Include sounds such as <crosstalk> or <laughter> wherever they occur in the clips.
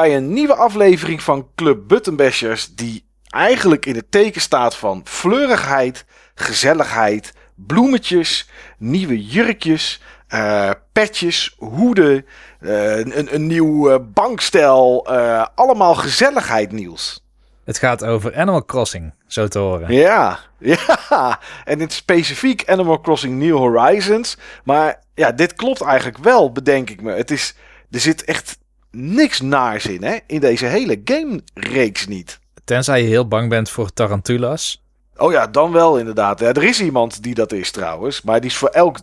bij een nieuwe aflevering van Club Buttonbashers, die eigenlijk in het teken staat van fleurigheid, gezelligheid, bloemetjes, nieuwe jurkjes, eh, petjes, hoeden, eh, een, een nieuw eh, bankstel, allemaal gezelligheid, Niels. Het gaat over Animal Crossing, zo te horen. Ja, <laughs> ja. En in het specifiek Animal Crossing New Horizons. Maar ja, dit klopt eigenlijk wel, bedenk ik me. Het is, er zit echt niks naars in, hè? In deze hele game-reeks niet. Tenzij je heel bang bent voor tarantulas. Oh ja, dan wel inderdaad. Ja, er is iemand die dat is trouwens. Maar die is voor elk,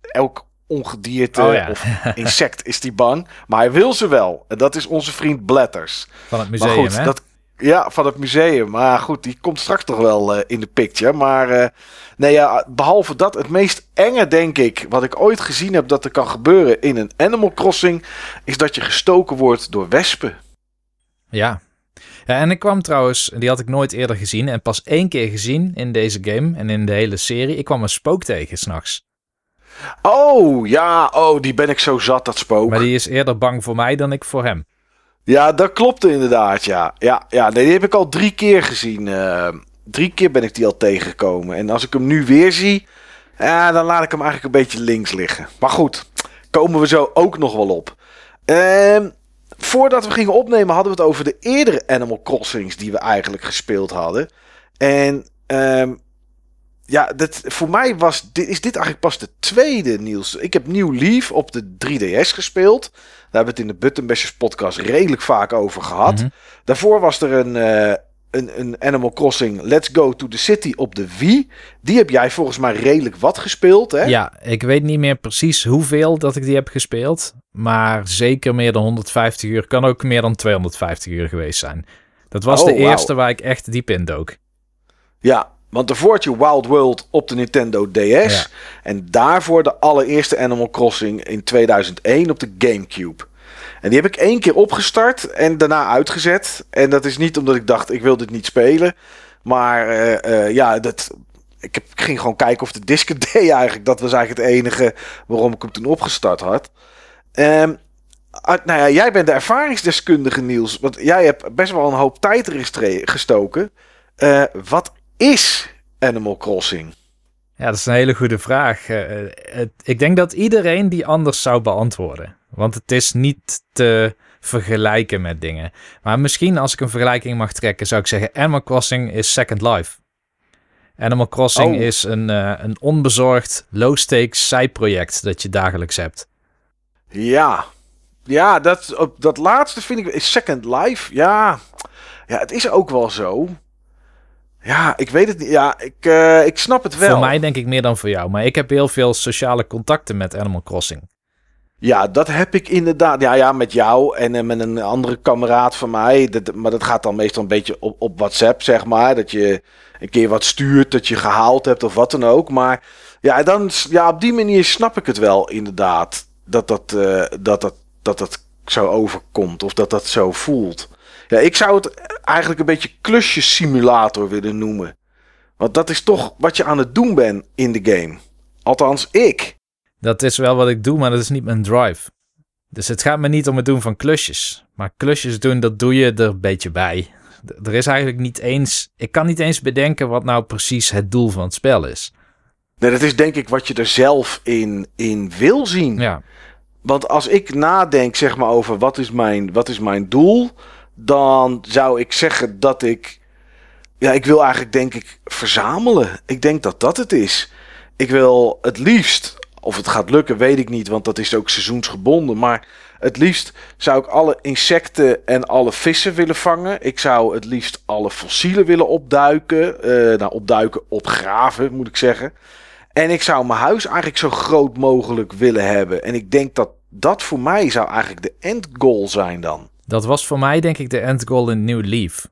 elk ongedierte Oh ja. of insect is die bang. Maar hij wil ze wel. En dat is onze vriend Blatters. Van het Maar museum, goed, hè? dat, ja, van het museum. Maar goed, die komt straks toch wel eh, in de picture. Maar eh, nee, ja, behalve dat, het meest enge, denk ik, wat ik ooit gezien heb dat er kan gebeuren in een Animal Crossing, is dat je gestoken wordt door wespen. Ja. ja. En ik kwam trouwens, die had ik nooit eerder gezien. En pas één keer gezien in deze game en in de hele serie. Ik kwam een spook tegen s'nachts. Oh, ja, oh, die ben ik zo zat, dat spook. Maar die is eerder bang voor mij dan ik voor hem. Ja, dat klopt inderdaad, ja. Ja, ja nee, die heb ik al drie keer gezien. eh, drie keer ben ik die al tegengekomen. En als ik hem nu weer zie, ja, dan laat ik hem eigenlijk een beetje links liggen. Maar goed, komen we zo ook nog wel op. Ehm, voordat we gingen opnemen hadden we het over de eerdere Animal Crossings die we eigenlijk gespeeld hadden. En ehm, ja, dat, voor mij was, dit, is dit eigenlijk pas de tweede, Niels. Ik heb New Leaf op de 3DS gespeeld. Daar hebben we het in de Buttonbashers podcast redelijk vaak over gehad. Mhm. Daarvoor was er een, eh, een, een Animal Crossing Let's Go to the City op de Wii. Die heb jij volgens mij redelijk wat gespeeld, hè? Ja, ik weet niet meer precies hoeveel dat ik die heb gespeeld. Maar zeker meer dan 150 uur. Kan ook meer dan 250 uur geweest zijn. Dat was Oh, de eerste waar ik echt diep in dook. Ja, want daarvoor had je Wild World op de Nintendo DS. Ja. En daarvoor de allereerste Animal Crossing in 2001 op de Gamecube. En die heb ik één keer opgestart en daarna uitgezet. En dat is niet omdat ik dacht, ik wil dit niet spelen. Maar eh, eh, ja, dat, ik, heb, ik ging gewoon kijken of de disc het deed eigenlijk. Dat was eigenlijk het enige waarom ik hem toen opgestart had. Ehm, uit- nou ja, jij bent de ervaringsdeskundige, Niels. Want jij hebt best wel een hoop tijd erin gestoken. Eh, wat is Animal Crossing? Ja, dat is een hele goede vraag. Eh, eh, het- ik denk dat iedereen die anders zou beantwoorden. Want het is niet te vergelijken met dingen. Maar misschien als ik een vergelijking mag trekken, zou ik zeggen: Animal Crossing is Second Life. Animal Crossing Oh. is een, eh, een onbezorgd, low-stakes zijproject dat je dagelijks hebt. Ja, ja dat, dat laatste vind ik is Second Life. Ja, ja, het is ook wel zo. Ja, ik weet het niet. Ja, ik, eh, ik snap het wel. Voor mij denk ik meer dan voor jou. Maar ik heb heel veel sociale contacten met Animal Crossing. Ja, dat heb ik inderdaad. Ja, ja met jou en eh, met een andere kameraad van mij. Dat, maar dat gaat dan meestal een beetje op, op WhatsApp, zeg maar. Dat je een keer wat stuurt, dat je gehaald hebt of wat dan ook. Maar ja, dan, ja, op die manier snap ik het wel inderdaad. Dat dat, eh, dat, dat, dat, dat zo overkomt of dat dat zo voelt. Ja, ik zou het eigenlijk een beetje klusjesimulator willen noemen. Want dat is toch wat je aan het doen bent in de game. Althans, ik. Dat is wel wat ik doe, maar dat is niet mijn drive. Dus het gaat me niet om het doen van klusjes. Maar klusjes doen, dat doe je er een beetje bij. Er is eigenlijk niet eens... Ik kan niet eens bedenken wat nou precies het doel van het spel is. Nee, dat is denk ik wat je er zelf in, in wil zien. Ja, Want als ik nadenk zeg maar, over wat is, mijn, wat is mijn doel, dan zou ik zeggen dat ik. Ja, ik wil eigenlijk denk ik verzamelen. Ik denk dat dat het is. Ik wil het liefst, of het gaat lukken, weet ik niet, want dat is ook seizoensgebonden. Maar het liefst zou ik alle insecten en alle vissen willen vangen. Ik zou het liefst alle fossielen willen opduiken. Eh, nou, opduiken, opgraven moet ik zeggen. En ik zou mijn huis eigenlijk zo groot mogelijk willen hebben. En ik denk dat dat voor mij zou eigenlijk de end goal zijn dan. Dat was voor mij denk ik de end goal in New Leaf.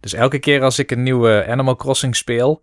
Dus elke keer als ik een nieuwe Animal Crossing speel,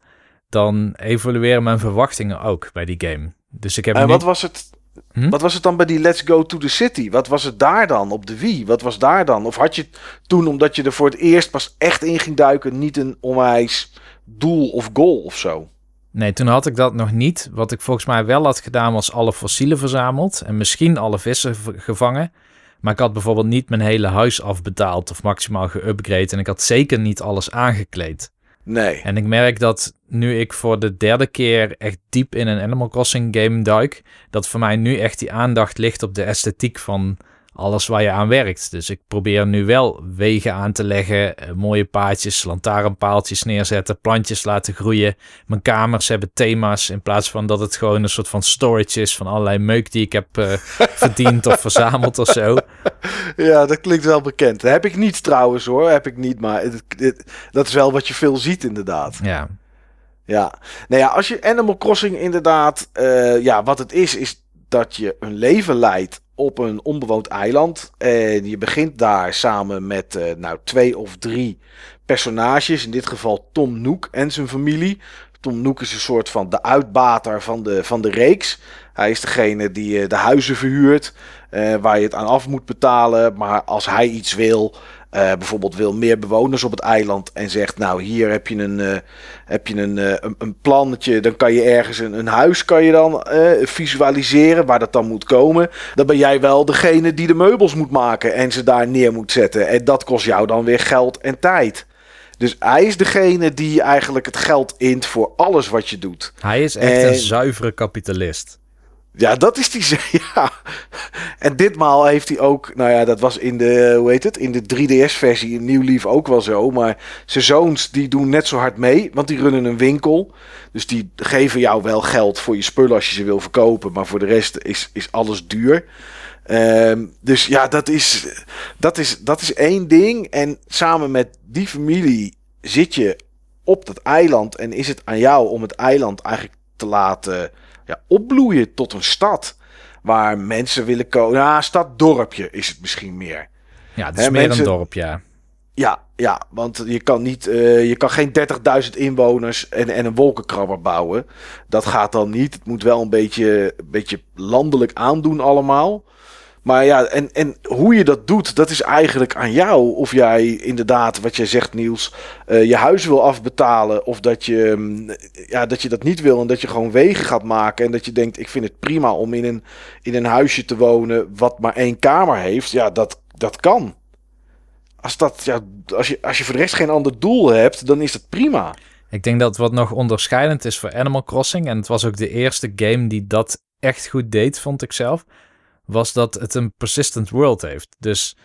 dan evolueren mijn verwachtingen ook bij die game. Dus ik heb En nu- wat was het? Hm? Wat was het dan bij die Let's Go to the City? Wat was het daar dan op de Wii? Wat was daar dan? Of had je toen, omdat je er voor het eerst pas echt in ging duiken, niet een onwijs doel of goal of zo? Nee, toen had ik dat nog niet. Wat ik volgens mij wel had gedaan was alle fossielen verzameld en misschien alle vissen gevangen. Maar ik had bijvoorbeeld niet mijn hele huis afbetaald of maximaal geüpgrade. En ik had zeker niet alles aangekleed. Nee. En ik merk dat nu ik voor de derde keer echt diep in een Animal Crossing game duik, dat voor mij nu echt die aandacht ligt op de esthetiek van alles waar je aan werkt. Dus ik probeer nu wel wegen aan te leggen, eh, mooie paadjes, lantaarnpaaltjes neerzetten, plantjes laten groeien. Mijn kamers hebben thema's in plaats van dat het gewoon een soort van storage is van allerlei meuk die ik heb eh, <laughs> verdiend of verzameld of zo. Ja, dat klinkt wel bekend. Dat heb ik niet trouwens hoor. Heb ik niet, maar het- het- dat is wel wat je veel ziet inderdaad. Ja, Ja, nou ja, als je Animal Crossing inderdaad, eh, ja, wat het is, is dat je een leven leidt op een onbewoond eiland. En je begint daar samen met, eh, nou, twee of drie personages. In dit geval Tom Nook en zijn familie. Tom Nook is een soort van de uitbater van de, van de reeks. Hij is degene die eh, de huizen verhuurt, eh, waar je het aan af moet betalen. Maar als hij iets wil, eh, bijvoorbeeld wil meer bewoners op het eiland en zegt, nou hier heb je een, eh, heb je een, eh, een, een plannetje, dan kan je ergens een, een huis kan je dan visualiseren waar dat dan moet komen. Dan ben jij wel degene die de meubels moet maken en ze daar neer moet zetten. En dat kost jou dan weer geld en tijd. Dus hij is degene die eigenlijk het geld int voor alles wat je doet. hij is echt En- een zuivere kapitalist. Ja, dat is die. <laughs> Ja. En ditmaal heeft hij ook. Nou ja, dat was in de. Hoe heet het? In de 3DS-versie in New Leaf ook wel zo. Maar zijn zoons die doen net zo hard mee. Want die runnen een winkel. Dus die geven jou wel geld voor je spullen als je ze wil verkopen. Maar voor de rest is, is alles duur. Ehm, dus ja, dat is, dat, is, dat is één ding. En samen met die familie zit je op dat eiland. En is het aan jou om het eiland eigenlijk te laten ja, opbloeien tot een stad. Waar mensen willen komen. Ja, stad-dorpje is het misschien meer. Ja, het is meer mensen- een dorp, ja. Ja, ja want je kan, niet, eh, je kan geen 30.000 inwoners en, en een wolkenkrabber bouwen. Dat gaat dan niet. Het moet wel een beetje, een beetje landelijk aandoen allemaal. Maar ja, en, en hoe je dat doet, dat is eigenlijk aan jou. Of jij inderdaad, wat jij zegt Niels, eh, je huis wil afbetalen. Of dat je, mm, ja, dat je dat niet wil en dat je gewoon wegen gaat maken. En dat je denkt, ik vind het prima om in een, in een huisje te wonen wat maar één kamer heeft. Ja, dat, dat kan. Als, dat, ja, als, je, als je voor de rest geen ander doel hebt, dan is dat prima. Ik denk dat wat nog onderscheidend is voor Animal Crossing, en het was ook de eerste game die dat echt goed deed, vond ik zelf, was dat het een persistent world heeft. Dus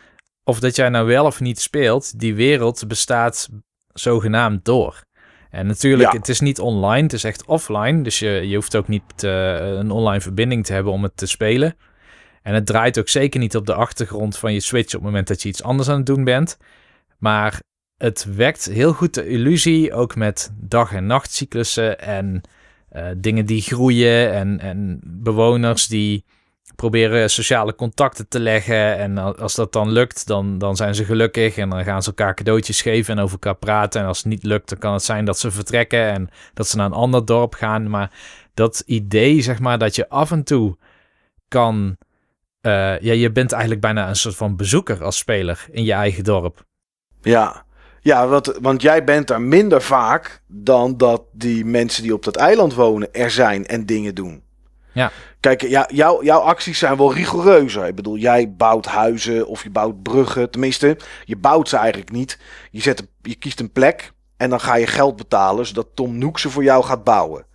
of dat jij nou wel of niet speelt, die wereld bestaat zogenaamd door. En natuurlijk, Ja. het is niet online, het is echt offline. Dus je, je hoeft ook niet eh, een online verbinding te hebben om het te spelen. En het draait ook zeker niet op de achtergrond van je Switch op het moment dat je iets anders aan het doen bent. Maar het wekt heel goed de illusie, ook met dag- en nachtcyclussen en eh, dingen die groeien en, en bewoners die proberen sociale contacten te leggen. En al- als dat dan lukt, dan, dan zijn ze gelukkig en dan gaan ze elkaar cadeautjes geven en over elkaar praten. En als het niet lukt, dan kan het zijn dat ze vertrekken en dat ze naar een ander dorp gaan. Maar dat idee, zeg maar, dat je af en toe kan... eh, ja, je bent eigenlijk bijna een soort van bezoeker als speler in je eigen dorp. Ja, ja want, want jij bent er minder vaak dan dat die mensen die op dat eiland wonen er zijn en dingen doen. Ja. Kijk, ja, jouw jouw acties zijn wel rigoureuzer. Ik bedoel, jij bouwt huizen of je bouwt bruggen. Tenminste, je bouwt ze eigenlijk niet. Je, zet, je kiest een plek en dan ga je geld betalen zodat Tom Nook ze voor jou gaat bouwen.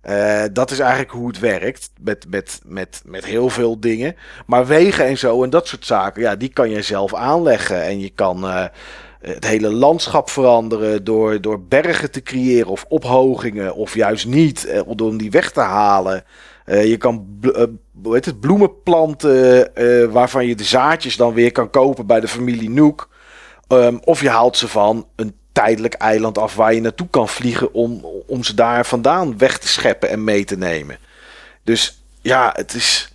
Eh, dat is eigenlijk hoe het werkt met, met, met, met heel veel dingen. Maar wegen en zo en dat soort zaken, ja, die kan je zelf aanleggen. En je kan eh, het hele landschap veranderen door, door bergen te creëren of ophogingen of juist niet, eh, om die weg te halen. Eh, je kan eh, hoe heet het, bloemen planten eh, waarvan je de zaadjes dan weer kan kopen bij de familie Nook. Ehm, of je haalt ze van een tijdelijk eiland af waar je naartoe kan vliegen om, om ze daar vandaan weg te scheppen en mee te nemen. Dus ja, het is.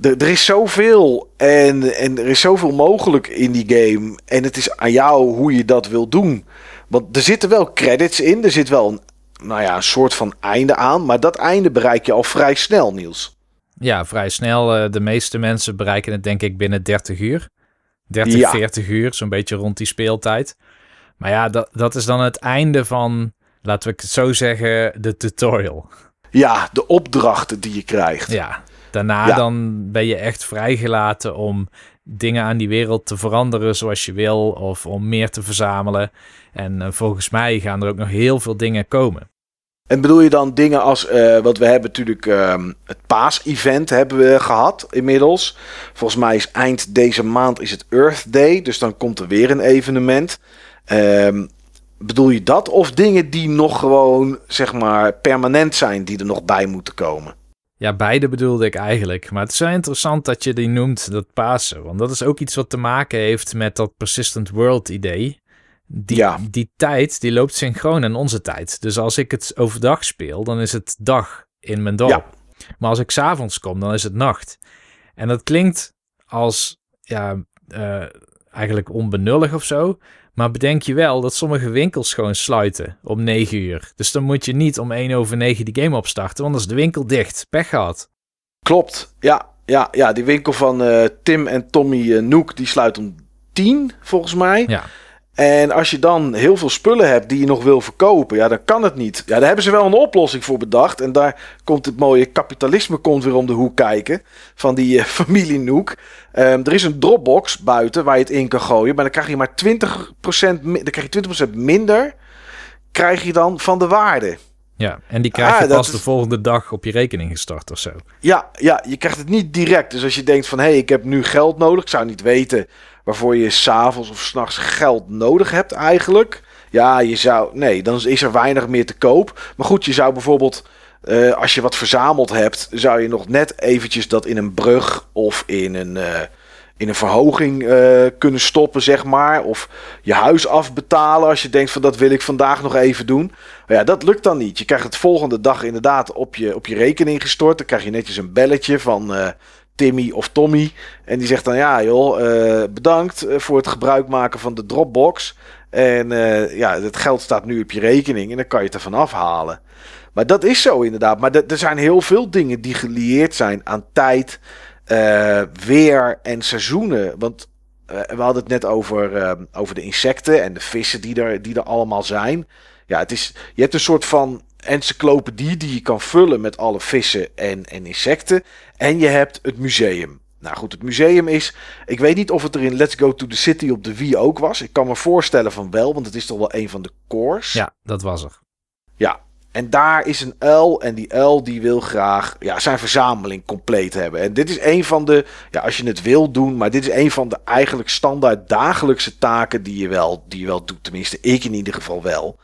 er, er is zoveel en, en er is zoveel mogelijk in die game. En het is aan jou hoe je dat wil doen. Want er zitten wel credits in. Er zit wel een, nou ja, een soort van einde aan. Maar dat einde bereik je al vrij snel, Niels. Ja, vrij snel. Eh, de meeste mensen bereiken het denk ik binnen 30 uur. 30, 40 uur, zo'n beetje rond die speeltijd. Maar ja, dat, dat is dan het einde van, laten we het zo zeggen, de tutorial. Ja, de opdrachten die je krijgt. Ja, daarna dan ben je echt vrijgelaten om dingen aan die wereld te veranderen zoals je wil of om meer te verzamelen. En eh, volgens mij gaan er ook nog heel veel dingen komen. En bedoel je dan dingen als, uh, wat we hebben natuurlijk um, het paas-event hebben we gehad inmiddels. Volgens mij is eind deze maand is het Earth Day, dus dan komt er weer een evenement. Um, bedoel je dat of dingen die nog gewoon, zeg maar, permanent zijn, die er nog bij moeten komen? Ja, beide bedoelde ik eigenlijk. Maar het is wel interessant dat je die noemt, dat Pasen. Want dat is ook iets wat te maken heeft met dat persistent world idee. Die, ja. die tijd, die loopt synchroon aan onze tijd. Dus als ik het overdag speel, dan is het dag in mijn dorp. Ja. Maar als ik s'avonds kom, dan is het nacht. En dat klinkt als, ja, uh, eigenlijk onbenullig of zo. Maar bedenk je wel dat sommige winkels gewoon sluiten om 9 uur. Dus dan moet je niet om 1 over 9 die game opstarten, want dan is de winkel dicht. Pech gehad. Klopt, ja. Ja, ja die winkel van uh, Tim en Tommy uh, Noek, die sluit om 10 volgens mij. Ja. En als je dan heel veel spullen hebt die je nog wil verkopen, ja, dan kan het niet. Ja, daar hebben ze wel een oplossing voor bedacht. En daar komt het mooie kapitalisme komt weer om de hoek kijken. Van die uh, <laughs> familie Noek. Um, er is een Dropbox buiten waar je het in kan gooien. Maar dan krijg je maar 20%, dan krijg je 20% minder krijg je dan van de waarde. Ja, en die krijg je ah, pas de volgende dag op je rekening gestort of zo. Ja, ja, je krijgt het niet direct. Dus als je denkt van, hé, hey, ik heb nu geld nodig. Ik zou niet weten waarvoor je s'avonds of s'nachts geld nodig hebt eigenlijk. Ja, je zou... Nee, dan is er weinig meer te koop. Maar goed, je zou bijvoorbeeld... Uh, als je wat verzameld hebt, zou je nog net eventjes dat in een brug of in een, uh, in een verhoging uh, kunnen stoppen, zeg maar. Of je huis afbetalen als je denkt van dat wil ik vandaag nog even doen. Maar ja, dat lukt dan niet. Je krijgt het volgende dag inderdaad op je, op je rekening gestort. Dan krijg je netjes een belletje van Timmy of Tommy. En die zegt dan ja joh, uh, bedankt eh, voor het gebruik maken van de Dropbox. En uh, ja, het geld staat nu op je rekening en dan kan je het ervan afhalen. Maar dat is zo inderdaad. Maar er zijn heel veel dingen die gelieerd zijn aan tijd, weer en seizoenen. Want we hadden het net over, over de insecten en de vissen die er, die er allemaal zijn. Ja, het is, je hebt een soort van encyclopedie die je kan vullen met alle vissen en, en insecten. En je hebt het museum. Nou goed, het museum is. Ik weet niet of het er in Let's Go to the City op de Wii ook was. Ik kan me voorstellen van wel, want het is toch wel een van de cores. Ja, dat was er. Ja, en daar is een uil. En die uil die wil graag ja, zijn verzameling compleet hebben. En dit is een van de. Ja, als je het wil doen. Maar dit is een van de eigenlijk standaard dagelijkse taken die je wel, die je wel doet. Tenminste, ik in ieder geval wel.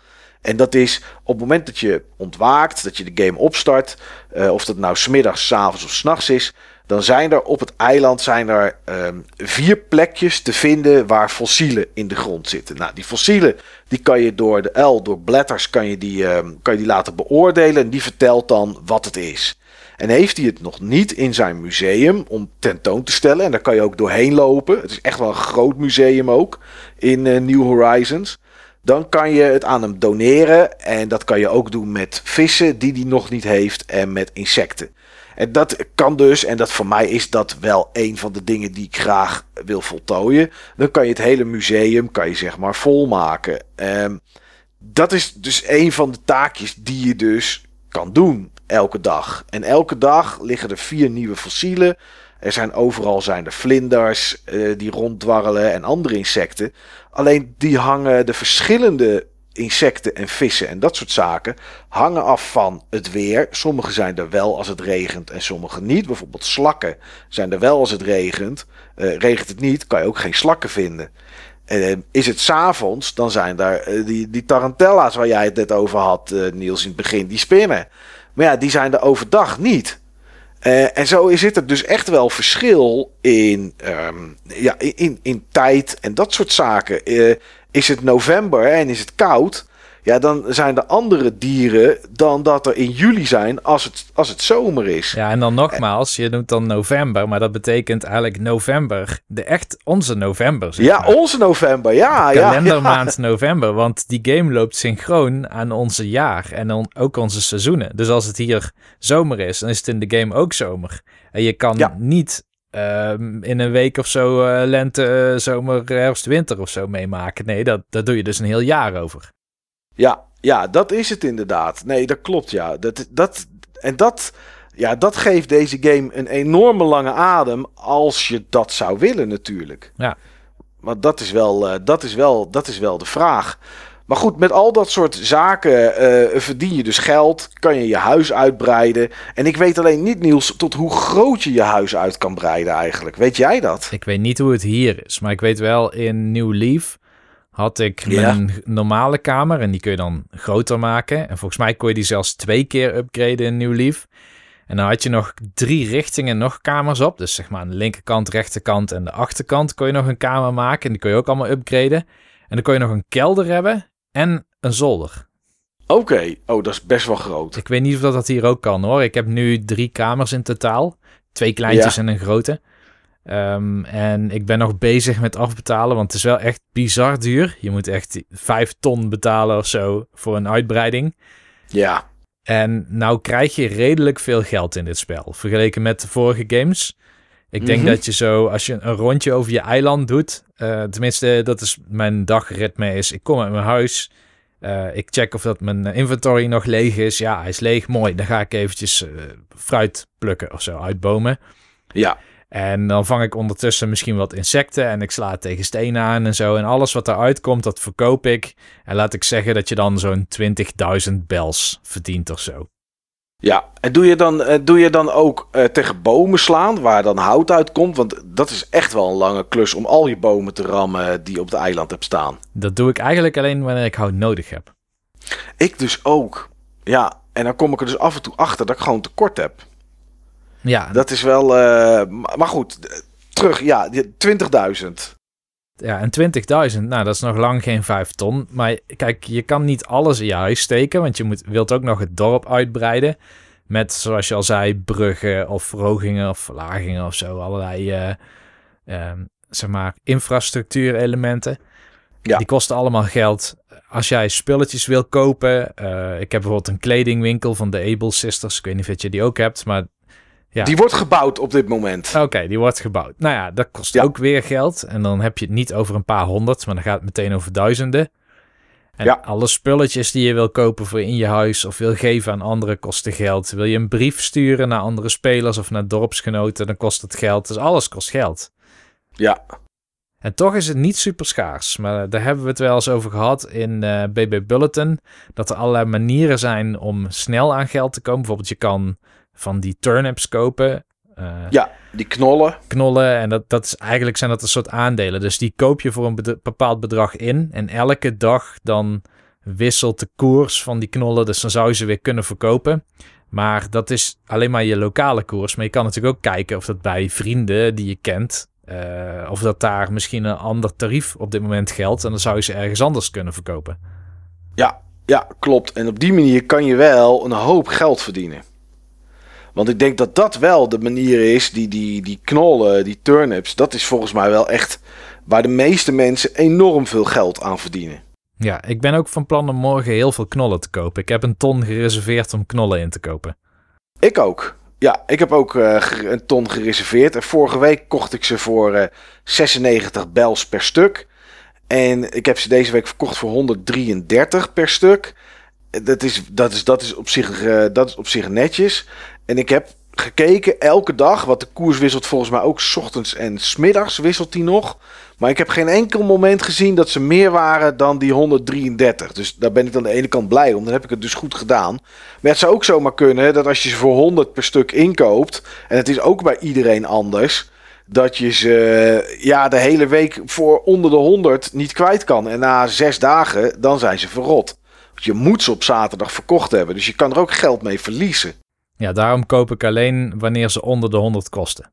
En dat is op het moment dat je ontwaakt, dat je de game opstart, uh, of dat nou smiddags, s avonds of s'nachts is, dan zijn er op het eiland zijn er um, vier plekjes te vinden waar fossielen in de grond zitten. Nou, die fossielen die kan je door de L, door bladders, kan je die, um, kan je die laten beoordelen en die vertelt dan wat het is. En heeft hij het nog niet in zijn museum om tentoon te stellen. En daar kan je ook doorheen lopen. Het is echt wel een groot museum ook in uh, New Horizons. Dan kan je het aan hem doneren. En dat kan je ook doen met vissen die hij nog niet heeft. En met insecten. En dat kan dus, en dat voor mij is dat wel een van de dingen die ik graag wil voltooien. Dan kan je het hele museum, kan je zeg maar, volmaken. Um, dat is dus een van de taakjes die je dus kan doen elke dag. En elke dag liggen er vier nieuwe fossielen. Er zijn overal zijn er vlinders uh, die ronddwarrelen en andere insecten. Alleen die hangen de verschillende insecten en vissen en dat soort zaken hangen af van het weer. Sommige zijn er wel als het regent en sommige niet. Bijvoorbeeld slakken zijn er wel als het regent. Uh, regent het niet, kan je ook geen slakken vinden. Uh, is het s'avonds, dan zijn daar die, die tarantella's waar jij het net over had, Niels, in het begin, die spinnen. Maar ja, die zijn er overdag niet. Uh, en zo zit er dus echt wel verschil in, um, ja, in, in tijd en dat soort zaken. Uh, is het november en is het koud? Ja, dan zijn er andere dieren dan dat er in juli zijn als het, als het zomer is. Ja, en dan nogmaals, je noemt dan november, maar dat betekent eigenlijk november. De echt onze november. Zeg ja, maar. onze november, ja. Kalendermaand ja. november, want die game loopt synchroon aan onze jaar en dan ook onze seizoenen. Dus als het hier zomer is, dan is het in de game ook zomer. En je kan Ja. niet ehm, in een week of zo eh, lente, eh, zomer, herfst, winter of zo meemaken. Nee, dat, dat doe je dus een heel jaar over. Ja, ja, dat is het inderdaad. Nee, dat klopt, ja. Dat, dat, en dat, ja, dat geeft deze game een enorme lange adem als je dat zou willen natuurlijk. Ja. Want dat is wel, eh, dat is wel, dat is wel de vraag. Maar goed, met al dat soort zaken eh, verdien je dus geld, kan je je huis uitbreiden. En ik weet alleen niet, Niels, tot hoe groot je je huis uit kan breiden eigenlijk. Weet jij dat? Ik weet niet hoe het hier is, maar ik weet wel in New Leaf had ik Ja. mijn normale kamer en die kun je dan groter maken. En volgens mij kon je die zelfs twee keer upgraden in New Leaf. En dan had je nog drie richtingen nog kamers op. Dus zeg maar aan de linkerkant, rechterkant en de achterkant kon je nog een kamer maken. En die kon je ook allemaal upgraden. En dan kon je nog een kelder hebben en een zolder. Oké, oh, dat is best wel groot. Ik weet niet of dat, dat hier ook kan hoor. Ik heb nu drie kamers in totaal. Twee kleintjes Ja. en een grote. Ehm, en ik ben nog bezig met afbetalen, want het is wel echt bizar duur. Je moet echt vijf ton betalen of zo voor een uitbreiding. Ja, En nou krijg je redelijk veel geld in dit spel, vergeleken met de vorige games. Ik denk Mhm. dat je zo, als je een rondje over je eiland doet, eh, tenminste dat is mijn dagritme is, ik kom uit mijn huis, eh, ik check of dat mijn inventory nog leeg is. Ja, hij is leeg, mooi. Dan ga ik eventjes eh, fruit plukken of zo uit bomen. ja, En dan vang ik ondertussen misschien wat insecten en ik sla het tegen stenen aan en zo. En alles wat eruit komt, dat verkoop ik. En laat ik zeggen dat je dan zo'n 20.000 bels verdient of zo. ja. En doe je dan, eh, doe je dan ook eh, tegen bomen slaan, waar dan hout uitkomt? Want dat is echt wel een lange klus om al je bomen te rammen die op het eiland hebt staan. Dat doe ik eigenlijk alleen wanneer ik hout nodig heb. Ik dus ook. Ja, en dan kom ik er dus af en toe achter dat ik gewoon tekort heb. Ja, Dat is wel. eh, maar goed, terug, ja, die 20.000. ja en 20.000, nou dat is nog lang geen 5 ton. Maar kijk, je kan niet alles in je huis steken, want je moet, wilt ook nog het dorp uitbreiden. Met, zoals je al zei, bruggen of verhogingen of verlagingen of zo. Allerlei, ehm, zeg maar, infrastructuurelementen. Ja. Die kosten allemaal geld. Als jij spulletjes wil kopen. eh, ik heb bijvoorbeeld een kledingwinkel van de Able Sisters. Ik weet niet of je die ook hebt, maar Ja. Die wordt gebouwd op dit moment. Oké, die wordt gebouwd. Nou ja, dat kost Ja. ook weer geld. En dan heb je het niet over een paar honderd, maar dan gaat het meteen over duizenden. En Ja. alle spulletjes die je wil kopen voor in je huis of wil geven aan anderen kosten geld. Wil je een brief sturen naar andere spelers of naar dorpsgenoten, dan kost het geld. Dus alles kost geld. Ja, En toch is het niet super schaars. Maar daar hebben we het wel eens over gehad in eh, BB Bulletin. Dat er allerlei manieren zijn om snel aan geld te komen. Bijvoorbeeld je kan van die turnips kopen. eh, ja, die knollen. knollen. En dat, dat is, eigenlijk zijn dat een soort aandelen. Dus die koop je voor een bed- bepaald bedrag in. En elke dag dan wisselt de koers van die knollen. Dus dan zou je ze weer kunnen verkopen. Maar dat is alleen maar je lokale koers. Maar je kan natuurlijk ook kijken of dat bij vrienden die je kent. eh, of dat daar misschien een ander tarief op dit moment geldt. En dan zou je ze ergens anders kunnen verkopen. Ja, ja, klopt. En op die manier kan je wel een hoop geld verdienen. Want ik denk dat dat wel de manier is, die, die, die knollen, die turnips, dat is volgens mij wel echt waar de meeste mensen enorm veel geld aan verdienen. Ja, ik ben ook van plan om morgen heel veel knollen te kopen. Ik heb een ton gereserveerd om knollen in te kopen. Ik ook. Ja, ik heb ook eh, een ton gereserveerd. En vorige week kocht ik ze voor eh 96 bels per stuk. En ik heb ze deze week verkocht voor 133 per stuk. Dat is, dat is, dat is, op, zich, eh, dat is op zich netjes. En ik heb gekeken elke dag, want de koers wisselt volgens mij ook ochtends en 's middags wisselt die nog. Maar ik heb geen enkel moment gezien dat ze meer waren dan die 133. Dus daar ben ik aan de ene kant blij om. Dan heb ik het dus goed gedaan. Maar het zou ook zomaar kunnen dat als je ze voor 100 per stuk inkoopt. En het is ook bij iedereen anders. Dat je ze ja, de hele week voor onder de 100 niet kwijt kan. En na zes dagen, dan zijn ze verrot. Want je moet ze op zaterdag verkocht hebben. Dus je kan er ook geld mee verliezen. Ja, daarom koop ik alleen wanneer ze onder de 100 kosten.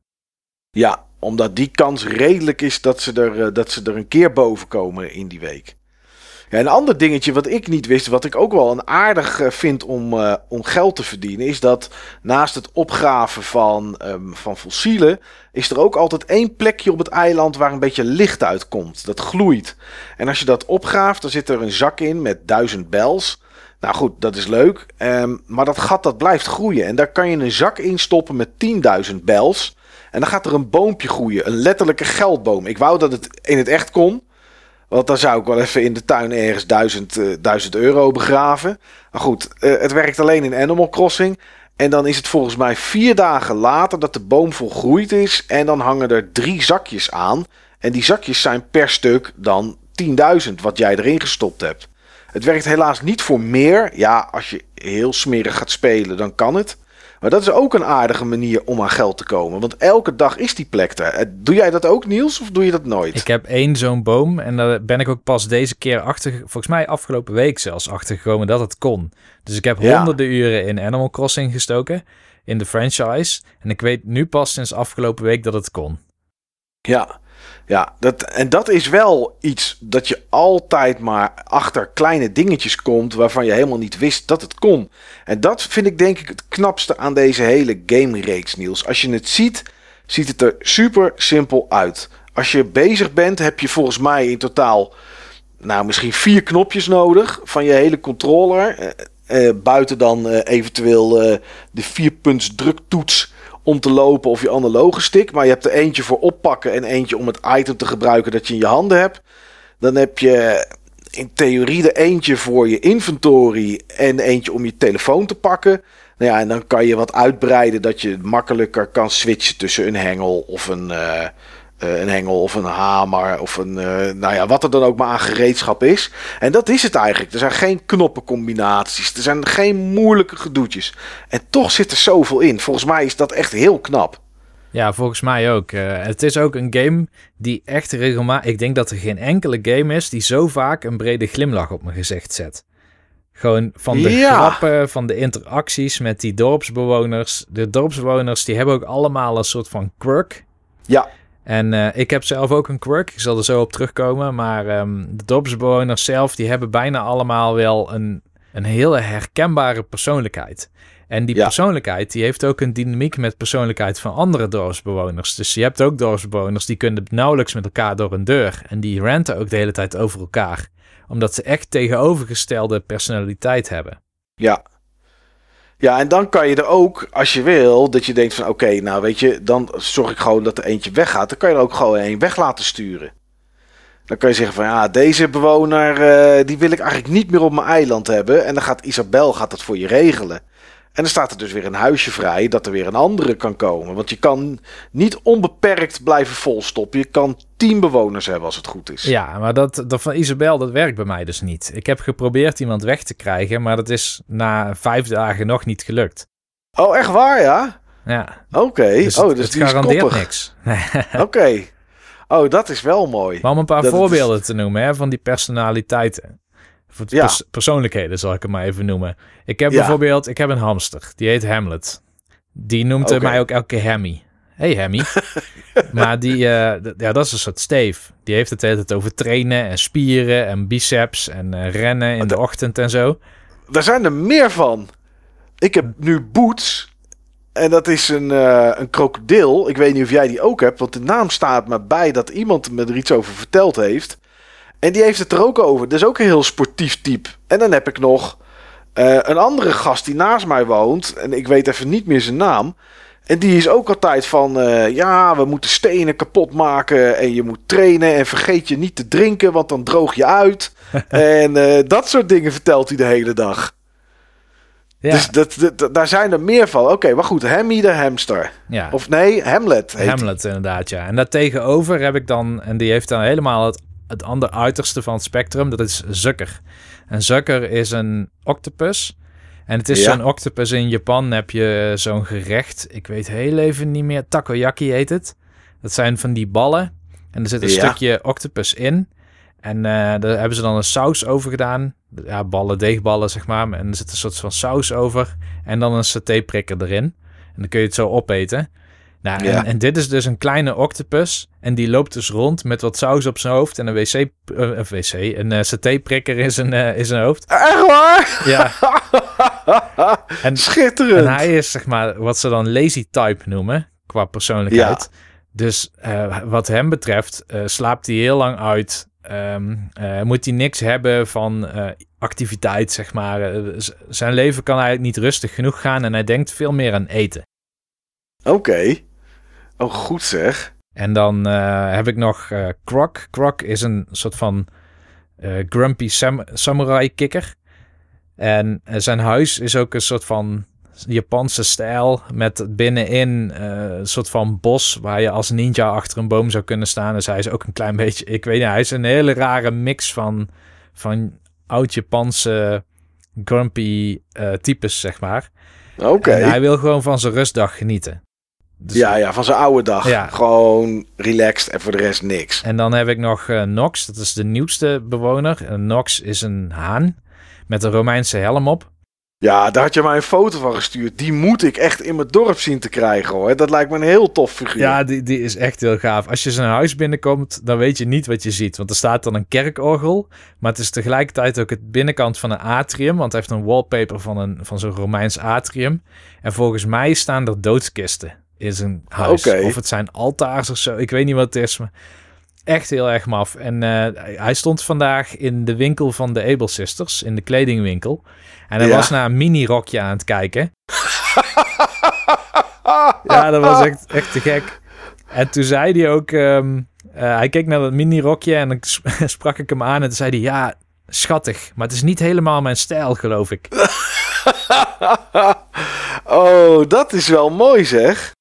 Ja, omdat die kans redelijk is dat ze er, eh, dat ze er een keer boven komen in die week. Ja, een ander dingetje wat ik niet wist, wat ik ook wel een aardig eh, vind om, uh, om geld te verdienen, is dat naast het opgraven van, um, van fossielen, is er ook altijd één plekje op het eiland waar een beetje licht uitkomt. Dat gloeit. En als je dat opgraaft, dan zit er een zak in met duizend bels. Nou goed, dat is leuk. Um, maar dat gat dat blijft groeien. En daar kan je een zak in stoppen met 10.000 bels. En dan gaat er een boompje groeien. Een letterlijke geldboom. Ik wou dat het in het echt kon. Want dan zou ik wel even in de tuin ergens 1000, uh, 1000 euro begraven. Maar goed, uh, het werkt alleen in Animal Crossing. En dan is het volgens mij vier dagen later dat de boom volgroeid is. En dan hangen er drie zakjes aan. En die zakjes zijn per stuk dan 10.000 wat jij erin gestopt hebt. Het werkt helaas niet voor meer. Ja, als je heel smerig gaat spelen, dan kan het. Maar dat is ook een aardige manier om aan geld te komen. Want elke dag is die plek er. Eh, doe jij dat ook, Niels, of doe je dat nooit? Ik heb één zo'n boom en daar ben ik ook pas deze keer achter... Volgens mij afgelopen week zelfs achtergekomen dat het kon. Dus ik heb ja. honderden uren in Animal Crossing gestoken. In de franchise. En ik weet nu pas sinds afgelopen week dat het kon. Ja, ja, dat, en dat is wel iets dat je altijd maar achter kleine dingetjes komt waarvan je helemaal niet wist dat het kon. En dat vind ik denk ik het knapste aan deze hele game-reeks, Niels. Als je het ziet, ziet het er super simpel uit. Als je bezig bent, heb je volgens mij in totaal, nou misschien vier knopjes nodig van je hele controller. Uh, uh, buiten dan uh, eventueel de vierpunts druktoets om te lopen of je analoge stick. Maar je hebt er eentje voor oppakken en eentje om het item te gebruiken dat je in je handen hebt. Dan heb je in theorie er eentje voor je inventory en eentje om je telefoon te pakken. Nou ja, en dan kan je wat uitbreiden dat je makkelijker kan switchen tussen een hengel of een, uh, uh, een hengel of een hamer of een, uh, nou ja, wat er dan ook maar aan gereedschap is. En dat is het eigenlijk. Er zijn geen knoppencombinaties, er zijn geen moeilijke gedoetjes. En toch zit er zoveel in. Volgens mij is dat echt heel knap. Ja, volgens mij ook. Uh, het is ook een game die echt regelmatig... Ik denk dat er geen enkele game is die zo vaak een brede glimlach op mijn gezicht zet. Gewoon van de ja. grappen, van de interacties met die dorpsbewoners. De dorpsbewoners die hebben ook allemaal een soort van quirk. Ja. En uh, ik heb zelf ook een quirk. Ik zal er zo op terugkomen. Maar um, de dorpsbewoners zelf, die hebben bijna allemaal wel een, een hele herkenbare persoonlijkheid. En die ja. persoonlijkheid, die heeft ook een dynamiek met persoonlijkheid van andere dorpsbewoners. Dus je hebt ook dorpsbewoners die kunnen nauwelijks met elkaar door een deur. En die ranten ook de hele tijd over elkaar. Omdat ze echt tegenovergestelde personaliteit hebben. Ja, ja, en dan kan je er ook, als je wil, dat je denkt van oké, nou weet je, dan zorg ik gewoon dat er eentje weggaat. Dan kan je er ook gewoon een weg laten sturen. Dan kan je zeggen van ja, deze bewoner, uh, die wil ik eigenlijk niet meer op mijn eiland hebben. En dan gaat Isabel gaat dat voor je regelen. En dan staat er dus weer een huisje vrij dat er weer een andere kan komen. Want je kan niet onbeperkt blijven volstoppen. Je kan tien bewoners hebben als het goed is. Ja, maar dat, dat van Isabel, dat werkt bij mij dus niet. Ik heb geprobeerd iemand weg te krijgen, maar dat is na vijf dagen nog niet gelukt. Oh, echt waar, ja? Ja. Oké. Okay. Dus oh, dus het die garandeert niks. <laughs> Oké. Okay. Oh, dat is wel mooi. Maar om een paar dat voorbeelden is... te noemen hè, van die personaliteiten. Ja. pers persoonlijkheden zal ik hem maar even noemen. Ik heb Ja. bijvoorbeeld, ik heb een hamster. Die heet Hamlet. Die noemt mij ook elke keer Hammy. Hey Hammy. <laughs> maar die, eh, ja, dat is een soort Steve. Die heeft het de hele tijd over trainen en spieren en biceps en eh, rennen in de ochtend en zo. Daar zijn er meer van. Ik heb nu Boots. En dat is een, eh, een krokodil. Ik weet niet of jij die ook hebt. Want de naam staat me bij dat iemand me er iets over verteld heeft. En die heeft het er ook over. Dat is ook een heel sportief type. En dan heb ik nog eh, een andere gast die naast mij woont. En ik weet even niet meer zijn naam. En die is ook altijd van, eh, ja, we moeten stenen kapot maken en je moet trainen en vergeet je niet te drinken, want dan droog je uit. <laughs> en eh, dat soort dingen vertelt hij de hele dag. Ja, Dus dat, dat- daar zijn er meer van. Oké, maar goed, Hammy de hamster. ja. Of nee, Hamlet heet. Hamlet inderdaad, ja. En daartegenover heb ik dan, en die heeft dan helemaal het, het andere uiterste van het spectrum, dat is Zucker. En Zucker is een octopus. En het is Ja. zo'n octopus in Japan heb je zo'n gerecht. Ik weet heel even niet meer. Takoyaki heet het. Dat zijn van die ballen. En er zit een Ja. stukje octopus in. En eh, daar hebben ze dan een saus over gedaan. Ja, ballen, deegballen zeg maar. En er zit een soort van saus over. En dan een satéprikker erin. En dan kun je het zo opeten. Nou, Ja. en, en dit is dus een kleine octopus. En die loopt dus rond met wat saus op zijn hoofd en een wc, eh, een wc, een eh satéprikker in zijn, eh, in zijn hoofd. Echt waar? Ja, <laughs> en, Schitterend. en hij is zeg maar wat ze dan lazy type noemen qua persoonlijkheid. Dus eh, wat hem betreft eh, slaapt hij heel lang uit. Ehm, eh, moet hij niks hebben van eh, activiteit, zeg maar. Eh, zijn leven kan eigenlijk niet rustig genoeg gaan en hij denkt veel meer aan eten. Oké. Oh, goed zeg. En dan eh, heb ik nog eh Croc. Croc is een soort van eh, grumpy sam- samurai kikker. En zijn huis is ook een soort van Japanse stijl. Met binnenin een soort van bos waar je als ninja achter een boom zou kunnen staan. Dus hij is ook een klein beetje, ik weet niet, hij is een hele rare mix van, van oud-Japanse grumpy types, zeg maar. Oké. Hij wil gewoon van zijn rustdag genieten. Dus- Ja, ja, van zijn oude dag. Ja. Gewoon relaxed en voor de rest niks. En dan heb ik nog eh, Nox, dat is de nieuwste bewoner. En Nox is een haan met een Romeinse helm op. Ja, daar had je mij een foto van gestuurd. Die moet ik echt in mijn dorp zien te krijgen hoor. Dat lijkt me een heel tof figuur. Ja, die, die is echt heel gaaf. Als je zijn huis binnenkomt, dan weet je niet wat je ziet. Want er staat dan een kerkorgel, maar het is tegelijkertijd ook het binnenkant van een atrium. Want hij heeft een wallpaper van, een, van zo'n Romeins atrium. En volgens mij staan er doodskisten in zijn huis. Oké. Of het zijn altaars of zo, ik weet niet wat het is, maar echt heel erg maf. En eh, hij stond vandaag in de winkel van de Able Sisters, in de kledingwinkel. En hij Ja. was naar een mini-rokje aan het kijken. <laughs> Ja, dat was echt, echt te gek. En toen zei hij ook... ehm, eh, hij keek naar dat mini-rokje en dan sp- <laughs> sprak ik hem aan. En toen zei hij... Ja, schattig. Maar het is niet helemaal mijn stijl, geloof ik. <laughs> oh, dat is wel mooi zeg.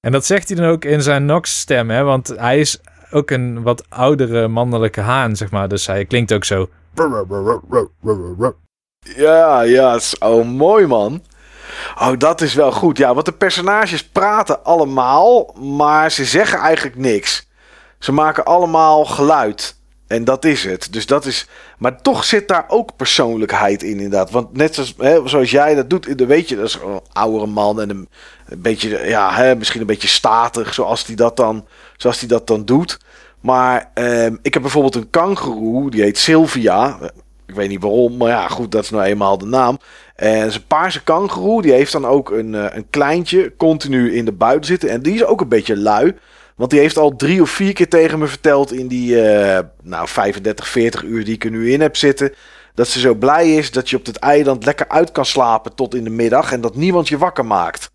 En dat zegt hij dan ook in zijn Nox-stem, hè. Want hij is ook een wat oudere mannelijke haan, zeg maar. Dus hij klinkt ook zo... Ja, ja, oh mooi man. Oh, dat is wel goed. Ja, want de personages praten allemaal, maar ze zeggen eigenlijk niks. Ze maken allemaal geluid. En dat is het. Dus dat is. Maar toch zit daar ook persoonlijkheid in, inderdaad. Want net zoals, hè, zoals jij dat doet, weet je, dat is een oudere man en een, beetje, ja, hè, misschien een beetje statig, zoals hij dat dan, zoals die dat dan doet. Maar ehm, ik heb bijvoorbeeld een kangeroe, die heet Sylvia. Ik weet niet waarom, maar ja, goed, dat is nou eenmaal de naam. En het is een paarse kangeroe. Die heeft dan ook een, eh, een kleintje continu in de buiten zitten. En die is ook een beetje lui. Want die heeft al drie of vier keer tegen me verteld in die eh, nou, 35, 40 uur die ik er nu in heb zitten. Dat ze zo blij is dat je op het eiland lekker uit kan slapen tot in de middag. En dat niemand je wakker maakt.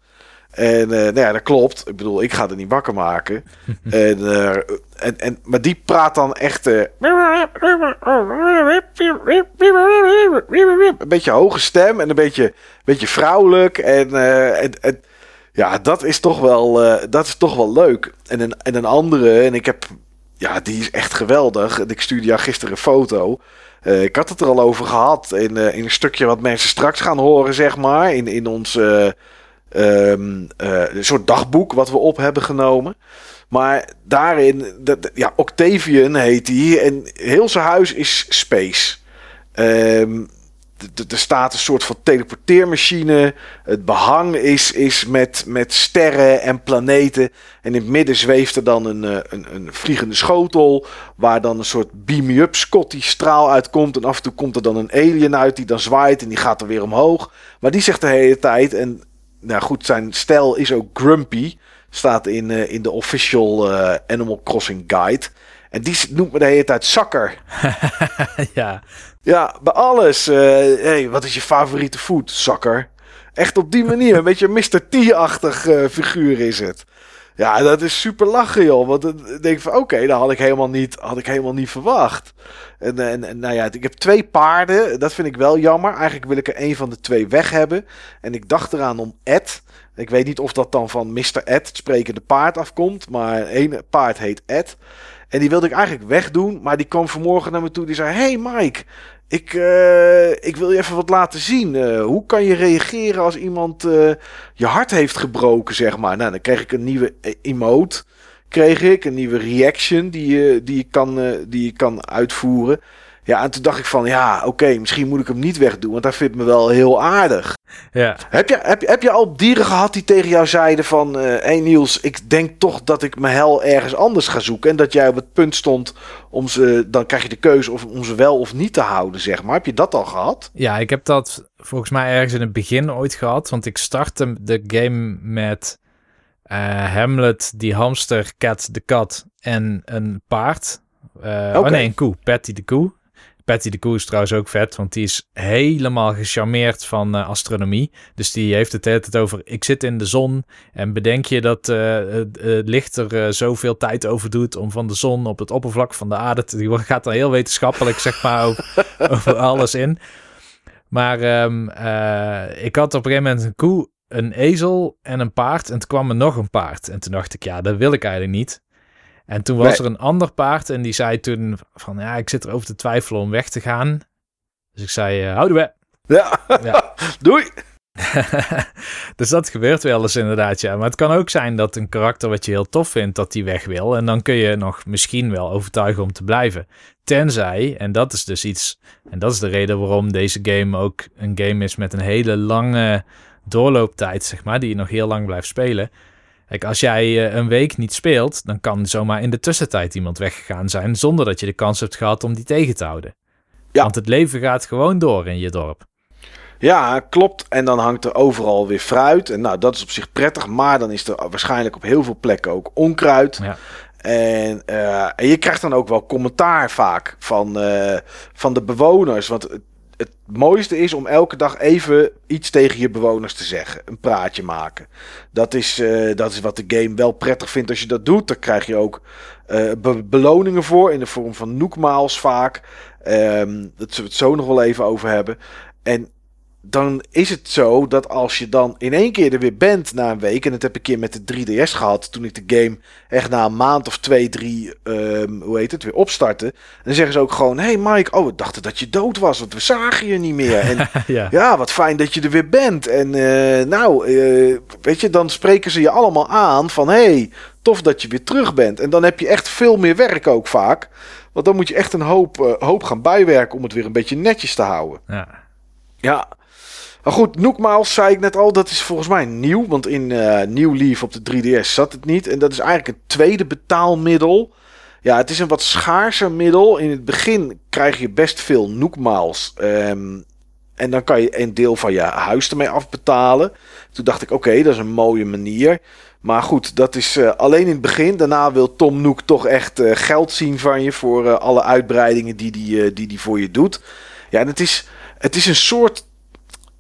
En eh, nou ja, dat klopt. Ik bedoel, ik ga er niet wakker maken. <laughs> en, eh, en, en, maar die praat dan echt... een beetje hoge stem en een beetje, beetje vrouwelijk. En, en, en ja, dat is toch wel, eh, dat is toch wel leuk. En een, en een andere, en ik heb... Ja, die is echt geweldig. En ik stuurde jou gisteren een foto. Eh, ik had het er al over gehad in, eh, in een stukje wat mensen straks gaan horen, zeg maar. In, in ons een soort dagboek wat we op hebben genomen. Maar daarin, dat, ja, Octavian heet hij. En heel zijn huis is space. D- er staat een soort van teleporteermachine. Het behang is, is met, met sterren en planeten. En in het midden zweeft er dan een, eh, een, een vliegende schotel. Waar dan een soort beam-me-up Scotty straal uitkomt. En af en toe komt er dan een alien uit die dan zwaait. En die gaat dan weer omhoog. Maar die zegt de hele tijd. En nou goed, zijn stijl is ook grumpy. Staat in, eh, in de official eh, Animal Crossing Guide. En die noemt me de hele tijd zakker. <laughs> ja, Ja, bij alles. eh hey, wat is je favoriete food? Zakker. Echt op die manier. Een <laughs> beetje Mr. T-achtig eh, figuur is het. Ja, dat is super lachen, joh. Want dan denk ik van, oké, dat had ik helemaal niet, had ik helemaal niet verwacht. En, en, en nou ja, ik heb twee paarden. Dat vind ik wel jammer. Eigenlijk wil ik er een van de twee weg hebben. En ik dacht eraan om Ed. Ik weet niet of dat dan van Mr. Ed, het sprekende paard, afkomt. Maar één paard heet Ed. En die wilde ik eigenlijk wegdoen. Maar die kwam vanmorgen naar me toe. Die zei: Hey Mike, ik, eh, ik wil je even wat laten zien. Eh, hoe kan je reageren als iemand eh, je hart heeft gebroken, zeg maar? Nou, dan kreeg ik een nieuwe emote. Kreeg ik een nieuwe reaction die je, die je, kan, die je kan uitvoeren. Ja, en toen dacht ik van, ja, oké, misschien moet ik hem niet wegdoen, want hij vindt me wel heel aardig. Ja. Heb je, heb, je, heb je al dieren gehad die tegen jou zeiden van... Hé hey Niels, ik denk toch dat ik mijn hel ergens anders ga zoeken. En dat jij op het punt stond om ze... Dan krijg je de keuze of, om ze wel of niet te houden, zeg maar. Heb je dat al gehad? Ja, ik heb dat volgens mij ergens in het begin ooit gehad. Want ik startte de game met uh, Hamlet, die hamster, Cat de kat en een paard. Uh, okay. Oh nee, een koe. Patty de koe. Patty de Koe is trouwens ook vet, want die is helemaal gecharmeerd van uh, astronomie. Dus die heeft het het over, ik zit in de zon en bedenk je dat uh, het, het licht er uh, zoveel tijd over doet om van de zon op het oppervlak van de aarde te... Die gaat dan heel wetenschappelijk, zeg maar, over, <laughs> over, alles in. Maar um, ik had op een gegeven moment een koe, een ezel en een paard en toen kwam er nog een paard. En toen dacht ik, ja, dat wil ik eigenlijk niet. En toen was er een ander paard en die zei toen van ja, ik zit erover te twijfelen om weg te gaan. Dus ik zei, uh, houden we. Ja, ja. <laughs> doei. <laughs> dus dat gebeurt wel eens inderdaad, ja. Maar het kan ook zijn dat een karakter wat je heel tof vindt, dat die weg wil. En dan kun je nog misschien wel overtuigen om te blijven. Tenzij, en dat is dus iets, en dat is de reden waarom deze game ook een game is met een hele lange doorlooptijd, zeg maar, die je nog heel lang blijft spelen. Kijk, als jij een week niet speelt, dan kan zomaar in de tussentijd iemand weggegaan zijn zonder dat je de kans hebt gehad om die tegen te houden. Ja. Want het leven gaat gewoon door in je dorp. Ja, klopt. En dan hangt er overal weer fruit. En nou, dat is op zich prettig. Maar dan is er waarschijnlijk op heel veel plekken ook onkruid. Ja. En, uh, en je krijgt dan ook wel commentaar vaak van, uh, van de bewoners. Want het mooiste is om elke dag even iets tegen je bewoners te zeggen. Een praatje maken. Dat is, uh, dat is wat de game wel prettig vindt als je dat doet. Daar krijg je ook be beloningen voor in de vorm van noekmaals vaak. Um, dat zullen we het zo nog wel even over hebben. En dan is het zo dat als je dan in één keer er weer bent na een week. En dat heb ik een keer met de 3DS gehad. Toen ik de game echt na een maand of twee, drie, um, hoe heet het, weer opstartte. Dan zeggen ze ook gewoon: Hey Mike, oh, we dachten dat je dood was. Want we zagen je niet meer. En <laughs> ja. ja. wat fijn dat je er weer bent. En uh, nou, uh, weet je, dan spreken ze je allemaal aan van: Hey, tof dat je weer terug bent. En dan heb je echt veel meer werk ook vaak. Want dan moet je echt een hoop, uh, hoop gaan bijwerken om het weer een beetje netjes te houden. Ja. Ja, maar goed, Nookmaals zei ik net al, dat is volgens mij nieuw. Want in uh, New Leaf op de 3DS zat het niet. En dat is eigenlijk een tweede betaalmiddel. Ja, het is een wat schaarser middel. In het begin krijg je best veel Nookmaals. Um, en dan kan je een deel van je huis ermee afbetalen. Toen dacht ik, oké, dat is een mooie manier. Maar goed, dat is uh, alleen in het begin. Daarna wil Tom Nook toch echt uh, geld zien van je voor alle uitbreidingen die die, die die voor je doet. Ja, en het is, het is een soort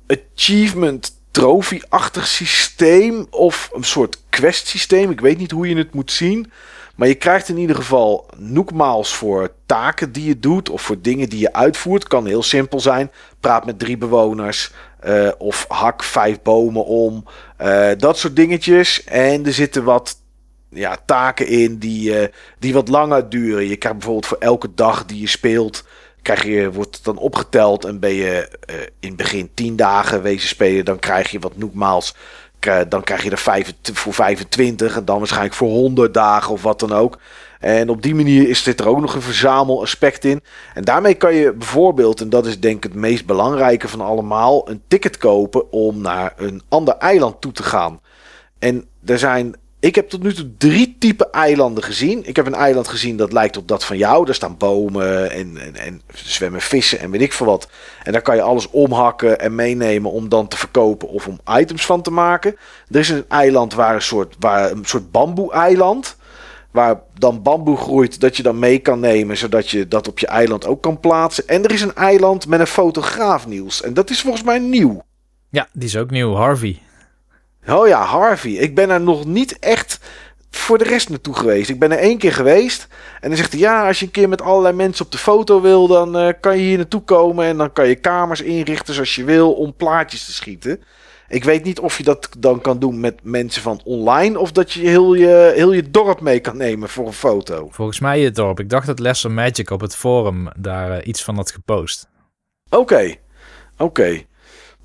achievement trophy-achtig systeem of een soort quest systeem. Ik weet niet hoe je het moet zien. Maar je krijgt in ieder geval noekmaals voor taken die je doet of voor dingen die je uitvoert. Kan heel simpel zijn. Praat met drie bewoners uh, of hak vijf bomen om. Uh, dat soort dingetjes. En er zitten wat ja, taken in die, uh, die wat langer duren. Je krijgt bijvoorbeeld voor elke dag die je speelt krijg je, wordt dan opgeteld en ben je uh, in het begin 10 dagen wezen spelen, dan krijg je wat nogmaals, dan krijg je er 5, voor 25 en dan waarschijnlijk voor 100 dagen of wat dan ook. En op die manier is dit er ook nog een verzamelaspect in. En daarmee kan je bijvoorbeeld, en dat is denk ik het meest belangrijke van allemaal, een ticket kopen om naar een ander eiland toe te gaan. En er zijn ik heb tot nu toe drie typen eilanden gezien. Ik heb een eiland gezien dat lijkt op dat van jou. Daar staan bomen en, en, en zwemmen vissen en weet ik veel wat. En daar kan je alles omhakken en meenemen om dan te verkopen of om items van te maken. Er is een eiland waar een soort, waar een soort bamboe-eiland. Waar dan bamboe groeit dat je dan mee kan nemen. Zodat je dat op je eiland ook kan plaatsen. En er is een eiland met een fotograaf nieuws. En dat is volgens mij nieuw. Ja, die is ook nieuw. Harvey. Oh ja, Harvey. Ik ben er nog niet echt voor de rest naartoe geweest. Ik ben er één keer geweest. En dan zegt hij: Ja, als je een keer met allerlei mensen op de foto wil, dan uh, kan je hier naartoe komen. En dan kan je kamers inrichten zoals je wil om plaatjes te schieten. Ik weet niet of je dat dan kan doen met mensen van online. Of dat je heel je, heel je dorp mee kan nemen voor een foto. Volgens mij je dorp. Ik dacht dat Lesser Magic op het forum daar uh, iets van had gepost. Oké, okay. oké. Okay.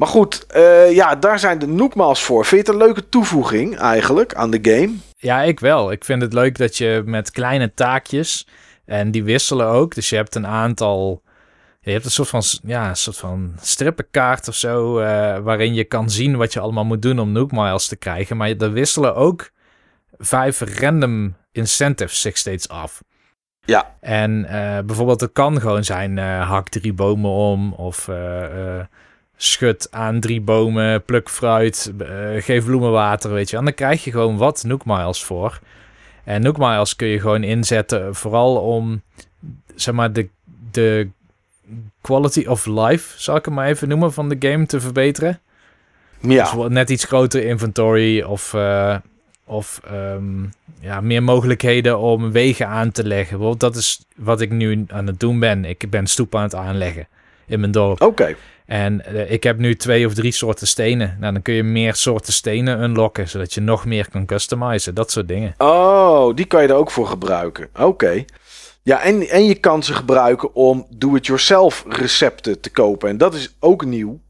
Maar goed, uh, ja, daar zijn de Nookmaals voor. Vind je het een leuke toevoeging eigenlijk aan de game? Ja, ik wel. Ik vind het leuk dat je met kleine taakjes, en die wisselen ook. Dus je hebt een aantal Je hebt een soort van, ja, een soort van strippenkaart of zo, eh, waarin je kan zien wat je allemaal moet doen om Nook Miles te krijgen. Maar er wisselen ook vijf random incentives zich steeds af. Ja. En uh, bijvoorbeeld het kan gewoon zijn uh, hak drie bomen om of uh, schud aan drie bomen, pluk fruit, geef bloemen water, weet je. En dan krijg je gewoon wat Nook Miles voor. En Nook Miles kun je gewoon inzetten vooral om, zeg maar, de, de quality of life, zal ik hem maar even noemen, van de game te verbeteren. Ja. Dus net iets groter inventory of, uh, of um, ja, meer mogelijkheden om wegen aan te leggen. Bijvoorbeeld dat is wat ik nu aan het doen ben. Ik ben stoep aan het aanleggen in mijn dorp. Oké. Okay. En uh, ik heb nu twee of drie soorten stenen. Nou, dan kun je meer soorten stenen unlocken, zodat je nog meer kan customizen. Dat soort dingen. Oh, die kan je er ook voor gebruiken. Oké. Okay. Ja, en, en je kan ze gebruiken om do-it-yourself recepten te kopen. En dat is ook nieuw.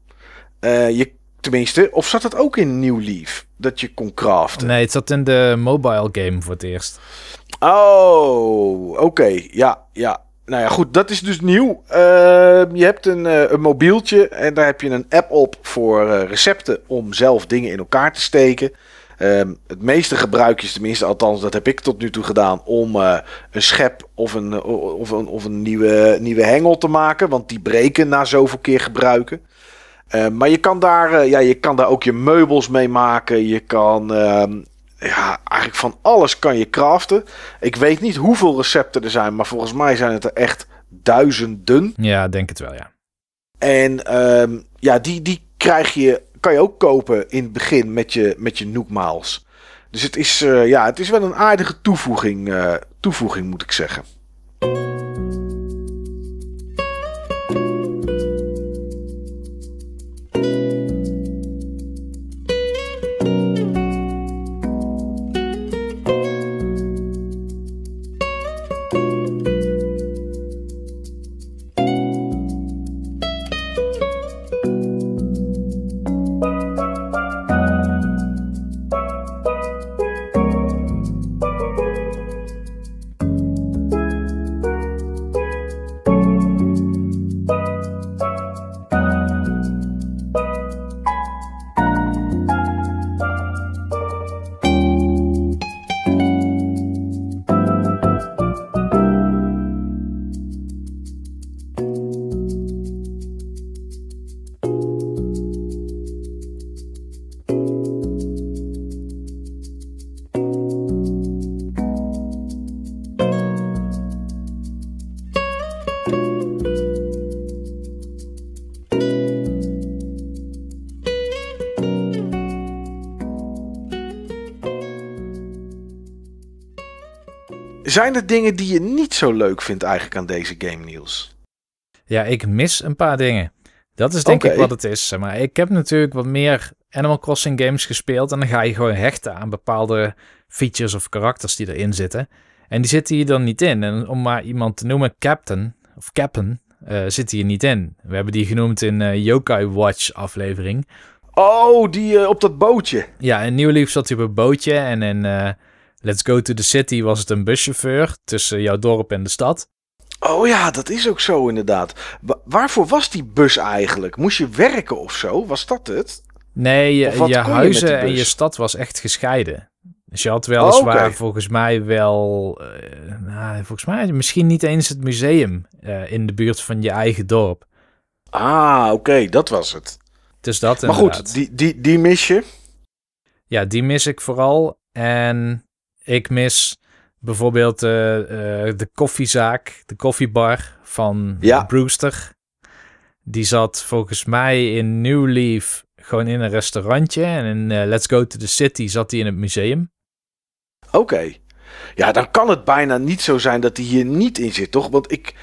Uh, je, tenminste, of zat het ook in New Leaf? Dat je kon craften? Nee, het zat in de mobile game voor het eerst. Oh, oké. Okay. Ja, ja. Nou ja, goed, dat is dus nieuw. Uh, je hebt een, uh, een, mobieltje en daar heb je een app op voor uh, recepten om zelf dingen in elkaar te steken. Um, het meeste gebruik je, tenminste, althans, dat heb ik tot nu toe gedaan, om uh, een schep of een, of een, of een nieuwe, nieuwe hengel te maken. Want die breken na zoveel keer gebruiken. Uh, maar je kan, daar, ja, je kan daar ook je meubels mee maken. Je kan ja, eigenlijk van alles kan je craften. Ik weet niet hoeveel recepten er zijn, maar volgens mij zijn het er echt duizenden. Ja, denk het wel, ja. En um, ja, die, die krijg je kan je ook kopen in het begin met je, met je Nookmaals. Dus het is, uh, ja, het is wel een aardige toevoeging, uh, toevoeging moet ik zeggen. Zijn er dingen die je niet zo leuk vindt eigenlijk aan deze game, Niels? Ja, ik mis een paar dingen. Dat is denk okay. ik wat het is. Maar ik heb natuurlijk wat meer Animal Crossing games gespeeld. En dan ga je gewoon hechten aan bepaalde features of karakters die erin zitten. En die zitten hier dan niet in. En om maar iemand te noemen, Captain of Captain, uh, zit hier niet in. We hebben die genoemd in uh, Yokai Watch aflevering. Oh, die uh, op dat bootje. Ja, in Nieuw Leaf zat hij op een bootje. En in Let's Go to the City was het een buschauffeur tussen jouw dorp en de stad. Oh ja, dat is ook zo inderdaad. Wa waarvoor was die bus eigenlijk? Moest je werken of zo? Was dat het? Nee, je, je huizen je en je stad was echt gescheiden. Dus je had weliswaar oh, okay. volgens mij wel... Uh, nou, volgens mij misschien niet eens het museum uh, in de buurt van je eigen dorp. Ah, oké, okay, dat was het. Dus dat Maar inderdaad. goed, die, die, die mis je? Ja, die mis ik vooral. En ik mis bijvoorbeeld uh, uh, de koffiezaak, de koffiebar van ja. Brewster. Die zat volgens mij in New Leaf gewoon in een restaurantje. En in uh, Let's Go to the City zat hij in het museum. Oké. Okay. Ja, dan kan het bijna niet zo zijn dat hij hier niet in zit, toch? Want ik...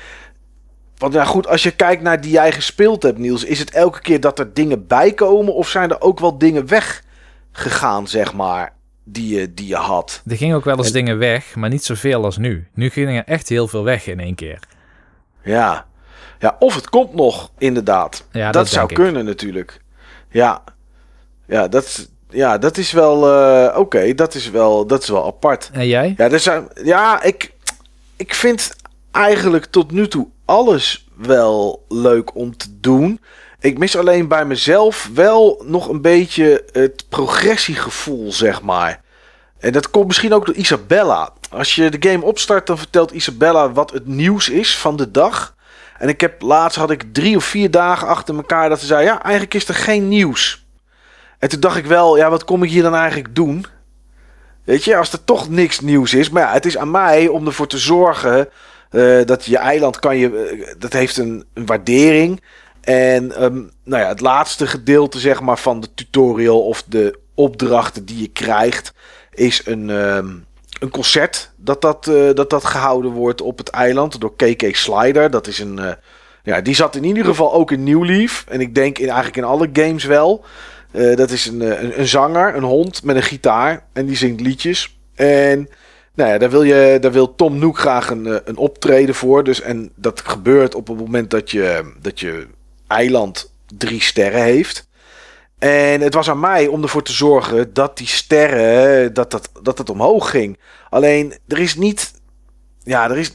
Want ja, goed, als je kijkt naar die jij gespeeld hebt, Niels, is het elke keer dat er dingen bijkomen of zijn er ook wel dingen weggegaan, zeg maar? Die je, die je had. Er gingen ook wel eens en... dingen weg, maar niet zoveel als nu. Nu gingen er echt heel veel weg in één keer. Ja, ja of het komt nog, inderdaad. Ja, dat, dat zou ik. kunnen natuurlijk. Ja, ja dat, ja, dat is wel... Uh, Oké, okay, dat, is wel, dat is wel apart. En jij? Ja, er zijn, ja ik, ik vind eigenlijk tot nu toe alles wel leuk om te doen. Ik mis alleen bij mezelf wel nog een beetje het progressiegevoel, zeg maar. En dat komt misschien ook door Isabella. Als je de game opstart, dan vertelt Isabella wat het nieuws is van de dag. En ik heb laatst had ik drie of vier dagen achter elkaar dat ze zei: Ja, eigenlijk is er geen nieuws. En toen dacht ik wel, ja, wat kom ik hier dan eigenlijk doen? Weet je, als er toch niks nieuws is. Maar ja, het is aan mij om ervoor te zorgen uh, dat je eiland kan je. Uh, dat heeft een, waardering. En um, nou ja, het laatste gedeelte zeg maar, van de tutorial of de opdrachten die je krijgt, is een, um, een concert dat dat, uh, dat dat gehouden wordt op het eiland door KK Slider. Dat is een. ja, die zat in ieder geval ook in New Leaf. En ik denk in, eigenlijk in alle games wel. Dat is een, een, zanger, een hond met een gitaar. En die zingt liedjes. En nou ja, daar, wil je, daar wil Tom Nook graag een, een optreden voor. Dus, en dat gebeurt op het moment dat je, dat je eiland drie sterren heeft. En het was aan mij om ervoor te zorgen dat die sterren, dat, dat, dat het omhoog ging. Alleen, er is niet, ja, er is,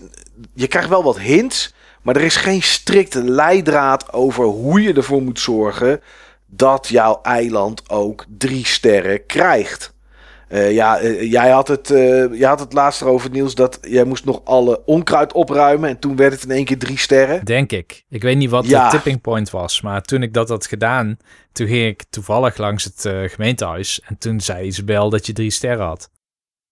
je krijgt wel wat hints, maar er is geen strikte leidraad over hoe je ervoor moet zorgen dat jouw eiland ook drie sterren krijgt. Uh, ja, uh, jij, had het, uh, jij had het laatst erover, Niels, dat jij moest nog alle onkruid opruimen. En toen werd het in één keer drie sterren. Denk ik. Ik weet niet wat ja. de tipping point was. Maar toen ik dat had gedaan, toen ging ik toevallig langs het gemeentehuis. En toen zei Isabel dat je drie sterren had.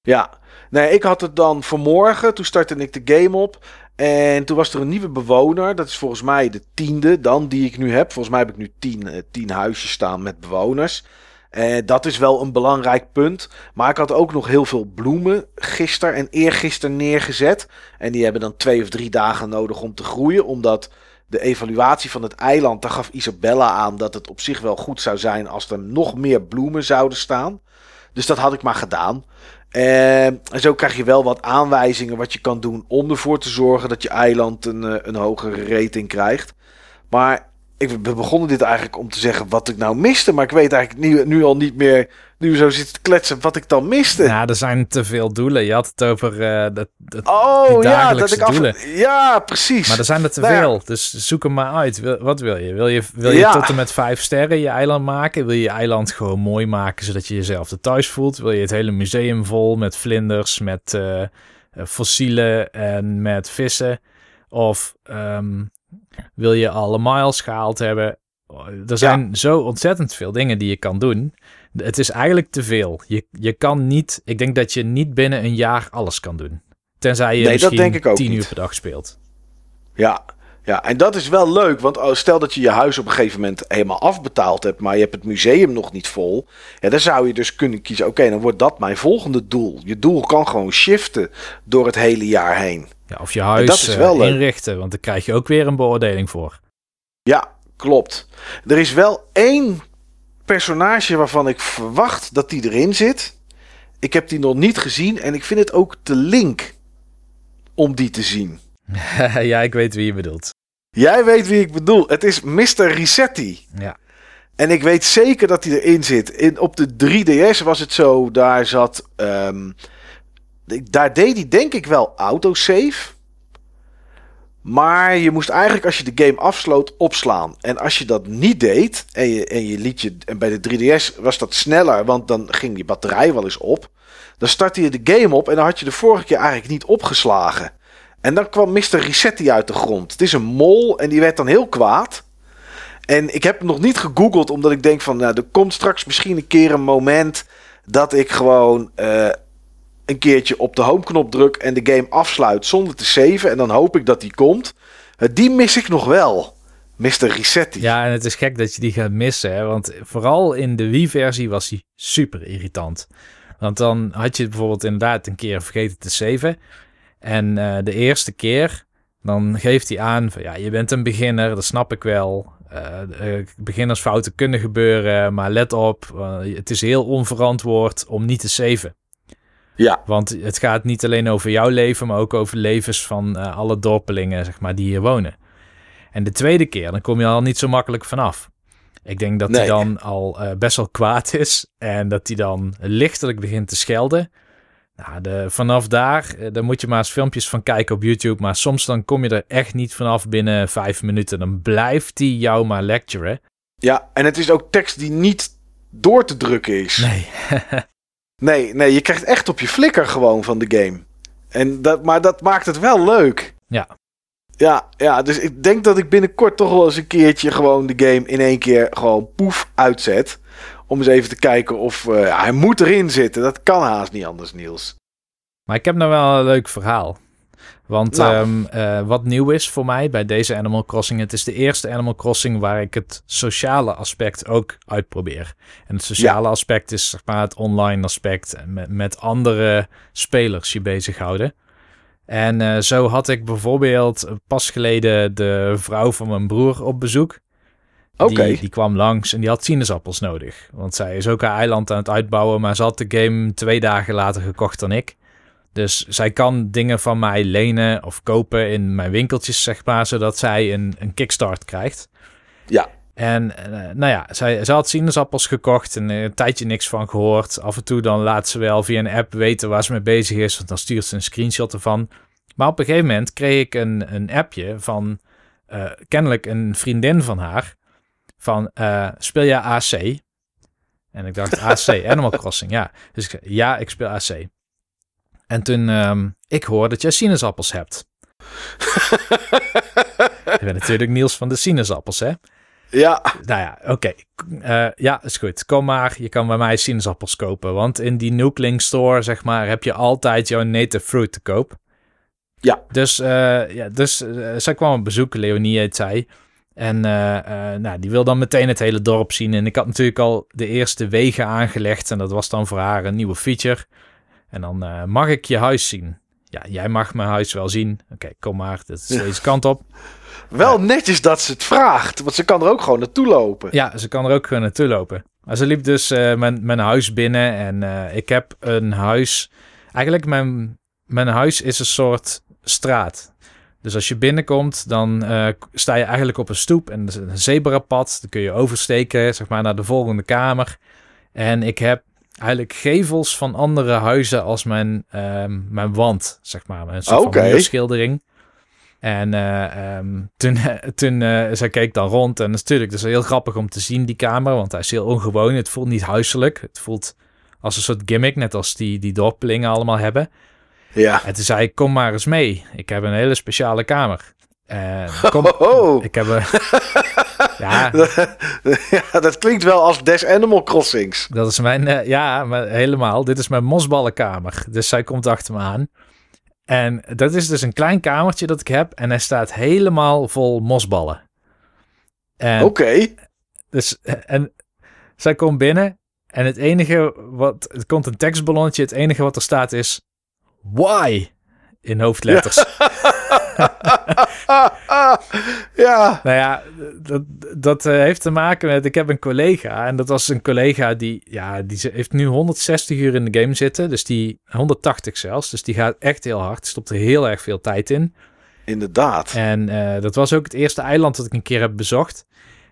Ja, nee, ik had het dan vanmorgen. Toen startte ik de game op. En toen was er een nieuwe bewoner. Dat is volgens mij de tiende dan die ik nu heb. Volgens mij heb ik nu tien, tien huisjes staan met bewoners. Uh, dat is wel een belangrijk punt. Maar ik had ook nog heel veel bloemen gisteren en eergisteren neergezet. En die hebben dan twee of drie dagen nodig om te groeien. Omdat de evaluatie van het eiland, daar gaf Isabella aan dat het op zich wel goed zou zijn als er nog meer bloemen zouden staan. Dus dat had ik maar gedaan. Uh, en zo krijg je wel wat aanwijzingen wat je kan doen om ervoor te zorgen dat je eiland een, eh, een hogere rating krijgt. Maar ik, we begonnen dit eigenlijk om te zeggen wat ik nou miste. Maar ik weet eigenlijk nu, nu al niet meer, nu zo zit te kletsen, wat ik dan miste. Ja, er zijn te veel doelen. Je had het over uh, dat, dat, oh, ja, dat ik doelen. Af, ja, precies. Maar er zijn er te nou, veel. Dus zoek hem maar uit. Wat wil je? Wil je, wil je ja. tot en met vijf sterren je eiland maken? Wil je je eiland gewoon mooi maken, zodat je jezelf er thuis voelt? Wil je het hele museum vol met vlinders, met uh, fossielen en met vissen? Of um, wil je alle miles gehaald hebben? Er zijn ja. zo ontzettend veel dingen die je kan doen. Het is eigenlijk te veel. Je, je kan niet, ik denk dat je niet binnen een jaar alles kan doen. Tenzij je nee, misschien tien uur per dag speelt. Ja, ja, en dat is wel leuk, want oh, stel dat je je huis op een gegeven moment helemaal afbetaald hebt, maar je hebt het museum nog niet vol. Ja, dan zou je dus kunnen kiezen, oké, dan wordt dat mijn volgende doel. Je doel kan gewoon shiften door het hele jaar heen. Ja, of je huis uh, inrichten, want daar krijg je ook weer een beoordeling voor. Ja, klopt. Er is wel één personage waarvan ik verwacht dat die erin zit. Ik heb die nog niet gezien en ik vind het ook te link om die te zien. <laughs> ja, ik weet wie je bedoelt. Jij weet wie ik bedoel. Het is Mr. Resetti. Ja. En ik weet zeker dat hij erin zit. In, op de 3DS was het zo, daar zat... Um, daar deed hij denk ik wel autosave. Maar je moest eigenlijk als je de game afsloot opslaan. En als je dat niet deed en je, en je liet je... En bij de 3DS was dat sneller, want dan ging je batterij wel eens op. Dan startte je de game op en dan had je de vorige keer eigenlijk niet opgeslagen. En dan kwam Mr. Resetti uit de grond. Het is een mol en die werd dan heel kwaad. En ik heb hem nog niet gegoogeld, omdat ik denk van... Nou, er komt straks misschien een keer een moment dat ik gewoon... Uh, een keertje op de homeknop druk en de game afsluit zonder te saven. En dan hoop ik dat die komt. Uh, die mis ik nog wel. Mr. Resetti. Ja, en het is gek dat je die gaat missen. Hè? Want vooral in de Wii-versie was hij super irritant. Want dan had je bijvoorbeeld inderdaad een keer vergeten te saven. En uh, de eerste keer, dan geeft hij aan van ja, je bent een beginner, dat snap ik wel. Uh, beginnersfouten kunnen gebeuren, maar let op, het is heel onverantwoord om niet te saven. Ja. Want het gaat niet alleen over jouw leven, maar ook over levens van alle dorpelingen, zeg maar, die hier wonen. En de tweede keer, dan kom je al niet zo makkelijk vanaf. Ik denk dat nee. hij dan al best wel kwaad is en dat hij dan lichtelijk begint te schelden. Nou, de, vanaf daar, eh, daar moet je maar eens filmpjes van kijken op YouTube. Maar soms dan kom je er echt niet vanaf binnen vijf minuten. Dan blijft die jou maar lecturen. Ja, en het is ook tekst die niet door te drukken is. Nee. <laughs> nee, nee, je krijgt echt op je flikker gewoon van de game. En dat, maar dat maakt het wel leuk. Ja. Ja, ja, dus ik denk dat ik binnenkort toch wel eens een keertje gewoon de game in één keer gewoon poef uitzet. Om eens even te kijken of uh, hij moet erin zitten. Dat kan haast niet anders, Niels. Maar ik heb nou wel een leuk verhaal. Want nou. um, uh, wat nieuw is voor mij bij deze Animal Crossing, het is de eerste Animal Crossing waar ik het sociale aspect ook uitprobeer. En het sociale ja. aspect is zeg maar het online aspect met, met andere spelers je bezighouden. En uh, zo had ik bijvoorbeeld pas geleden de vrouw van mijn broer op bezoek. Oké. Die, die, kwam langs en die had sinaasappels nodig. Want zij is ook haar eiland aan het uitbouwen, maar ze had de game twee dagen later gekocht dan ik. Dus zij kan dingen van mij lenen of kopen in mijn winkeltjes, zeg maar, zodat zij een, een kickstart krijgt. Ja. En uh, nou ja, zij, ze had sinaasappels gekocht en een tijdje niks van gehoord. Af en toe dan laat ze wel via een app weten waar ze mee bezig is, want dan stuurt ze een screenshot ervan. Maar op een gegeven moment kreeg ik een, een appje van uh, kennelijk een vriendin van haar. Van uh, speel jij AC? En ik dacht AC, <laughs> Animal Crossing, ja. Dus ik zei, ja, ik speel AC. En toen, um, ik hoor dat jij sinaasappels hebt. <laughs> ik ben natuurlijk Niels van de sinaasappels, hè? Ja. Nou ja, oké. Okay. Uh, ja, is goed. Kom maar, je kan bij mij sinaasappels kopen. Want in die Nookling Store, zeg maar, heb je altijd jouw native fruit te koop. Ja. Dus, uh, ja, dus uh, zij kwam op bezoek, Leonie heet zij. En nou, die wil dan meteen het hele dorp zien. En ik had natuurlijk al de eerste wegen aangelegd. En dat was dan voor haar een nieuwe feature. En dan uh, mag ik je huis zien. Ja, jij mag mijn huis wel zien. Oké, okay, kom maar. Dat is deze kant op. Wel uh, netjes dat ze het vraagt. Want ze kan er ook gewoon naartoe lopen. Ja, ze kan er ook gewoon naartoe lopen. Maar ze liep dus uh, mijn, mijn huis binnen. En ik heb een huis... Eigenlijk mijn, mijn huis is een soort straat. Dus als je binnenkomt, dan sta je eigenlijk op een stoep. En er is een zebrapad. Dan kun je oversteken, zeg maar, naar de volgende kamer. En ik heb eigenlijk gevels van andere huizen als mijn, um, mijn wand, zeg maar. Een soort okay. van schildering. En uh, um, toen, <laughs> toen uh, zij keek dan rond en natuurlijk, het is heel grappig om te zien die kamer, want hij is heel ongewoon. Het voelt niet huiselijk. Het voelt als een soort gimmick, net als die, die dorpelingen allemaal hebben. Ja. En toen zei ik, kom maar eens mee. Ik heb een hele speciale kamer. En <laughs> kom, oh. ik heb een... <laughs> ja. <laughs> ja, dat klinkt wel als Des Animal Crossings. Dat is mijn, uh, ja, maar helemaal. Dit is mijn mosballenkamer. Dus zij komt achter me aan. En dat is dus een klein kamertje dat ik heb. En hij staat helemaal vol mosballen. Oké. Okay. Dus, en zij komt binnen. En het enige wat, het komt een tekstballonnetje. Het enige wat er staat is, why? In hoofdletters. Ja. <laughs> ja. Nou ja, dat, dat uh, heeft te maken met... Ik heb een collega en dat was een collega die... Ja, die heeft nu 160 uur in de game zitten. Dus die... 180 zelfs. Dus die gaat echt heel hard. Stopt er heel erg veel tijd in. Inderdaad. En uh, dat was ook het eerste eiland dat ik een keer heb bezocht.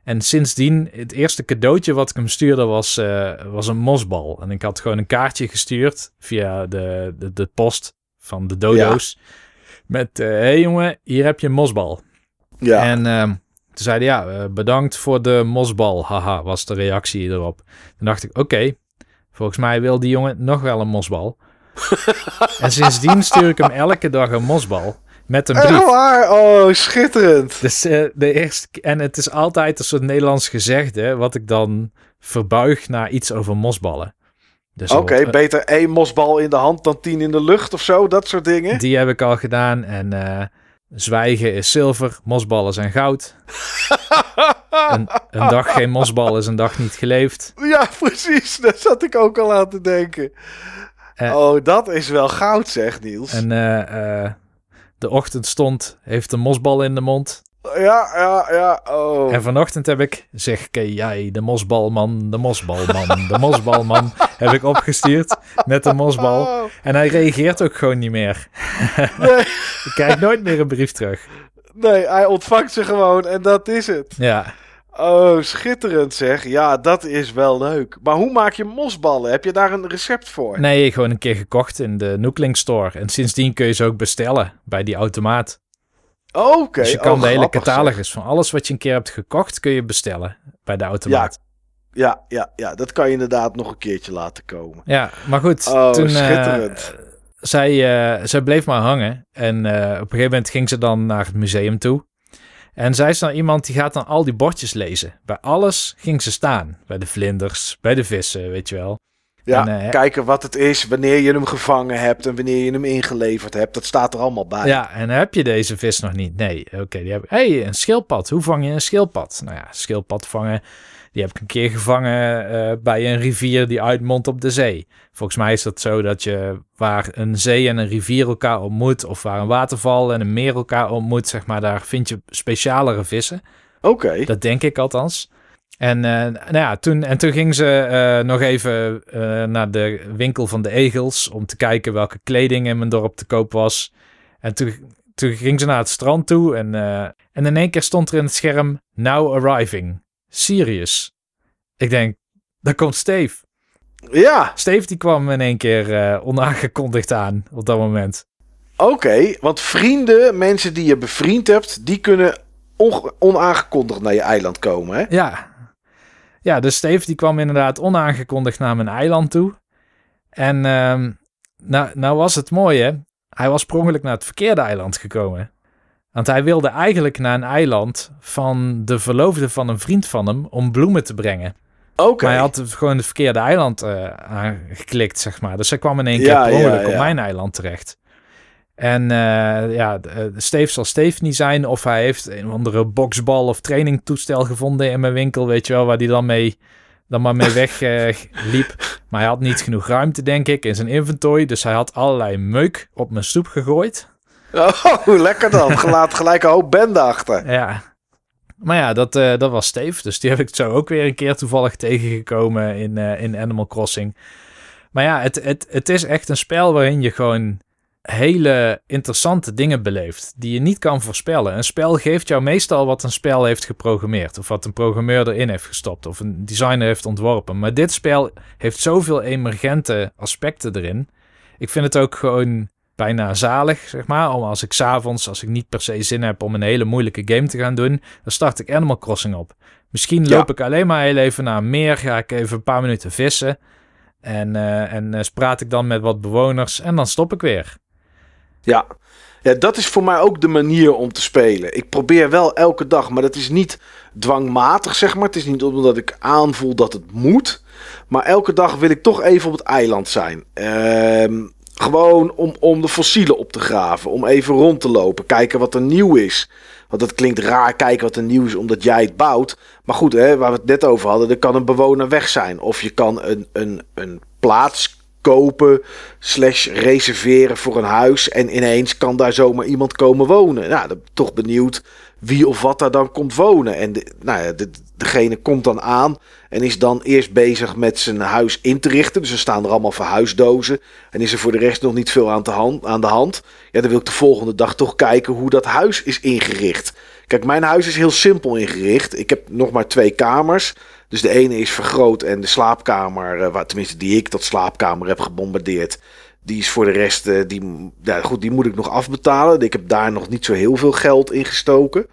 En sindsdien, het eerste cadeautje wat ik hem stuurde was, uh, was een mosbal. En ik had gewoon een kaartje gestuurd via de, de, de post van de dodo's. Ja. Met, hé uh, hey jongen, hier heb je een mosbal. Ja. En uh, toen zeiden ja, uh, bedankt voor de mosbal. Haha, was de reactie erop. Toen dacht ik, oké, okay, volgens mij wil die jongen nog wel een mosbal. <laughs> en sindsdien stuur ik hem elke dag een mosbal. Met een brief. Echt waar? Oh, schitterend. Dus uh, de eerste... En het is altijd een soort Nederlands gezegde... wat ik dan verbuig naar iets over mosballen. Dus Oké, okay, beter één mosbal in de hand dan tien in de lucht of zo, dat soort dingen. Die heb ik al gedaan en uh, zwijgen is zilver, mosballen zijn goud. <laughs> een, een, dag geen mosbal is een dag niet geleefd. Ja, precies, daar zat ik ook al aan te denken. Uh, oh, dat is wel goud zeg, Niels. En de ochtend stond, heeft een mosbal in de mond. Ja, ja, ja. Oh. En vanochtend heb ik, zeg ken jij, de mosbalman, de mosbalman, de mosbalman, <laughs> heb ik opgestuurd met de mosbal. Oh. En hij reageert ook gewoon niet meer. <laughs> Nee. <laughs> ik krijg nooit meer een brief terug. Nee, hij ontvangt ze gewoon en dat is het. Ja. Oh, schitterend zeg. Ja, dat is wel leuk. Maar hoe maak je mosballen? Heb je daar een recept voor? Nee, gewoon een keer gekocht in de Nookling Store. En sindsdien kun je ze ook bestellen bij die automaat. Oké. Dus je kan oh, de hele grappig, zeg. catalogus van alles wat je een keer hebt gekocht, kun je bestellen bij de automaat. Ja, ja, ja, dat kan je inderdaad nog een keertje laten komen. Ja, maar goed. Oh, toen, eh, schitterend. zij, eh, zij bleef maar hangen. En eh, op een gegeven moment ging ze dan naar het museum toe. En zij is dan iemand die gaat dan al die bordjes lezen. Bij alles ging ze staan. Bij de vlinders, bij de vissen, weet je wel. Ja, En, eh, kijken wat het is, wanneer je hem gevangen hebt en wanneer je hem ingeleverd hebt. Dat staat er allemaal bij. Ja, en heb je deze vis nog niet? Nee, oké. die heb ik. hey, een schildpad. Hoe vang je een schildpad? Nou ja, schildpad vangen. Die heb ik een keer gevangen eh, bij een rivier die uitmondt op de zee. Volgens mij is dat zo dat je waar een zee en een rivier elkaar ontmoet, of waar een waterval en een meer elkaar ontmoet, zeg maar, daar vind je specialere vissen. Oké. Dat denk ik althans. En, eh, nou ja, toen, en toen ging ze eh, nog even eh, naar de winkel van de egels om te kijken welke kleding in mijn dorp te koop was. En toen, toen ging ze naar het strand toe en, en in één keer stond er in het scherm Now Arriving. Serious. Ik denk, daar komt Steve. Ja, Steve die kwam in één keer onaangekondigd aan op dat moment. oké. Want vrienden, mensen die je bevriend hebt, die kunnen onaangekondigd naar je eiland komen, hè? Ja. Ja, dus Steve die kwam inderdaad onaangekondigd naar mijn eiland toe. En ehm, nou, nou was het mooie, hij was sprongelijk naar het verkeerde eiland gekomen. Want hij wilde eigenlijk naar een eiland van de verloofde van een vriend van hem om bloemen te brengen. Oké. Maar hij had gewoon het verkeerde eiland eh, aangeklikt, zeg maar. Dus hij kwam in één keer Ja, per ongeluk ja, op mijn eiland terecht. En eh, ja, eh, Steve zal Steve niet zijn. Of hij heeft een of andere boxbal of trainingtoestel gevonden in mijn winkel. Weet je wel, waar hij dan mee dan maar mee weg eh, liep. Maar hij had niet genoeg ruimte, denk ik, in zijn inventory. Dus hij had allerlei meuk op mijn stoep gegooid. Oh, lekker dan. Gelaat <laughs> gelijk een hoop bende achter. Ja. Maar ja, dat, dat was Steve. Dus die heb ik zo ook weer een keer toevallig tegengekomen in, in Animal Crossing. Maar ja, het, het, het is echt een spel waarin je gewoon hele interessante dingen beleeft. Die je niet kan voorspellen. Een spel geeft jou meestal wat een spel heeft geprogrammeerd. Of wat een programmeur erin heeft gestopt. Of een designer heeft ontworpen. Maar dit spel heeft zoveel emergente aspecten erin. Ik vind het ook gewoon bijna zalig, zeg maar. Om als ik s'avonds, als ik niet per se zin heb om een hele moeilijke game te gaan doen, dan start ik Animal Crossing op. Misschien Ja. loop ik alleen maar heel even naar een meer, ga ik even een paar minuten vissen. En, eh, en eh, praat ik dan met wat bewoners en dan stop ik weer. Ja. ja, dat is voor mij ook de manier om te spelen. Ik probeer wel elke dag, maar dat is niet dwangmatig, zeg maar. Het is niet omdat ik aanvoel dat het moet. Maar elke dag wil ik toch even op het eiland zijn. Ehm, gewoon om, om de fossielen op te graven. Om even rond te lopen. Kijken wat er nieuw is. Want dat klinkt raar, kijken wat er nieuw is omdat jij het bouwt. Maar goed, hè, waar we het net over hadden, er kan een bewoner weg zijn. Of je kan een, een, een plaats kopen slash reserveren voor een huis. En ineens kan daar zomaar iemand komen wonen. Nou, toch benieuwd wie of wat daar dan komt wonen. En de, nou ja, de, degene komt dan aan en is dan eerst bezig met zijn huis in te richten. Dus er staan er allemaal verhuisdozen. En is er voor de rest nog niet veel aan hand. Aan de hand. Ja, dan wil ik de volgende dag toch kijken hoe dat huis is ingericht. Kijk, mijn huis is heel simpel ingericht. Ik heb nog maar twee kamers. Dus de ene is vergroot en de slaapkamer, eh, waar, tenminste die ik tot slaapkamer heb gebombardeerd, die is voor de rest, eh, die, ja, goed, die moet ik nog afbetalen. Ik heb daar nog niet zo heel veel geld in gestoken.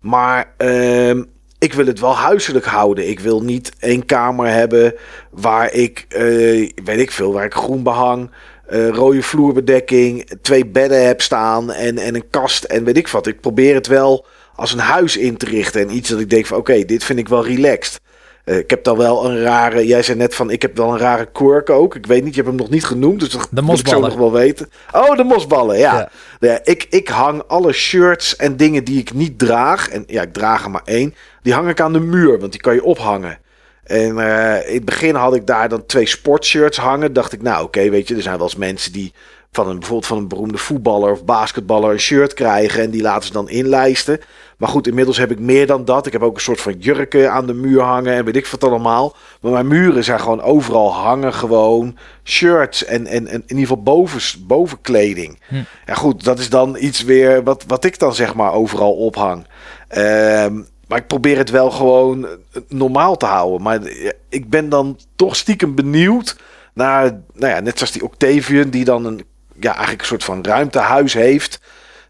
Maar ehm, ik wil het wel huiselijk houden. Ik wil niet één kamer hebben waar ik, eh, weet ik veel, waar ik groen behang, eh, rode vloerbedekking, twee bedden heb staan en, en een kast en weet ik wat. Ik probeer het wel als een huis in te richten en iets dat ik denk van oké, dit vind ik wel relaxed. Eh, ik heb dan wel een rare. Jij zei net van. Ik heb wel een rare quirk ook. Ik weet niet, je hebt hem nog niet genoemd. Dus dat De moet ik zo nog wel weten. Oh, de mosballen, ja. Ja. Ja, ik, ik hang alle shirts en dingen die ik niet draag. En ja, ik draag er maar één. Die hang ik aan de muur, want die kan je ophangen. En eh, in het begin had ik daar dan twee sportshirts hangen. Dacht ik, nou oké, weet je, er zijn wel eens mensen die van een, bijvoorbeeld van een beroemde voetballer of basketballer een shirt krijgen. En die laten ze dan inlijsten. Maar goed, inmiddels heb ik meer dan dat. Ik heb ook een soort van jurken aan de muur hangen en weet ik wat allemaal. Maar mijn muren zijn gewoon overal hangen gewoon shirts en, en, en in ieder geval boven, bovenkleding. Hm. Ja goed, dat is dan iets weer wat, wat ik dan zeg maar overal ophang. Ehm, maar ik probeer het wel gewoon normaal te houden. Maar ik ben dan toch stiekem benieuwd naar, nou ja, net zoals die Octavian, die dan een, ja, eigenlijk een soort van ruimtehuis heeft.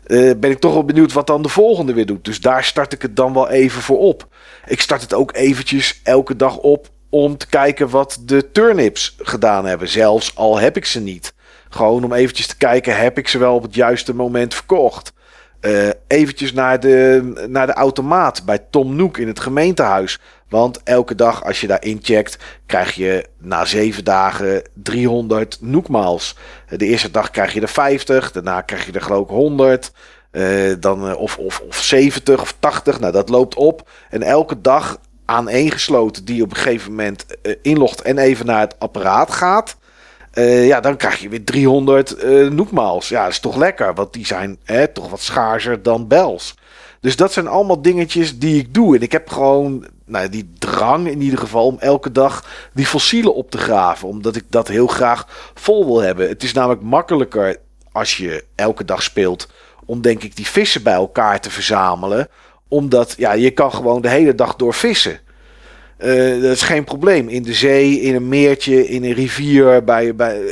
Uh, ben ik toch wel benieuwd wat dan de volgende weer doet. Dus daar start ik het dan wel even voor op. Ik start het ook eventjes elke dag op om te kijken wat de turnips gedaan hebben. Zelfs al heb ik ze niet. Gewoon om eventjes te kijken, heb ik ze wel op het juiste moment verkocht? Uh, eventjes naar de, naar de automaat bij Tom Noek in het gemeentehuis. Want elke dag als je daar incheckt, krijg je na zeven dagen 300 Noekmaals. De eerste dag krijg je er 50, daarna krijg je er geloof ik 100. Uh, dan, uh, of, of, of 70 of 80, nou dat loopt op. En elke dag aaneengesloten die op een gegeven moment uh, inlogt en even naar het apparaat gaat. Ja, dan krijg je weer 300 uh, noekmaals. Ja, dat is toch lekker, want die zijn hè, toch wat schaarser dan bels. Dus dat zijn allemaal dingetjes die ik doe. En ik heb gewoon nou, die drang in ieder geval om elke dag die fossielen op te graven. Omdat ik dat heel graag vol wil hebben. Het is namelijk makkelijker als je elke dag speelt om denk ik die vissen bij elkaar te verzamelen. Omdat ja, je kan gewoon de hele dag door vissen. Uh, dat is geen probleem. In de zee, in een meertje, in een rivier. Bij, bij, uh,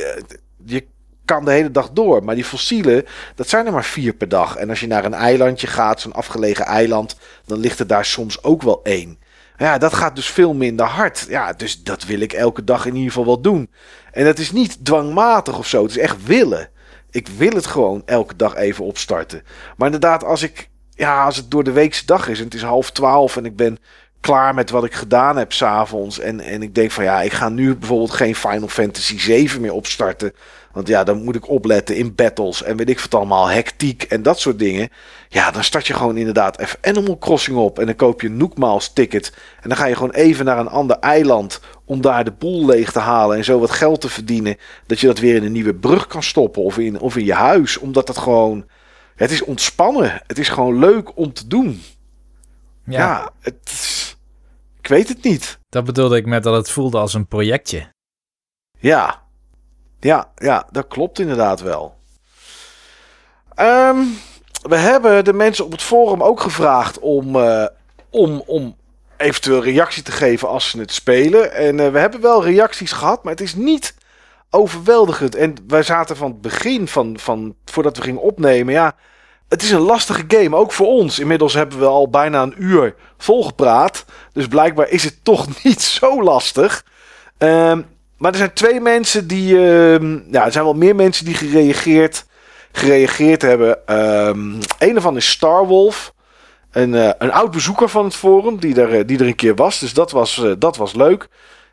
je kan de hele dag door. Maar die fossielen, dat zijn er maar vier per dag. En als je naar een eilandje gaat, zo'n afgelegen eiland, dan ligt er daar soms ook wel één. Ja, dat gaat dus veel minder hard. Ja, dus dat wil ik elke dag in ieder geval wel doen. En dat is niet dwangmatig of zo. Het is echt willen. Ik wil het gewoon elke dag even opstarten. Maar inderdaad, als ik. Ja, als het door de weekse dag is en het is half twaalf en ik ben klaar met wat ik gedaan heb s'avonds. En, en ik denk van ja, ik ga nu bijvoorbeeld geen Final Fantasy 7 meer opstarten. Want ja, dan moet ik opletten in battles en weet ik wat allemaal, hectiek en dat soort dingen. Ja, dan start je gewoon inderdaad even Animal Crossing op. En dan koop je een Nookmaals ticket. En dan ga je gewoon even naar een ander eiland om daar de boel leeg te halen en zo wat geld te verdienen. Dat je dat weer in een nieuwe brug kan stoppen of in, of in je huis. Omdat het gewoon, het is ontspannen. Het is gewoon leuk om te doen. Ja, ja het, ik weet het niet. Dat bedoelde ik met dat het voelde als een projectje. Ja, ja, ja dat klopt inderdaad wel. Um, we hebben de mensen op het forum ook gevraagd om, uh, om, om eventueel reactie te geven als ze het spelen. En uh, we hebben wel reacties gehad, maar het is niet overweldigend. En wij zaten van het begin, van, van, voordat we gingen opnemen, ja, het is een lastige game, ook voor ons. Inmiddels hebben we al bijna een uur volgepraat. Dus blijkbaar is het toch <laughs> niet zo lastig. Um, maar er zijn twee mensen die. Uh, ja, er zijn wel meer mensen die gereageerd, gereageerd hebben. Um, een ervan is Starwolf. Een, uh, een oud bezoeker van het forum, die er, die er een keer was. Dus dat was, uh, dat was leuk.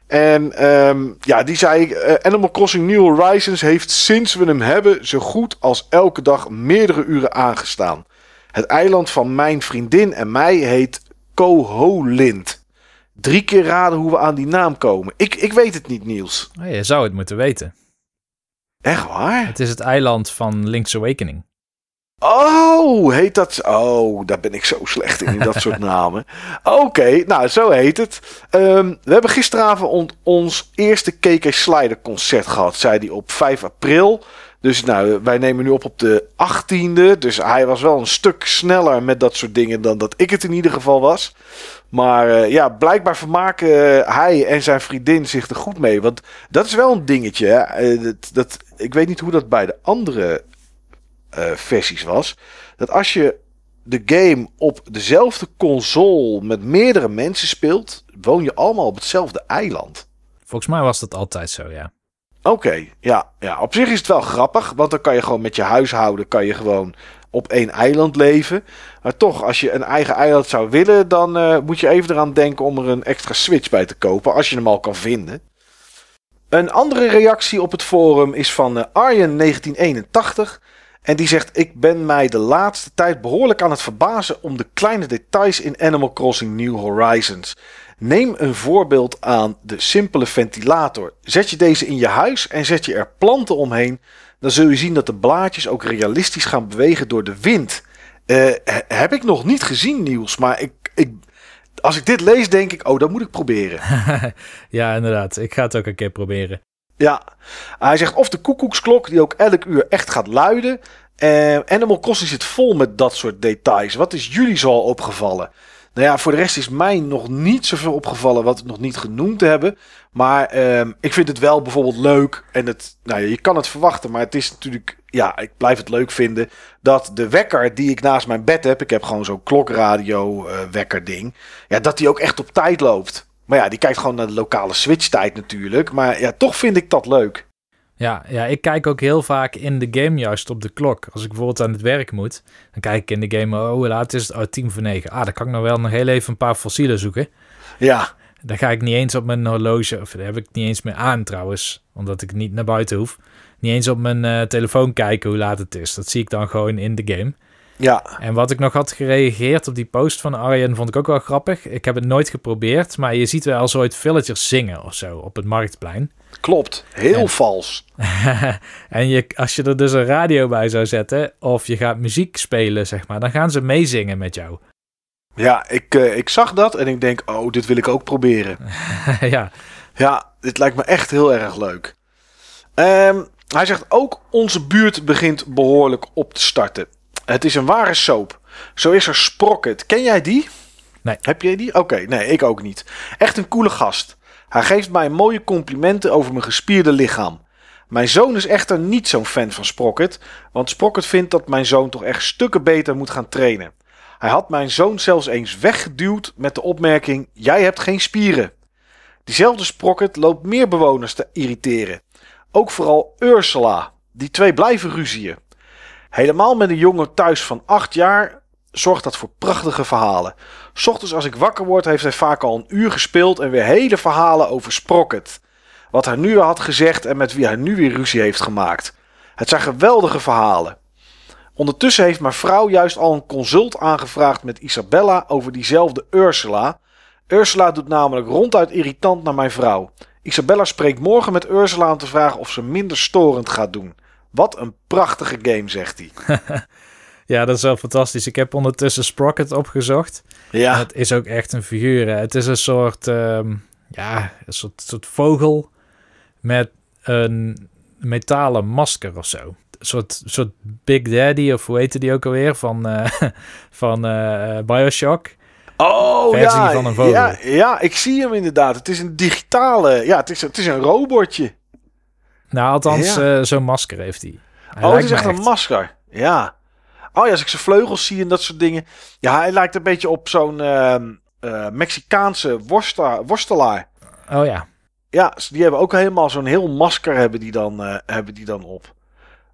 En um, ja, die zei: Animal Crossing New Horizons heeft sinds we hem hebben zo goed als elke dag meerdere uren aangestaan. Het eiland van mijn vriendin en mij heet Koholint. Drie keer raden hoe we aan die naam komen. Ik, ik weet het niet, Niels. Oh, je zou het moeten weten. Echt waar? Het is het eiland van Link's Awakening. Oh, heet dat? Oh, daar ben ik zo slecht in, in dat soort <laughs> namen. Oké, nou, zo heet het. Um, we hebben gisteravond ons eerste KK Slider concert gehad, zei hij op 5 april. Dus nou, wij nemen nu op op de 18e. Dus hij was wel een stuk sneller met dat soort dingen dan dat ik het in ieder geval was. Maar uh, ja, blijkbaar vermaken uh, hij en zijn vriendin zich er goed mee. Want dat is wel een dingetje. Hè? Uh, dat, dat, ik weet niet hoe dat bij de andere versies was. Dat als je de game op dezelfde console met meerdere mensen speelt, woon je allemaal op hetzelfde eiland. Volgens mij was dat altijd zo, ja. Oké, ja, ja. Op zich is het wel grappig, want dan kan je gewoon met je huishouden kan je gewoon op één eiland leven. Maar toch, als je een eigen eiland zou willen, dan uh, moet je even eraan denken om er een extra switch bij te kopen, als je hem al kan vinden. Een andere reactie op het forum is van uh, Arjen 1981. En die zegt: Ik ben mij de laatste tijd behoorlijk aan het verbazen om de kleine details in Animal Crossing New Horizons. Neem een voorbeeld aan de simpele ventilator. Zet je deze in je huis en zet je er planten omheen, dan zul je zien dat de blaadjes ook realistisch gaan bewegen door de wind. Uh, heb ik nog niet gezien, Niels, maar ik, ik, als ik dit lees, denk ik, oh, dat moet ik proberen. <laughs> ja, inderdaad. Ik ga het ook een keer proberen. Ja, hij zegt of de koekoeksklok die ook elk uur echt gaat luiden. Uh, Animal Crossing zit vol met dat soort details. Wat is jullie zo al opgevallen? Nou ja, voor de rest is mij nog niet zoveel opgevallen wat we nog niet genoemd hebben. Maar ehm, ik vind het wel bijvoorbeeld leuk. En het, nou ja, je kan het verwachten, maar het is natuurlijk. Ja, ik blijf het leuk vinden. Dat de wekker die ik naast mijn bed heb. Ik heb gewoon zo'n klokradio uh, wekker ding. Ja, dat die ook echt op tijd loopt. Maar ja, die kijkt gewoon naar de lokale switch-tijd natuurlijk. Maar ja, toch vind ik dat leuk. Ja, ja, ik kijk ook heel vaak in de game juist op de klok. Als ik bijvoorbeeld aan het werk moet, dan kijk ik in de game, oh, hoe laat is het? Oh, tien voor negen. Ah, dan kan ik nog wel nog heel even een paar fossielen zoeken. Ja. Dan ga ik niet eens op mijn horloge, of daar heb ik niet eens meer aan trouwens, omdat ik niet naar buiten hoef. Niet eens op mijn uh, telefoon kijken hoe laat het is. Dat zie ik dan gewoon in de game. Ja. En wat ik nog had gereageerd op die post van Arjen vond ik ook wel grappig. Ik heb het nooit geprobeerd, maar je ziet wel zoiets villagers zingen of zo op het marktplein. Klopt, heel vals. <laughs> en je, als je er dus een radio bij zou zetten of je gaat muziek spelen, zeg maar, dan gaan ze meezingen met jou. <laughs> Ja, ik, uh, ik zag dat en ik denk, oh, dit wil ik ook proberen. ja. Ja, dit lijkt me echt heel erg leuk. Um, hij zegt ook, onze buurt begint behoorlijk op te starten. Het is een ware soap. Zo is er Sprocket. Ken jij die? Nee. Heb jij die? Oké, nee, ik ook niet. Echt een coole gast. Hij geeft mij mooie complimenten over mijn gespierde lichaam. Mijn zoon is echter niet zo'n fan van Sprocket, want Sprocket vindt dat mijn zoon toch echt stukken beter moet gaan trainen. Hij had mijn zoon zelfs eens weggeduwd met de opmerking: Jij hebt geen spieren. Diezelfde Sprocket loopt meer bewoners te irriteren. Ook vooral Ursula. Die twee blijven ruzieën. Helemaal met een jongen thuis van 8 jaar zorgt dat voor prachtige verhalen. Ochtends als ik wakker word heeft hij vaak al een uur gespeeld en weer hele verhalen over Sprocket. Wat hij nu had gezegd en met wie hij nu weer ruzie heeft gemaakt. Het zijn geweldige verhalen. Ondertussen heeft mijn vrouw juist al een consult aangevraagd met Isabella over diezelfde Ursula. Ursula doet namelijk ronduit irritant naar mijn vrouw. Isabella spreekt morgen met Ursula om te vragen of ze minder storend gaat doen. Wat een prachtige game, zegt hij. <laughs> ja, dat is wel fantastisch. Ik heb ondertussen Sprocket opgezocht. Ja. Het is ook echt een figuur. Het is een soort, um, ja, een soort, soort vogel met een metalen masker of zo. Een soort, soort Big Daddy, of hoe heette die ook alweer, van, uh, <laughs> van uh, Bioshock. Oh versie ja, van een vogel. ja, ja, ik zie hem inderdaad. Het is een digitale, ja, het is, het is een robotje. Nou, althans, ja. uh, zo'n masker heeft hij. hij oh, het is echt een masker. Ja. Oh ja, als ik zijn vleugels zie en dat soort dingen. Ja, hij lijkt een beetje op zo'n uh, uh, Mexicaanse worsta worstelaar. Oh ja. Ja, die hebben ook helemaal zo'n heel masker hebben die dan, uh, hebben die dan op.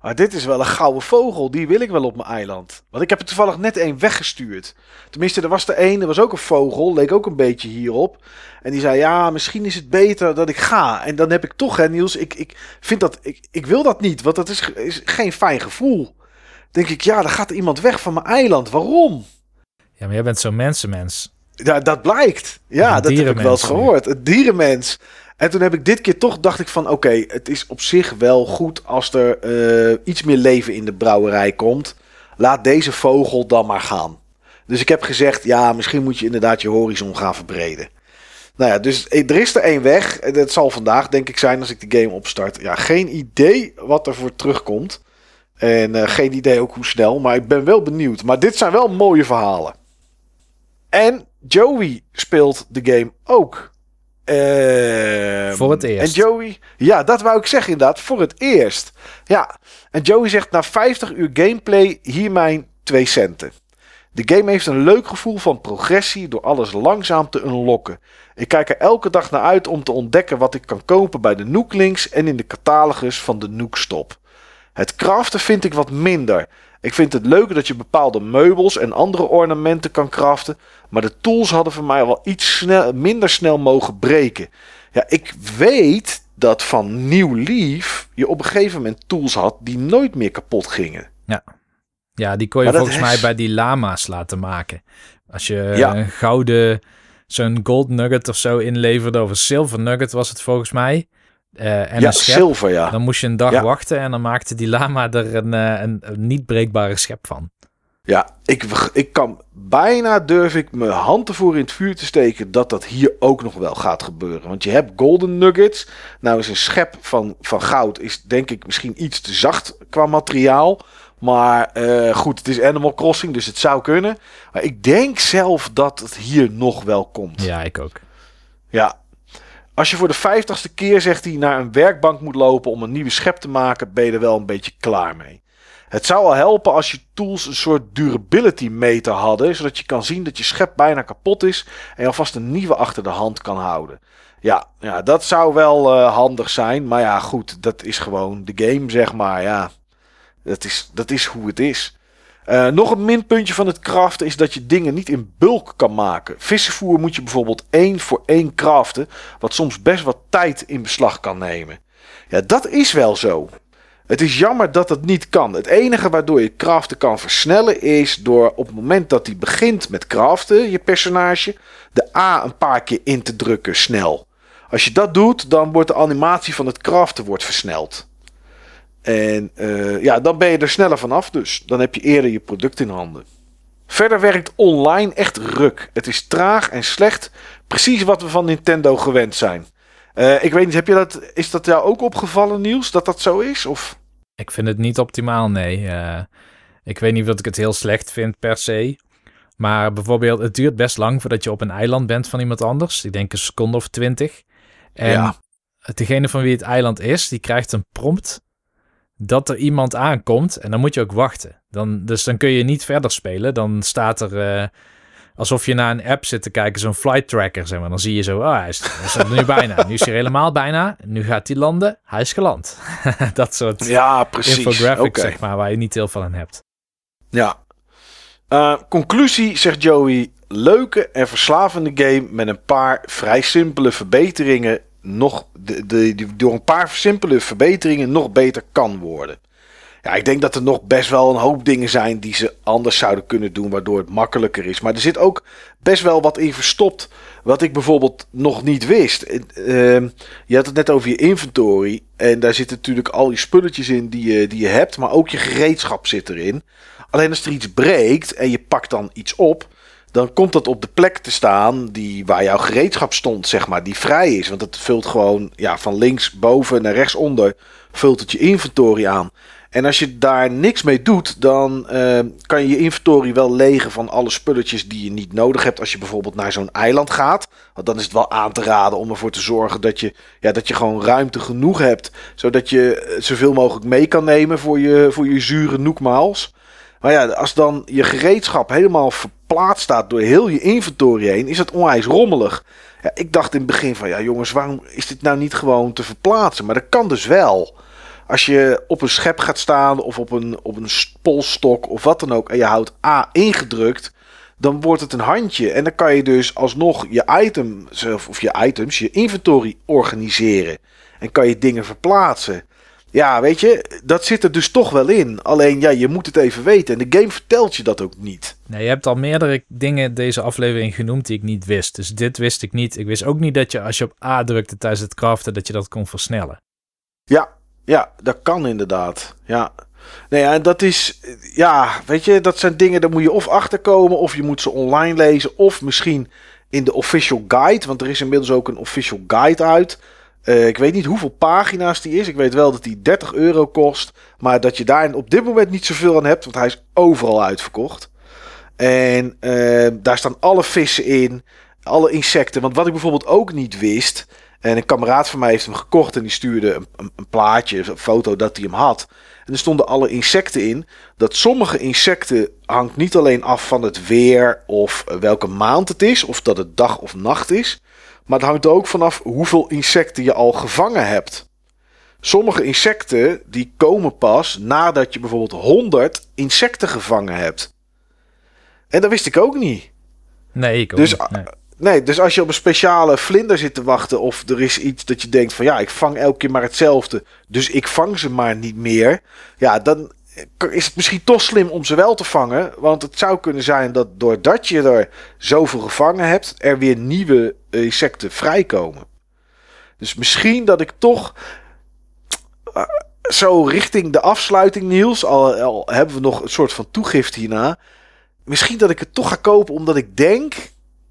Maar dit is wel een gouden vogel. Die wil ik wel op mijn eiland. Want ik heb er toevallig net één weggestuurd. Tenminste, er was er één. Er was ook een vogel. Leek ook een beetje hierop. En die zei: Ja, misschien is het beter dat ik ga. En dan heb ik toch, hè, Niels. Ik, ik vind dat. Ik, ik wil dat niet. Want dat is, is geen fijn gevoel. Denk ik: Ja, dan gaat iemand weg van mijn eiland. Waarom? Ja, maar jij bent zo'n mensenmens. Ja, dat blijkt. Ja, dat heb ik wel eens gehoord. Het dierenmens. En toen heb ik dit keer toch dacht ik van oké, het is op zich wel goed als er uh, iets meer leven in de brouwerij komt. Laat deze vogel dan maar gaan. Dus ik heb gezegd, ja, misschien moet je inderdaad je horizon gaan verbreden. Nou ja, dus er is er één weg. Dat zal vandaag denk ik zijn als ik de game opstart. Ja, geen idee wat er voor terugkomt. En uh, geen idee ook hoe snel. Maar ik ben wel benieuwd. Maar dit zijn wel mooie verhalen. En Joey speelt de game ook. Uh, voor het eerst. En Joey, ja, dat wou ik zeggen inderdaad, voor het eerst. Ja, en Joey zegt na 50 uur gameplay hier mijn 2 centen. De game heeft een leuk gevoel van progressie door alles langzaam te unlocken. Ik kijk er elke dag naar uit om te ontdekken wat ik kan kopen bij de Nooklinks en in de catalogus van de Nookstop. Het craften vind ik wat minder. Ik vind het leuk dat je bepaalde meubels en andere ornamenten kan craften, maar de tools hadden voor mij wel iets snel, minder snel mogen breken. Ja, ik weet dat van New Leaf je op een gegeven moment tools had die nooit meer kapot gingen. Ja, ja die kon je volgens is... mij bij die lama's laten maken. Als je ja. een gouden, zo'n gold nugget of zo inleverde, of een silver nugget was het volgens mij. Uh, en ja, schep, zilver, ja. Dan moest je een dag ja. wachten en dan maakte die lama er een, een, een niet breekbare schep van. Ja, ik, ik kan bijna durf ik mijn hand ervoor in het vuur te steken dat dat hier ook nog wel gaat gebeuren. Want je hebt golden nuggets. Nou is een schep van, van goud is denk ik misschien iets te zacht qua materiaal. Maar eh, goed, het is Animal Crossing, dus het zou kunnen. Maar ik denk zelf dat het hier nog wel komt. Ja, ik ook. Ja. Als je voor de vijftigste keer, zegt hij, naar een werkbank moet lopen om een nieuwe schep te maken, ben je er wel een beetje klaar mee. Het zou al helpen als je tools een soort durability meter hadden, zodat je kan zien dat je schep bijna kapot is en je alvast een nieuwe achter de hand kan houden. Ja, ja dat zou wel uh, handig zijn, maar ja, goed, dat is gewoon de game, zeg maar. Ja, dat is, dat is hoe het is. Uh, nog een minpuntje van het craften is dat je dingen niet in bulk kan maken. Vissenvoer moet je bijvoorbeeld één voor één craften, wat soms best wat tijd in beslag kan nemen. Ja, dat is wel zo. Het is jammer dat het niet kan. Het enige waardoor je craften kan versnellen is door op het moment dat hij begint met craften, je personage, de A een paar keer in te drukken snel. Als je dat doet, dan wordt de animatie van het craften wordt versneld. En uh, ja, dan ben je er sneller vanaf dus. Dan heb je eerder je product in handen. Verder werkt online echt ruk. Het is traag en slecht. Precies wat we van Nintendo gewend zijn. Uh, ik weet niet, heb je dat, is dat jou ook opgevallen, Niels, dat dat zo is? Of? Ik vind het niet optimaal, nee. Uh, ik weet niet of ik het heel slecht vind per se. Maar bijvoorbeeld, het duurt best lang voordat je op een eiland bent van iemand anders. Ik denk een seconde of twintig. En ja. degene van wie het eiland is, die krijgt een prompt dat er iemand aankomt en dan moet je ook wachten. Dan, dus dan kun je niet verder spelen. Dan staat er uh, alsof je naar een app zit te kijken, zo'n flight tracker, zeg maar. Dan zie je zo, oh, hij is, hij is er nu bijna. Nu is hij helemaal bijna. Nu gaat hij landen. Hij is geland. <laughs> dat soort ja, precies. infographics, zeg maar, waar je niet heel veel aan hebt. Ja. Uh, conclusie, zegt Joey. Leuke en verslavende game met een paar vrij simpele verbeteringen nog de, de, door een paar simpele verbeteringen nog beter kan worden. Ja, ik denk dat er nog best wel een hoop dingen zijn die ze anders zouden kunnen doen, waardoor het makkelijker is. Maar er zit ook best wel wat in verstopt, wat ik bijvoorbeeld nog niet wist. Uh, je had het net over je inventory. En daar zitten natuurlijk al die spulletjes in die je, die je hebt, maar ook je gereedschap zit erin. Alleen als er iets breekt en je pakt dan iets op, dan komt dat op de plek te staan die, waar jouw gereedschap stond, zeg maar, die vrij is. Want het vult gewoon ja, van links boven naar rechts onder, vult het je inventory aan. En als je daar niks mee doet, dan uh, kan je je inventory wel legen van alle spulletjes die je niet nodig hebt als je bijvoorbeeld naar zo'n eiland gaat. Want dan is het wel aan te raden om ervoor te zorgen dat je, ja, dat je gewoon ruimte genoeg hebt, zodat je zoveel mogelijk mee kan nemen voor je, voor je zure noekmaals. Maar ja, als dan je gereedschap helemaal verplaatst staat door heel je inventory heen, is het onwijs rommelig. Ja, ik dacht in het begin van, ja jongens, waarom is dit nou niet gewoon te verplaatsen? Maar dat kan dus wel. Als je op een schep gaat staan of op een, op een polstok of wat dan ook en je houdt A ingedrukt, dan wordt het een handje. En dan kan je dus alsnog je items, of je items, je inventory organiseren. En kan je dingen verplaatsen. Ja, weet je, dat zit er dus toch wel in. Alleen ja, je moet het even weten. En de game vertelt je dat ook niet. Nee, je hebt al meerdere dingen deze aflevering genoemd die ik niet wist. Dus dit wist ik niet. Ik wist ook niet dat je als je op A drukte tijdens het craften, dat je dat kon versnellen. Ja, ja, dat kan inderdaad. Ja. Nee, en dat is, ja, weet je, dat zijn dingen, daar moet je of achterkomen, of je moet ze online lezen, of misschien in de official guide, want er is inmiddels ook een official guide uit. Uh, ik weet niet hoeveel pagina's die is. Ik weet wel dat die 30 euro kost. Maar dat je daar op dit moment niet zoveel aan hebt. Want hij is overal uitverkocht. En uh, daar staan alle vissen in. Alle insecten. Want wat ik bijvoorbeeld ook niet wist. En een kameraad van mij heeft hem gekocht. En die stuurde een, een, een plaatje, een foto dat hij hem had. En er stonden alle insecten in. Dat sommige insecten hangt niet alleen af van het weer. Of welke maand het is. Of dat het dag of nacht is. Maar het hangt er ook vanaf hoeveel insecten je al gevangen hebt. Sommige insecten die komen pas nadat je bijvoorbeeld 100 insecten gevangen hebt. En dat wist ik ook niet. Nee, ik ook dus, niet. Nee. nee. dus als je op een speciale vlinder zit te wachten of er is iets dat je denkt van ja, ik vang elke keer maar hetzelfde, dus ik vang ze maar niet meer. Ja, dan is het misschien toch slim om ze wel te vangen. Want het zou kunnen zijn dat doordat je er zoveel gevangen hebt, er weer nieuwe insecten vrijkomen. Dus misschien dat ik toch uh, zo richting de afsluiting, Niels, al, al, hebben we nog een soort van toegift hierna. Misschien dat ik het toch ga kopen omdat ik denk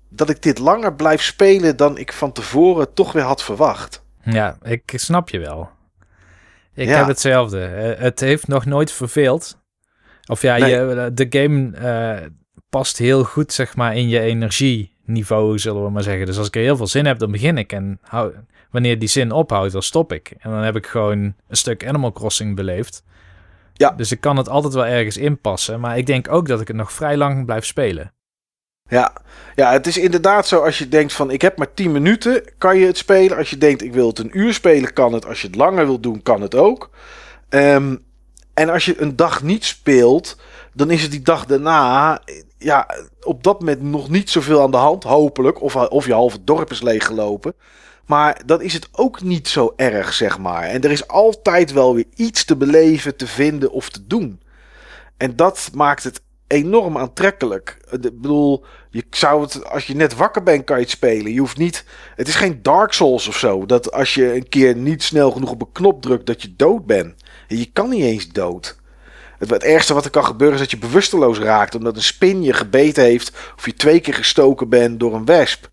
dat ik dit langer blijf spelen dan ik van tevoren toch weer had verwacht. Ja, ik snap je wel. Ik ja. heb hetzelfde. Het heeft nog nooit verveeld. Of ja, Nee. je, de game eh, past heel goed, zeg maar, in je energieniveau, zullen we maar zeggen. Dus als ik er heel veel zin heb, dan begin ik. En hou, wanneer die zin ophoudt, dan stop ik. En dan heb ik gewoon een stuk Animal Crossing beleefd. Ja. Dus ik kan het altijd wel ergens inpassen. Maar ik denk ook dat ik het nog vrij lang blijf spelen. Ja. ja, het is inderdaad zo als je denkt van ik heb maar 10 minuten, kan je het spelen. Als je denkt ik wil het een uur spelen, kan het. Als je het langer wil doen, kan het ook. Ehm, en als je een dag niet speelt, dan is het die dag daarna ja, op dat moment nog niet zoveel aan de hand, hopelijk. Of, of je halve dorp is leeggelopen. Maar dan is het ook niet zo erg, zeg maar. En er is altijd wel weer iets te beleven, te vinden of te doen. En dat maakt het enorm aantrekkelijk. Ik bedoel, je zou het, als je net wakker bent, kan je het spelen. Je hoeft niet. Het is geen Dark Souls of zo. Dat als je een keer niet snel genoeg op een knop drukt, dat je dood bent. En je kan niet eens dood. Het, het ergste wat er kan gebeuren is dat je bewusteloos raakt. Omdat een spin je gebeten heeft. Of je twee keer gestoken bent door een wesp.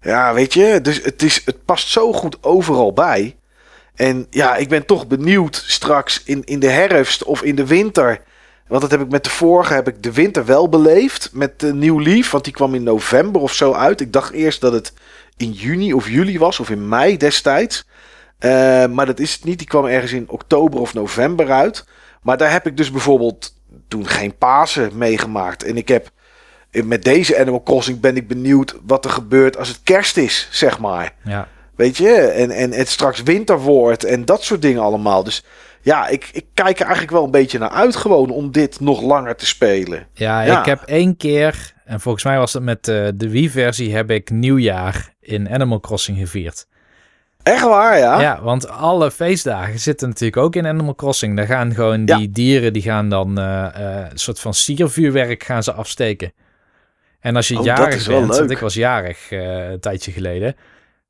Ja, weet je. Dus het, is, het past zo goed overal bij. En ja, ik ben toch benieuwd straks in, in de herfst of in de winter. Want dat heb ik met de vorige, heb ik de winter wel beleefd. Met de Nieuw Leaf, want die kwam in november of zo uit. Ik dacht eerst dat het in juni of juli was, of in mei destijds. Uh, maar dat is het niet. Die kwam ergens in oktober of november uit. Maar daar heb ik dus bijvoorbeeld toen geen Pasen meegemaakt. En ik heb met deze Animal Crossing ben ik benieuwd wat er gebeurt als het kerst is, zeg maar. Ja. Weet je, en, en het straks winter wordt en dat soort dingen allemaal. Dus ja, ik, ik kijk er eigenlijk wel een beetje naar uit gewoon om dit nog langer te spelen. Ja, ja. ik heb één keer, en volgens mij was het met uh, de Wii-versie, heb ik nieuwjaar in Animal Crossing gevierd. Echt waar, ja? Ja, want alle feestdagen zitten natuurlijk ook in Animal Crossing. Daar gaan gewoon die ja. dieren, die gaan dan uh, uh, een soort van siervuurwerk gaan ze afsteken. En als je oh, jarig bent, want ik was jarig uh, een tijdje geleden,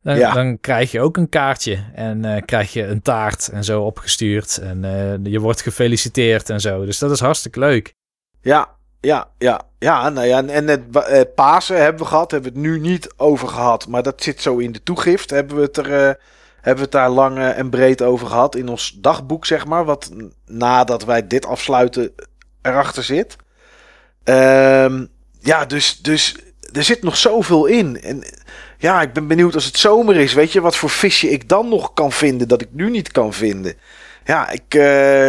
dan, ja. dan, krijg je ook een kaartje en krijg je een taart en zo opgestuurd. En je wordt gefeliciteerd en zo. Dus dat is hartstikke leuk. Ja, ja, ja. Ja, nou ja, en het uh, Pasen hebben we gehad, hebben we het nu niet over gehad. Maar dat zit zo in de toegift. Hebben we het er... hebben we daar lang en breed over gehad in ons dagboek, zeg maar. Wat nadat wij dit afsluiten erachter zit. Um, ja, dus, dus er zit nog zoveel in. En ja, ik ben benieuwd als het zomer is. Weet je, wat voor visje ik dan nog kan vinden dat ik nu niet kan vinden. Ja, ik, uh,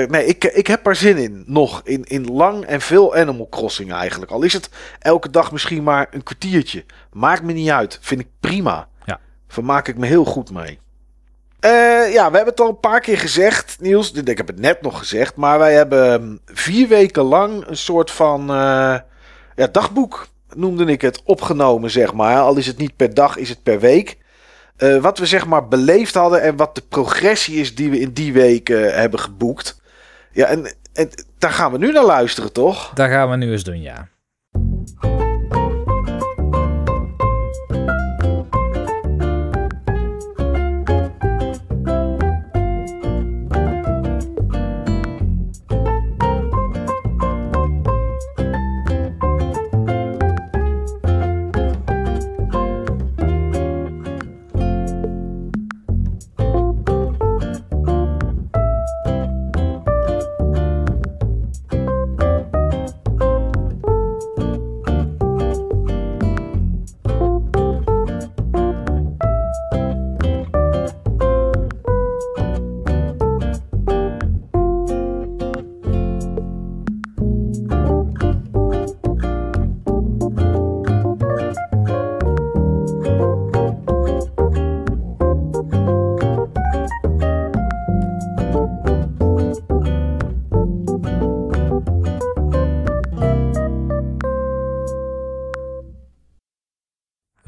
nee, ik, ik heb er zin in. Nog in, in lang en veel Animal Crossing eigenlijk. Al is het elke dag misschien maar een kwartiertje. Maakt me niet uit. Vind ik prima. Ja. Vermaak ik me heel goed mee. Uh, ja, we hebben het al een paar keer gezegd, Niels. Ik heb het net nog gezegd. Maar wij hebben vier weken lang een soort van uh, ja, dagboek noemde ik het, opgenomen, zeg maar. Al is het niet per dag, is het per week. Uh, wat we zeg maar beleefd hadden en wat de progressie is die we in die week uh, hebben geboekt. Ja, en, en daar gaan we nu naar luisteren, toch? Daar gaan we nu eens doen, ja.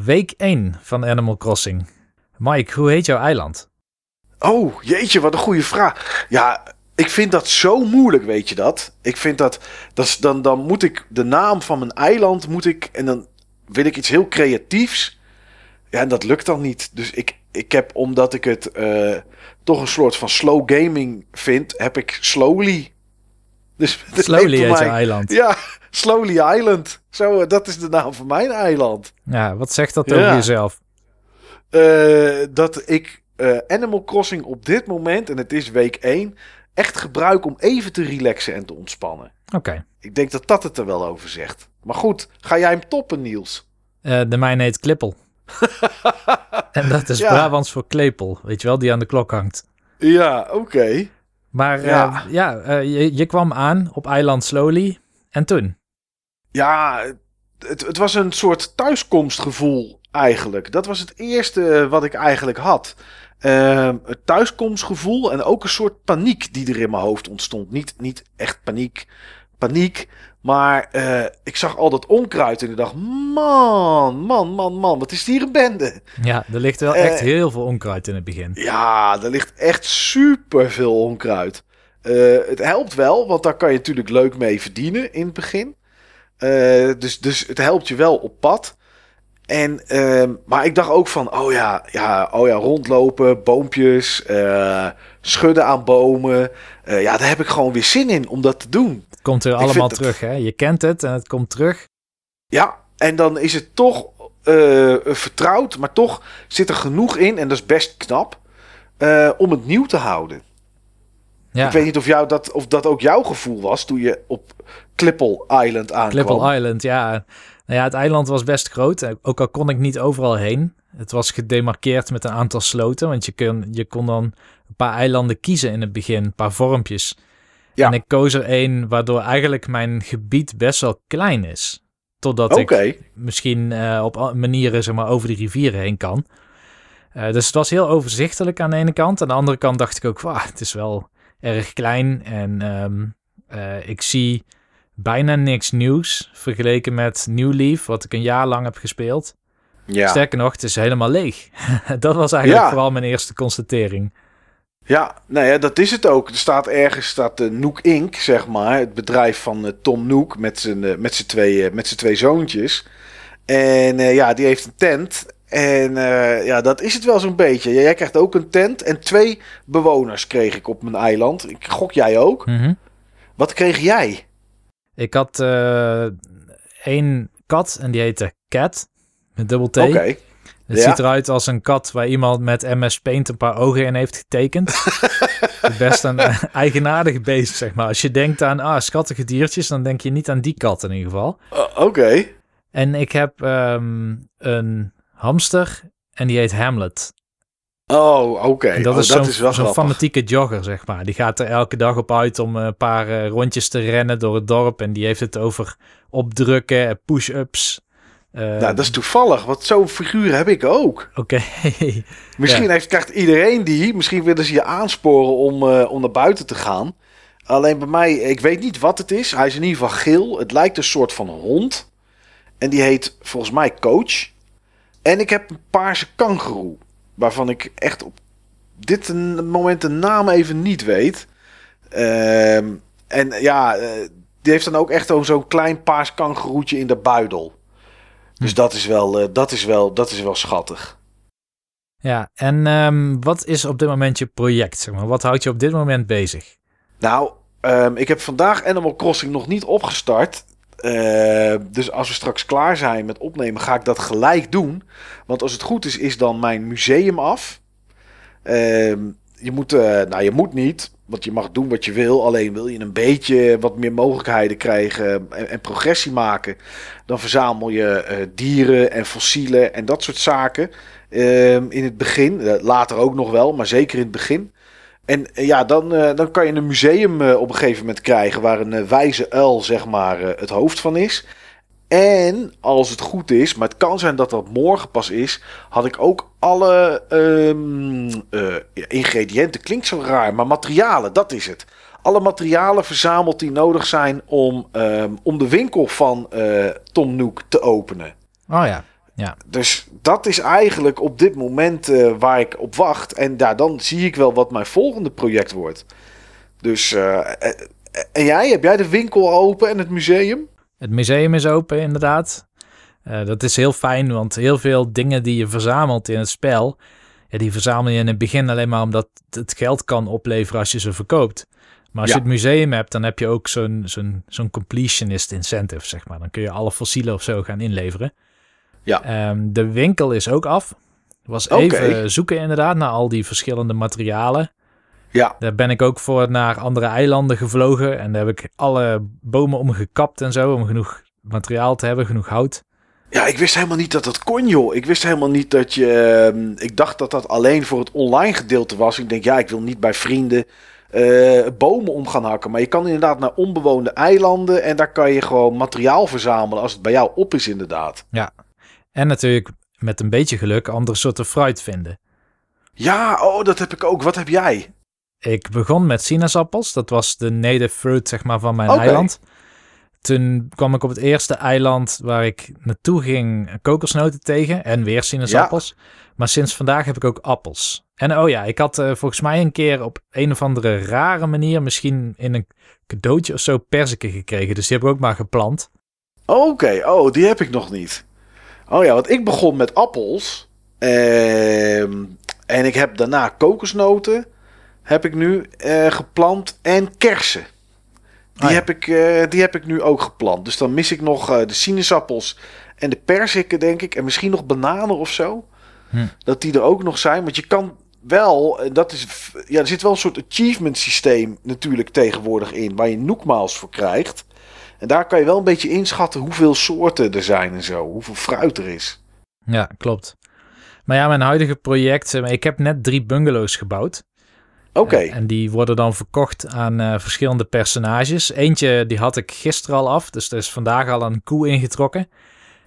Week 1 van Animal Crossing. Mike, hoe heet jouw eiland? Oh, jeetje, wat een goede vraag. Ja, ik vind dat zo moeilijk, weet je dat? Ik vind dat, dat dan, dan moet ik de naam van mijn eiland moet ik en dan wil ik iets heel creatiefs. Ja, en dat lukt dan niet. Dus ik, ik heb, omdat ik het uh, toch een soort van slow gaming vind, heb ik slowly. Dus, slowly heet eiland. Ja, Slowly Island. Zo, dat is de naam van mijn eiland. Ja, wat zegt dat over jezelf? Uh, dat ik uh, Animal Crossing op dit moment, en het is week 1, echt gebruik om even te relaxen en te ontspannen. Oké. Ik denk dat dat het er wel over zegt. Maar goed, ga jij hem toppen, Niels? Eh, de mijne heet Klippel. <laughs> en dat is Ja. Brabants voor klepel. Weet je wel, die aan de klok hangt. Ja, oké. Maar Ja. ja eh, je, je kwam aan op eiland Slowly. En toen? Ja, het, het was een soort thuiskomstgevoel eigenlijk. Dat was het eerste wat ik eigenlijk had. Ehm, het thuiskomstgevoel en ook een soort paniek die er in mijn hoofd ontstond. Niet, niet echt paniek, paniek. Maar eh, ik zag al dat onkruid en ik dacht, man, man, man, man, wat is hier een bende? Ja, er ligt wel Eh. echt heel veel onkruid in het begin. Ja, er ligt echt super veel onkruid. Eh, het helpt wel, want daar kan je natuurlijk leuk mee verdienen in het begin. Eh, dus, dus het helpt je wel op pad. En, ehm, maar ik dacht ook van, oh ja, ja, oh ja rondlopen, boompjes, eh, schudden aan bomen. Eh, ja, daar heb ik gewoon weer zin in om dat te doen. Komt er allemaal het- terug, hè? Je kent het en het komt terug. Ja, en dan is het toch eh, vertrouwd, maar toch zit er genoeg in, en dat is best knap, eh, om het nieuw te houden. Ja, Ik weet niet of, jou dat, of dat ook jouw gevoel was toen je op Clipple Island aankwam. Clipple Island, ja. Nou ja, het eiland was best groot. eh, Ook al kon ik niet overal heen. Het was gedemarkeerd met een aantal sloten. Want je kon, je kon dan een paar eilanden kiezen in het begin. Een paar vormpjes. Ja. En ik koos er één waardoor eigenlijk mijn gebied best wel klein is. Totdat ik misschien eh, op manieren zeg maar, over die rivieren heen kan. Eh, dus het was heel overzichtelijk aan de ene kant. Aan de andere kant dacht ik ook, wauw, het is wel erg klein. En ehm, eh, ik zie bijna niks nieuws vergeleken met New Leaf, wat ik een jaar lang heb gespeeld. ja. Sterker nog, het is helemaal leeg. <laughs> dat was eigenlijk Ja. vooral mijn eerste constatering. Ja, nou ja, dat is het ook. Er staat ergens staat de Nook Inc., zeg maar, het bedrijf van eh, Tom Nook met zijn, eh, met zijn, twee, eh, met zijn twee zoontjes. En eh, ja, die heeft een tent. En eh, ja, dat is het wel zo'n beetje. Jij krijgt ook een tent en twee bewoners kreeg ik op mijn eiland. Ik gok jij ook. Mhm. Wat kreeg jij? Ik had eh één kat en die heette Cat, met dubbel T. Oké. Het Ja. ziet eruit als een kat waar iemand met MS Paint een paar ogen in heeft getekend. <laughs> Best een eh, eigenaardig beest, zeg maar. Als je denkt aan ah, schattige diertjes, dan denk je niet aan die kat in ieder geval. Uh, Oké. En ik heb ehm, een hamster en die heet Hamlet. Oh, oké. Dat Oh, is dat zo'n is wel zo'n fanatieke jogger, zeg maar. Die gaat er elke dag op uit om een paar eh, rondjes te rennen door het dorp. En die heeft het over opdrukken, eh, push-ups. Eh, Nou, dat is toevallig, want zo'n figuur heb ik ook. Oké. <laughs> Misschien heeft, krijgt iedereen die. Misschien willen ze je aansporen om, eh, om naar buiten te gaan. Alleen bij mij, ik weet niet wat het is. Hij is in ieder geval geel. Het lijkt een soort van hond. En die heet volgens mij Coach. En ik heb een paarse kangeroe. Waarvan ik echt op dit moment de naam even niet weet. Ehm, en ja, eh, die heeft dan ook echt zo- zo'n klein paars kangeroetje in de buidel. Dus dat is wel, eh, dat is wel, dat is wel schattig. Ja, en ehm, wat is op dit moment je project? Zeg maar? Wat houdt je op dit moment bezig? Nou, ehm, ik heb vandaag Animal Crossing nog niet opgestart. Eh, dus als we straks klaar zijn met opnemen, ga ik dat gelijk doen. Want als het goed is, is dan mijn museum af. Ehm, je, moet, eh, nou, je moet niet, want je mag doen wat je wil. Alleen wil je een beetje wat meer mogelijkheden krijgen en, en progressie maken. Dan verzamel je eh, dieren en fossielen en dat soort zaken. Ehm, in het begin, Eh, later ook nog wel, maar zeker in het begin. En eh, ja, dan, dan kan je een museum op een gegeven moment krijgen waar een wijze uil, zeg maar, het hoofd van is. En als het goed is, maar het kan zijn dat dat morgen pas is, had ik ook alle ehm, eh, ingrediënten, klinkt zo raar, maar materialen, dat is het. Alle materialen verzameld die nodig zijn om, ehm, om de winkel van eh, Tom Nook te openen. Oh ja, ja. Dus dat is eigenlijk op dit moment eh, waar ik op wacht. En ja, dan zie ik wel wat mijn volgende project wordt. Dus, en jij, heb jij de winkel open en het museum? Het museum is open, inderdaad. Eh, dat is heel fijn, want heel veel dingen die je verzamelt in het spel, ja, die verzamel je in het begin alleen maar omdat het geld kan opleveren als je ze verkoopt. Maar als Ja. je het museum hebt, dan heb je ook zo'n zo'n zo'n completionist incentive, zeg maar. Dan kun je alle fossielen of zo gaan inleveren. Ja. Ehm, de winkel is ook af. Was even zoeken inderdaad naar al die verschillende materialen. Ja. Daar ben ik ook voor naar andere eilanden gevlogen. En daar heb ik alle bomen omgekapt en zo. Om genoeg materiaal te hebben, genoeg hout. Ja, ik wist helemaal niet dat dat kon, joh. Ik wist helemaal niet dat je... ehm, ik dacht dat dat alleen voor het online gedeelte was. Ik denk, ja, ik wil niet bij vrienden eh, bomen om gaan hakken. Maar je kan inderdaad naar onbewoonde eilanden... en daar kan je gewoon materiaal verzamelen als het bij jou op is, inderdaad. En natuurlijk met een beetje geluk andere soorten fruit vinden. Ja, oh, dat heb ik ook. Wat heb jij? Ik begon met sinaasappels. Dat was de native fruit zeg maar, van mijn eiland. Toen kwam ik op het eerste eiland waar ik naartoe ging kokosnoten tegen. En weer sinaasappels. Maar sinds vandaag heb ik ook appels. En oh ja, ik had eh, volgens mij een keer op een of andere rare manier... misschien in een cadeautje of zo perziken gekregen. Dus die heb ik ook maar geplant. Oké, oh, die heb ik nog niet. Oh ja, want ik begon met appels. Ehm, en ik heb daarna kokosnoten. Heb ik nu eh, geplant. En kersen. Die, Ah ja. heb ik, eh, die heb ik nu ook geplant. Dus dan mis ik nog eh, de sinaasappels en de perziken, denk ik. En misschien nog bananen of zo. Hm. Dat die er ook nog zijn. Want je kan wel, dat is, ja, er zit wel een soort achievement systeem natuurlijk tegenwoordig in. Waar je noekmaals voor krijgt. En daar kan je wel een beetje inschatten hoeveel soorten er zijn en zo. Hoeveel fruit er is. Ja, klopt. Maar ja, mijn huidige project... Ik heb net drie bungalows gebouwd. Oké, Eh, En die worden dan verkocht aan eh, verschillende personages. Eentje die had ik gisteren al af, dus er is vandaag al een koe ingetrokken.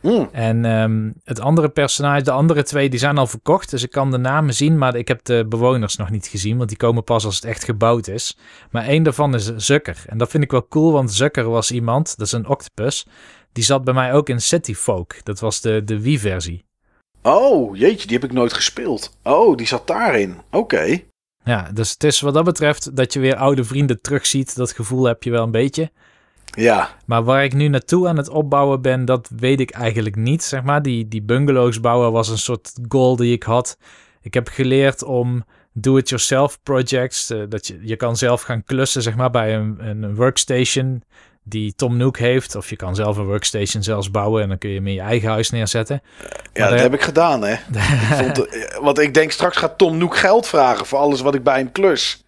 Hmm, En ehm, het andere personage, de andere twee, die zijn al verkocht. Dus ik kan de namen zien, maar ik heb de bewoners nog niet gezien. Want die komen pas als het echt gebouwd is. Maar één daarvan is Zucker. En dat vind ik wel cool, want Zucker was iemand, dat is een octopus. Die zat bij mij ook in City Folk. Dat was de, de Wii-versie. Oh, jeetje, die heb ik nooit gespeeld. Oh, die zat daarin. Oké. Ja, dus het is wat dat betreft dat je weer oude vrienden terugziet. Dat gevoel heb je wel een beetje. Ja, Maar waar ik nu naartoe aan het opbouwen ben, dat weet ik eigenlijk niet. Zeg maar, die, die bungalows bouwen was een soort goal die ik had. Ik heb geleerd om do-it-yourself projects. eh, dat je, je kan zelf gaan klussen, zeg maar, bij een, een workstation die Tom Nook heeft. Of je kan zelf een workstation zelfs bouwen en dan kun je hem in je eigen huis neerzetten. ja dat heb ik gedaan, hè. <laughs> Ik vond, eh, want ik denk, straks gaat Tom Noek geld vragen voor alles wat ik bij hem klus.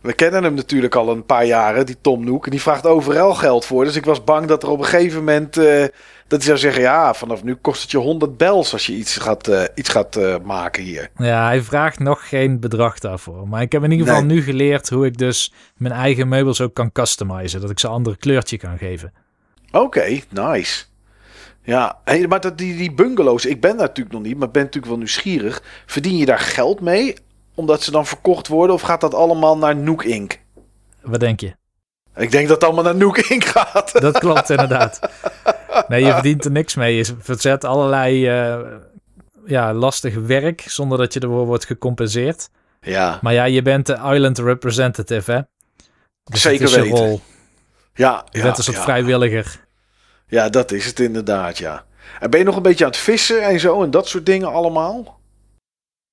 We kennen hem natuurlijk al een paar jaren, die Tom Noek. En die vraagt overal geld voor. Dus ik was bang dat er op een gegeven moment... eh, dat zou zeggen, ja, vanaf nu kost het je 100 bels als je iets gaat, eh, iets gaat eh, maken hier. Ja, hij vraagt nog geen bedrag daarvoor. Maar ik heb in ieder geval Nee. nu geleerd hoe ik dus mijn eigen meubels ook kan customizen. Dat ik ze een ander kleurtje kan geven. Oké, nice. Ja, hey, maar dat, die, die bungalows, ik ben daar natuurlijk nog niet, maar ben natuurlijk wel nieuwsgierig. Verdien je daar geld mee, omdat ze dan verkocht worden, of gaat dat allemaal naar Nook Inc? Wat denk je? Ik denk dat het allemaal naar Nook Inc gaat. Dat klopt inderdaad. <laughs> Nee, je verdient er niks mee. Je verzet allerlei eh, ja, lastig werk zonder dat je ervoor wordt gecompenseerd. Ja, Maar ja, je bent de island representative, hè? Dus Zeker is weten. rol. ja, Je ja, bent een soort ja. vrijwilliger. Ja, dat is het inderdaad, ja. En ben je nog een beetje aan het vissen en zo en dat soort dingen allemaal?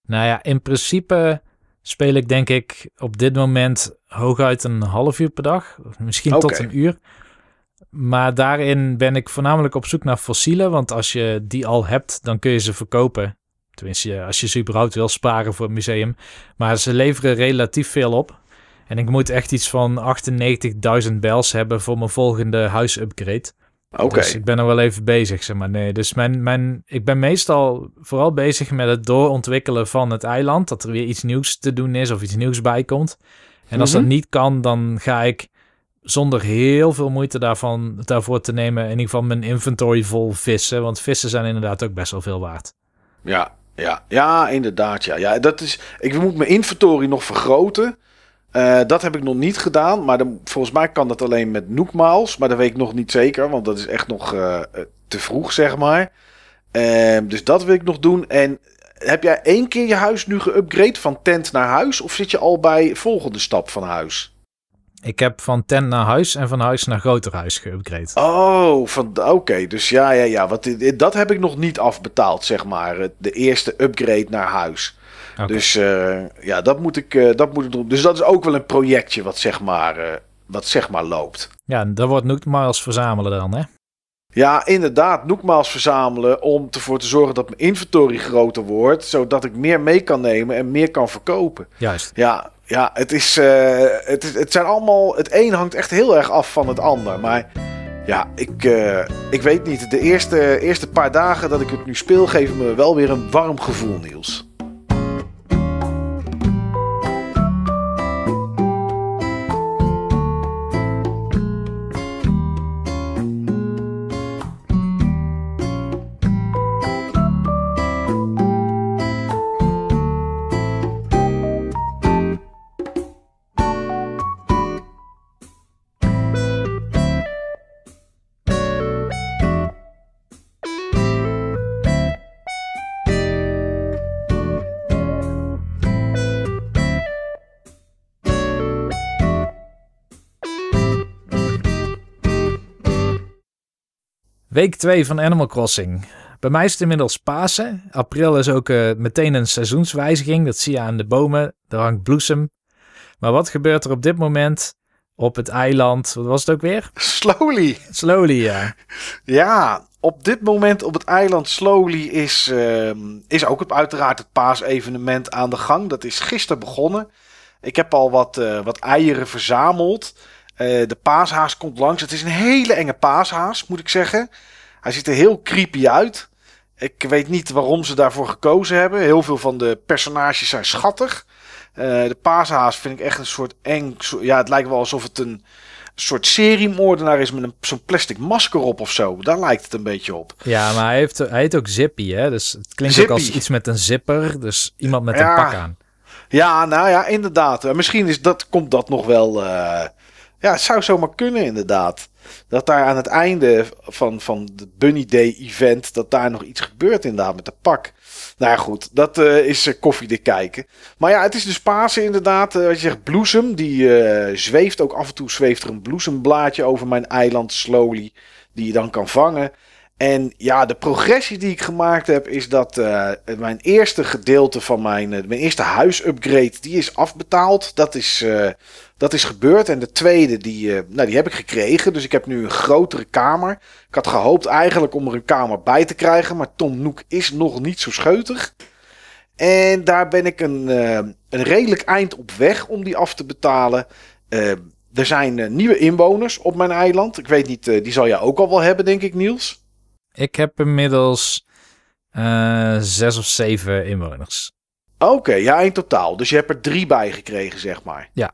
Nou ja, in principe speel ik denk ik op dit moment hooguit een half uur per dag. Misschien tot een uur. Maar daarin ben ik voornamelijk op zoek naar fossielen. Want als je die al hebt, dan kun je ze verkopen. Tenminste, als je ze überhaupt wil sparen voor het museum. Maar ze leveren relatief veel op. En ik moet echt iets van 98.000 bells hebben voor mijn volgende huisupgrade. Oké, Dus ik ben er wel even bezig, zeg maar. Nee, dus mijn, mijn, ik ben meestal vooral bezig met het doorontwikkelen van het eiland. Dat er weer iets nieuws te doen is of iets nieuws bij komt. En als Mhm. dat niet kan, dan ga ik zonder heel veel moeite daarvan, daarvoor te nemen... in ieder geval mijn inventory vol vissen. Want vissen zijn inderdaad ook best wel veel waard. ja, ja, ja, inderdaad, ja. ja dat is, ik moet mijn inventory nog vergroten. Eh, dat heb ik nog niet gedaan, maar dan, volgens mij kan dat alleen met Nookmaals. Maar dat weet ik nog niet zeker, want dat is echt nog eh, te vroeg, zeg maar. Ehm, dus dat wil ik nog doen. En heb jij één keer je huis nu geüpgrade van tent naar huis? Of zit je al bij volgende stap van huis? Ik heb van tent naar huis en van huis naar groter huis geüpgrade. Oh, van oké. Dus ja, ja, ja. Want dit- dat heb ik nog niet afbetaald, zeg maar. De eerste upgrade naar huis. Dus eh, ja, dat moet ik, eh, dat moet ik doen. Dus dat is ook wel een projectje wat zeg maar, eh, wat zeg maar loopt. Ja, dat wordt Nook Miles verzamelen dan, hè? Ja, inderdaad, noekmaals verzamelen om ervoor te zorgen dat mijn inventory groter wordt, zodat ik meer mee kan nemen en meer kan verkopen. Juist. Ja, ja het, is, uh, het, het zijn allemaal. Het een hangt echt heel erg af van het ander. Maar ja, ik, uh, ik weet niet. De eerste, eerste paar dagen dat ik het nu speel, geven me wel weer een warm gevoel, Niels. Week 2 van Animal Crossing. Bij mij is het inmiddels Pasen. April is ook uh, meteen een seizoenswijziging. Dat zie je aan de bomen. Er hangt bloesem. Maar wat gebeurt er op dit moment op het eiland? Wat was het ook weer? Slowly. Slowly, ja. <laughs> Ja, op dit moment op het eiland Slowly is, uh, is ook uiteraard het paasevenement aan de gang. Dat is gisteren begonnen. Ik heb al wat, uh, wat eieren verzameld. Uh, de paashaas komt langs. Het is een hele enge paashaas, moet ik zeggen. Hij ziet er heel creepy uit. Ik weet niet waarom ze daarvoor gekozen hebben. Heel veel van de personages zijn schattig. Uh, de paashaas vind ik echt een soort eng. Ja, het lijkt wel alsof het een soort seriemoordenaar is met zo'n plastic masker op of zo. Daar lijkt het een beetje op. Ja, maar hij, heeft, hij heet ook Zippy, hè? Dus het klinkt ook als iets met een zipper. Dus iemand met een pak aan. Ja, nou ja, inderdaad. Misschien is dat, komt dat nog wel. Uh, ja, het zou zomaar kunnen inderdaad. Dat daar aan het einde van, van de Bunny Day event, dat daar nog iets gebeurt inderdaad met de pak. Nou goed, dat uh, is uh, koffie te kijken. Maar ja, het is dus Pasen inderdaad. Uh, wat je zegt, bloesem, die zweeft ook af en toe zweeft er een bloesemblaadje over mijn eiland slowly. Die je dan kan vangen. En ja, de progressie die ik gemaakt heb, is dat mijn eerste gedeelte van mijn, mijn eerste huisupgrade, die is afbetaald. Dat is dat is gebeurd. En de tweede, die, uh, nou, die heb ik gekregen. Dus ik heb nu een grotere kamer. Ik had gehoopt eigenlijk om er een kamer bij te krijgen. Maar Tom Noek is nog niet zo scheutig. En daar ben ik een, uh, een redelijk eind op weg om die af te betalen. Uh, er zijn nieuwe inwoners op mijn eiland. Ik weet niet, die zal jij ook al wel hebben, denk ik, Niels. Ik heb inmiddels zes of zeven inwoners. Oké, ja, in totaal. Dus je hebt er drie bij gekregen, zeg maar. Ja.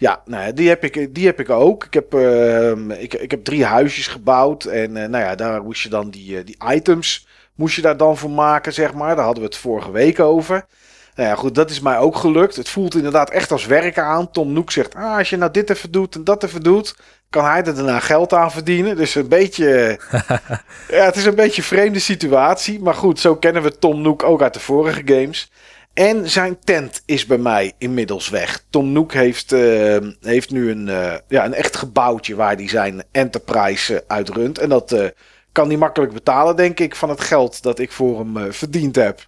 Ja, nou, die, heb ik, die heb ik ook. Ik heb, uh, ik, ik heb drie huisjes gebouwd. En uh, nou ja, daar moest je dan die, uh, die items moest je daar dan voor maken, zeg maar. Daar hadden we het vorige week over. Nou ja, goed, dat is mij ook gelukt. Het voelt inderdaad echt als werken aan. Tom Noek zegt, ah, als je nou dit even doet en dat even doet, kan hij er daarna geld aan verdienen. Dus een beetje, <laughs> ja, het is een beetje een vreemde situatie. Maar goed, zo kennen we Tom Noek ook uit de vorige games. En zijn tent is bij mij inmiddels weg. Tom Nook heeft, uh, heeft nu een, uh, ja, een echt gebouwtje waar hij zijn enterprise uh, uitrunt. En dat kan hij makkelijk betalen, denk ik, van het geld dat ik voor hem verdiend heb.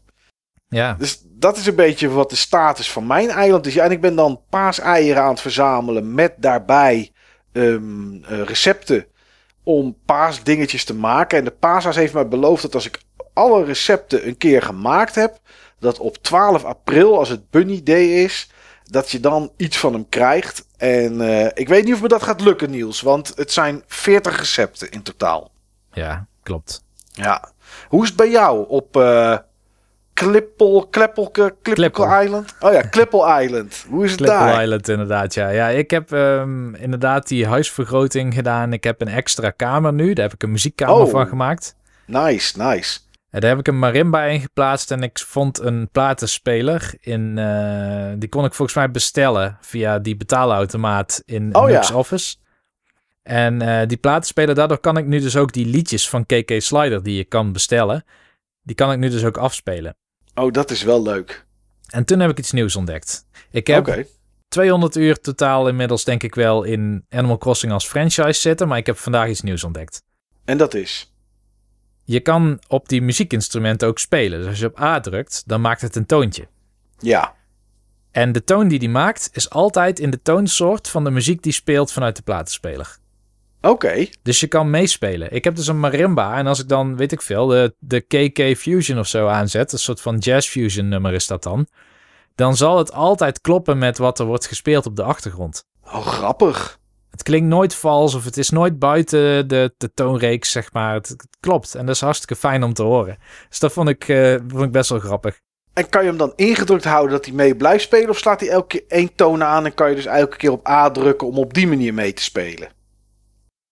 Ja. Dus dat is een beetje wat de status van mijn eiland is. Ja, en ik ben dan paaseieren aan het verzamelen met daarbij um, recepten om paasdingetjes te maken. En de paashaas heeft mij beloofd dat als ik alle recepten een keer gemaakt heb, dat op 12 april, als het Bunny Day is, dat je dan iets van hem krijgt. En uh, ik weet niet of me dat gaat lukken, Niels, want het zijn 40 recepten in totaal. Ja, klopt. Ja. Hoe is het bij jou op uh, Klippel, Kleppel, Klippel Island? Oh ja, Klippel Island. Hoe is het Klippel daar? Klippel Island, inderdaad. Ja, ja ik heb um, inderdaad die huisvergroting gedaan. Ik heb een extra kamer nu. Daar heb ik een muziekkamer oh. van gemaakt. Nice, nice. Daar heb ik een marimba in geplaatst en ik vond een platenspeler. In, uh, die kon ik volgens mij bestellen via die betaalautomaat in oh, Nux ja. Office. En uh, die platenspeler, daardoor kan ik nu dus ook die liedjes van KK Slider die je kan bestellen. Die kan ik nu dus ook afspelen. Oh, dat is wel leuk. En toen heb ik iets nieuws ontdekt. Ik heb okay. 200 uur totaal inmiddels denk ik wel in Animal Crossing als franchise zitten. Maar ik heb vandaag iets nieuws ontdekt. En dat is? Je kan op die muziekinstrumenten ook spelen. Dus als je op A drukt, dan maakt het een toontje. Ja. En de toon die die maakt, is altijd in de toonsoort van de muziek die speelt vanuit de platenspeler. Oké. Okay. Dus je kan meespelen. Ik heb dus een marimba en als ik dan, weet ik veel, de, de KK Fusion of zo aanzet, een soort van jazz fusion nummer is dat dan. dan zal het altijd kloppen met wat er wordt gespeeld op de achtergrond. Oh, grappig. Het klinkt nooit vals of het is nooit buiten de, de toonreeks, zeg maar. Het, het klopt en dat is hartstikke fijn om te horen. Dus dat vond ik, eh, vond ik best wel grappig. En kan je hem dan ingedrukt houden dat hij mee blijft spelen? Of slaat hij elke keer één toon aan en kan je dus elke keer op A drukken om op die manier mee te spelen?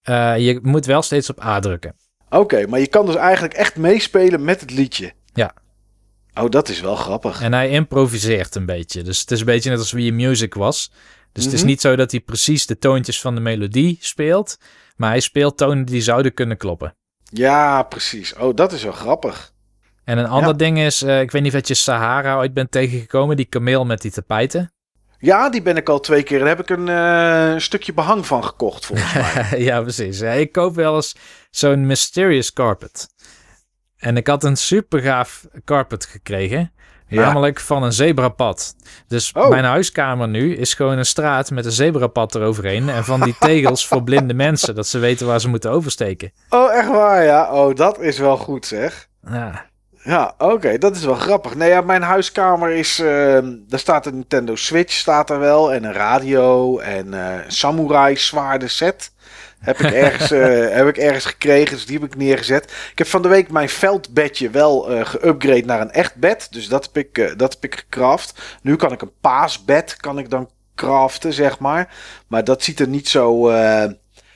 Eh, je moet wel steeds op A drukken. Oké, maar je kan dus eigenlijk echt meespelen met het liedje. Ja. Oh, dat is wel grappig. En hij improviseert een beetje. Dus het is een beetje net als wie je music was. Dus het is Mhm. niet zo dat hij precies de toontjes van de melodie speelt. Maar hij speelt tonen die zouden kunnen kloppen. Ja, precies. Oh, dat is wel grappig. En een ander Ja. ding is, eh, ik weet niet of je Sahara ooit bent tegengekomen, die kameel met die tapijten. Ja, die ben ik al twee keer. Daar heb ik een eh, stukje behang van gekocht, volgens mij. <laughs> ja, precies. Ja, ik koop wel eens zo'n mysterious carpet. En ik had een super gaaf carpet gekregen. Ja. Namelijk van een zebrapad. Dus Oh. mijn huiskamer nu is gewoon een straat met een zebrapad eroverheen. En van die <laughs> tegels voor blinde mensen. Dat ze weten waar ze moeten oversteken. Oh, echt waar, ja. Oh, dat is wel goed, zeg. Ja, Ja, oké, dat is wel grappig. Nee, ja, mijn huiskamer is. ehm daar staat een Nintendo Switch, staat er wel. En een radio. En eh, een samurai zwaarde set. Heb ik, ergens, <laughs> eh, heb ik ergens gekregen, dus die heb ik neergezet. Ik heb van de week mijn veldbedje wel eh geüpgrade naar een echt bed. Dus dat heb ik, eh, dat heb ik gecraft. Nu kan ik een paasbed kan ik dan craften, zeg maar. Maar dat ziet er niet zo,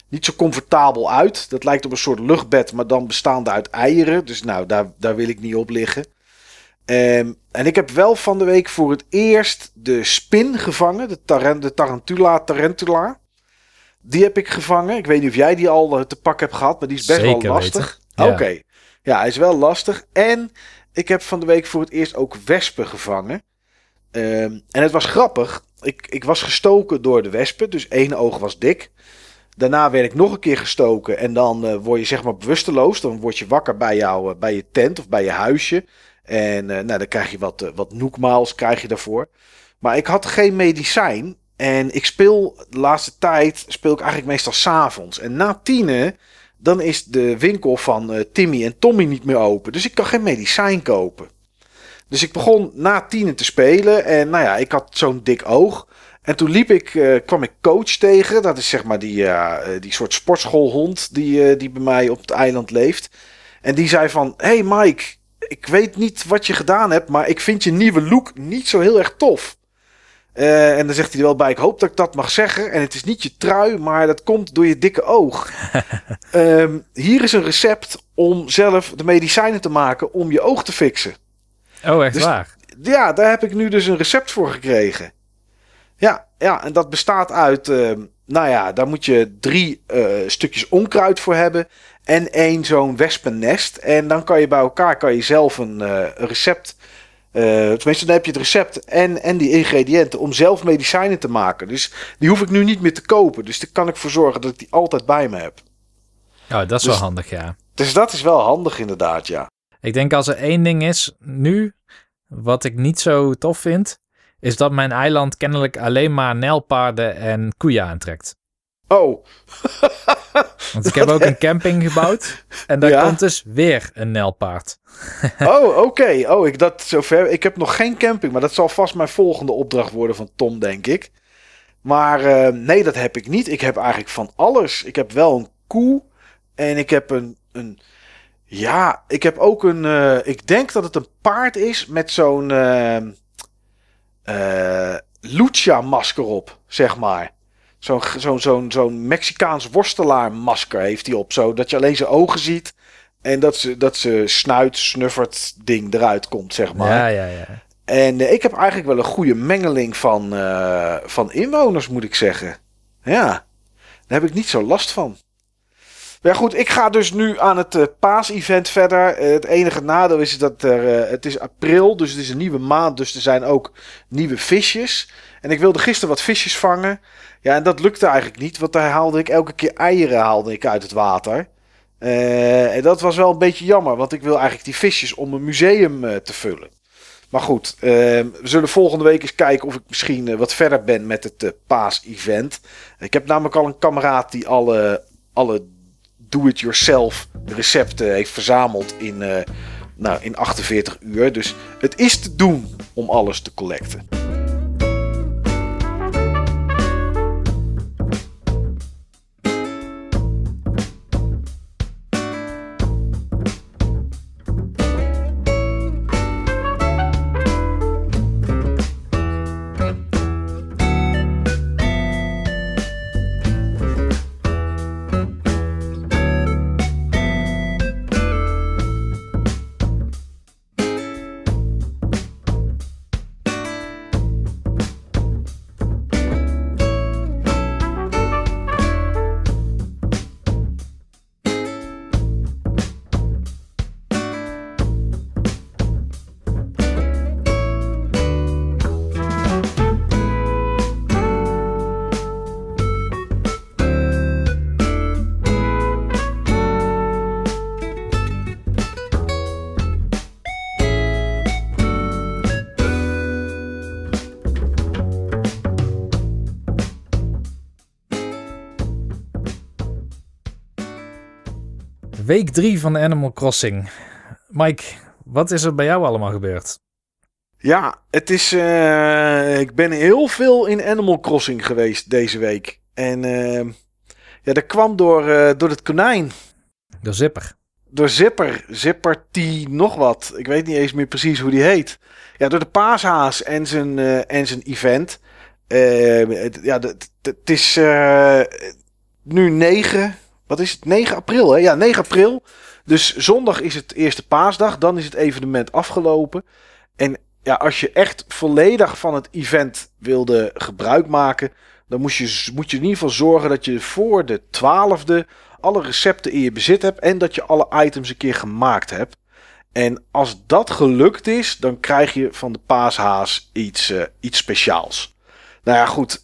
niet zo comfortabel uit. Dat lijkt op een soort luchtbed, maar dan bestaande uit eieren. Dus nou, daar, daar wil ik niet op liggen. Ehm, en ik heb wel van de week voor het eerst de spin gevangen. De, de Tarantula Tarantula. Die heb ik gevangen. Ik weet niet of jij die al eh, te pak hebt gehad, maar die is best Zeker wel lastig. Ja. Oké. Ja, hij is wel lastig. En ik heb van de week voor het eerst ook wespen gevangen. Ehm, en het was grappig. Ik, ik was gestoken door de wespen, dus één oog was dik. Daarna werd ik nog een keer gestoken en dan eh, word je zeg maar bewusteloos. Dan word je wakker bij, jou, eh, bij je tent of bij je huisje. En nou, dan krijg je wat, wat noekmaals krijg je daarvoor. Maar ik had geen medicijn. En ik speel de laatste tijd, speel ik eigenlijk meestal s'avonds. En na tienen, dan is de winkel van eh, Timmy en Tommy niet meer open. Dus ik kan geen medicijn kopen. Dus ik begon na tienen te spelen. En nou ja, ik had zo'n dik oog. En toen liep ik, eh, kwam ik coach tegen. Dat is zeg maar die, eh, die soort sportschoolhond die, die bij mij op het eiland leeft. En die zei van, hey Mike, ik weet niet wat je gedaan hebt, maar ik vind je nieuwe look niet zo heel erg tof. Eh, en dan zegt hij er wel bij, ik hoop dat ik dat mag zeggen. En het is niet je trui, maar dat komt door je dikke oog. <laughs> Ehm, hier is een recept om zelf de medicijnen te maken om je oog te fixen. Oh, echt Dus- waar? Ja, daar heb ik nu dus een recept voor gekregen. Ja, ja en dat bestaat uit, ehm, nou ja, daar moet je drie eh, stukjes onkruid voor hebben. En één zo'n wespennest. En dan kan je bij elkaar kan je zelf een, eh, een recept. Eh, tenminste, dan heb je het recept en, en die ingrediënten om zelf medicijnen te maken. Dus die hoef ik nu niet meer te kopen. Dus daar kan ik voor zorgen dat ik die altijd bij me heb. Oh, dat is Dus- wel handig, ja. Dus dat is wel handig inderdaad, ja. Ik denk als er één ding is nu, wat ik niet zo tof vind, is dat mijn eiland kennelijk alleen maar nijlpaarden en koeien aantrekt. Oh, <laughs> Want ik heb ook een <laughs> camping gebouwd en daar Ja? komt dus weer een nijlpaard. <laughs> Oh, oké. Oh, ik dat zover. Ik heb nog geen camping, maar dat zal vast mijn volgende opdracht worden van Tom, denk ik. Maar eh, nee, dat heb ik niet. Ik heb eigenlijk van alles. Ik heb wel een koe en ik heb een, een ja, ik heb ook een. eh, ik denk dat het een paard is met zo'n eh eh, lucha-masker op, zeg maar. Zo'n zo'n zo'n zo'n Mexicaans worstelaar-masker heeft hij op, zodat je alleen zijn ogen ziet. En dat ze, dat ze snuit, snuffert ding eruit komt, zeg maar. Ja, ja, ja. En eh, ik heb eigenlijk wel een goede mengeling van, eh, van inwoners, moet ik zeggen. Ja, daar heb ik niet zo last van. Maar ja, goed, ik ga dus nu aan het eh, paas-event verder. Het enige nadeel is dat er, het is april, dus het is een nieuwe maand. Dus er zijn ook nieuwe visjes. En ik wilde gisteren wat visjes vangen. Ja, en dat lukte eigenlijk niet, want daar haalde ik elke keer eieren haalde ik uit het water. Eh, en dat was wel een beetje jammer, want ik wil eigenlijk die visjes om een museum eh, te vullen. Maar goed, eh, we zullen volgende week eens kijken of ik misschien eh, wat verder ben met het paas-event. Ik heb namelijk al een kameraad die alle, alle do-it-yourself recepten heeft verzameld in, nou, in 48 uur. Dus het is te doen om alles te collecten. Week 3 van Animal Crossing. Mike, wat is er bij jou allemaal gebeurd? Ja, het is. Uh, ik ben heel veel in Animal Crossing geweest deze week. En uh, ja, dat kwam door, uh, door het konijn. Door Zipper. Door Zipper. Zipper T nog wat. Ik weet niet eens meer precies hoe die heet. Ja, door de paashaas en zijn, en zijn event. Het, ja, het is nu 9 wat is het? 9 april, hè? Ja, 9 april. Dus zondag is het eerste paasdag. Dan is het evenement afgelopen. En ja, als je echt volledig van het event wilde gebruik maken, dan moet je, moet je in ieder geval zorgen dat je voor de 12e alle recepten in je bezit hebt en dat je alle items een keer gemaakt hebt. En als dat gelukt is, dan krijg je van de paashaas iets, uh, iets speciaals. Nou ja, goed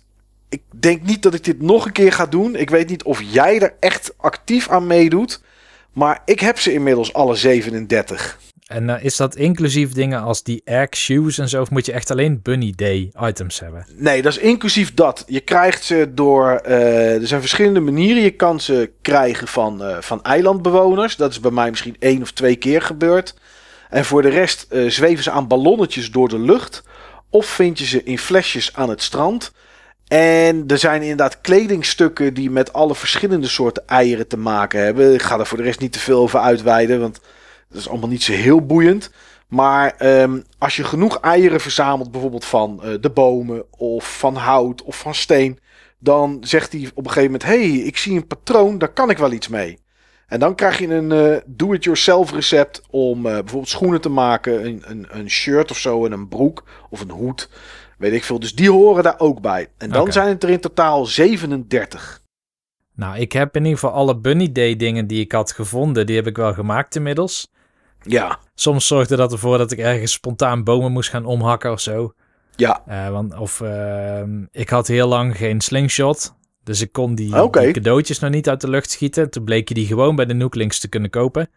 ik denk niet dat ik dit nog een keer ga doen. Ik weet niet of jij er echt actief aan meedoet. Maar ik heb ze inmiddels alle 37. En uh, is dat inclusief dingen als die Egg Shoes en zo? Of moet je echt alleen Bunny Day items hebben? Nee, dat is inclusief dat. Je krijgt ze door... Uh, er zijn verschillende manieren. Je kan ze krijgen van, uh, van eilandbewoners. Dat is bij mij misschien één of twee keer gebeurd. En voor de rest zweven ze aan ballonnetjes door de lucht. Of vind je ze in flesjes aan het strand. En er zijn inderdaad kledingstukken die met alle verschillende soorten eieren te maken hebben. Ik ga er voor de rest niet te veel over uitweiden, want dat is allemaal niet zo heel boeiend. Maar um, als je genoeg eieren verzamelt, bijvoorbeeld van uh, de bomen of van hout of van steen, dan zegt hij op een gegeven moment: hey, ik zie een patroon, daar kan ik wel iets mee. En dan krijg je een uh, do-it-yourself recept om uh, bijvoorbeeld schoenen te maken, een, een, een shirt of zo en een broek of een hoed. Weet ik veel. Dus die horen daar ook bij. En dan zijn het er in totaal 37. Nou, ik heb in ieder geval alle Bunny Day dingen die ik had gevonden, die heb ik wel gemaakt inmiddels. Ja. Soms zorgde dat ervoor dat ik ergens spontaan bomen moest gaan omhakken of zo. Ja. Uh, want, of uh, ik had heel lang geen slingshot. Dus ik kon die, okay. die, cadeautjes nog niet uit de lucht schieten. Toen bleek je die gewoon bij de Nooklinks te kunnen kopen.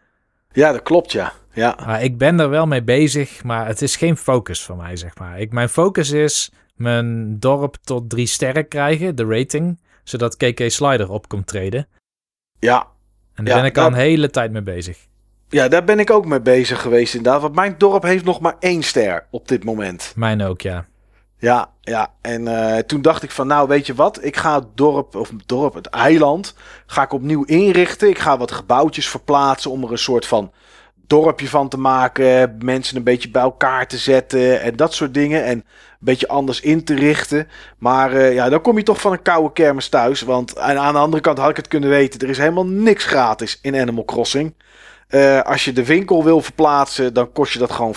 Ja, dat klopt, ja. Ja. Maar ik ben er wel mee bezig, maar het is geen focus voor mij, zeg maar. Ik, mijn focus is mijn dorp tot drie sterren krijgen, de rating, zodat KK Slider op komt treden. Ja. En daar ben ik al een hele tijd mee bezig. Ja, daar ben ik ook mee bezig geweest inderdaad. Want mijn dorp heeft nog maar één ster op dit moment. Mijn ook, ja. Ja, ja. En uh, toen dacht ik van, nou weet je wat, ik ga het dorp, of het dorp, het eiland, ga ik opnieuw inrichten. Ik ga wat gebouwtjes verplaatsen om er een soort van dorpje van te maken. Mensen een beetje bij elkaar te zetten en dat soort dingen. En een beetje anders in te richten. Maar uh, ja, dan kom je toch van een koude kermis thuis. Want aan de andere kant had ik het kunnen weten, er is helemaal niks gratis in Animal Crossing. Uh, als je de winkel wil verplaatsen, dan kost je dat gewoon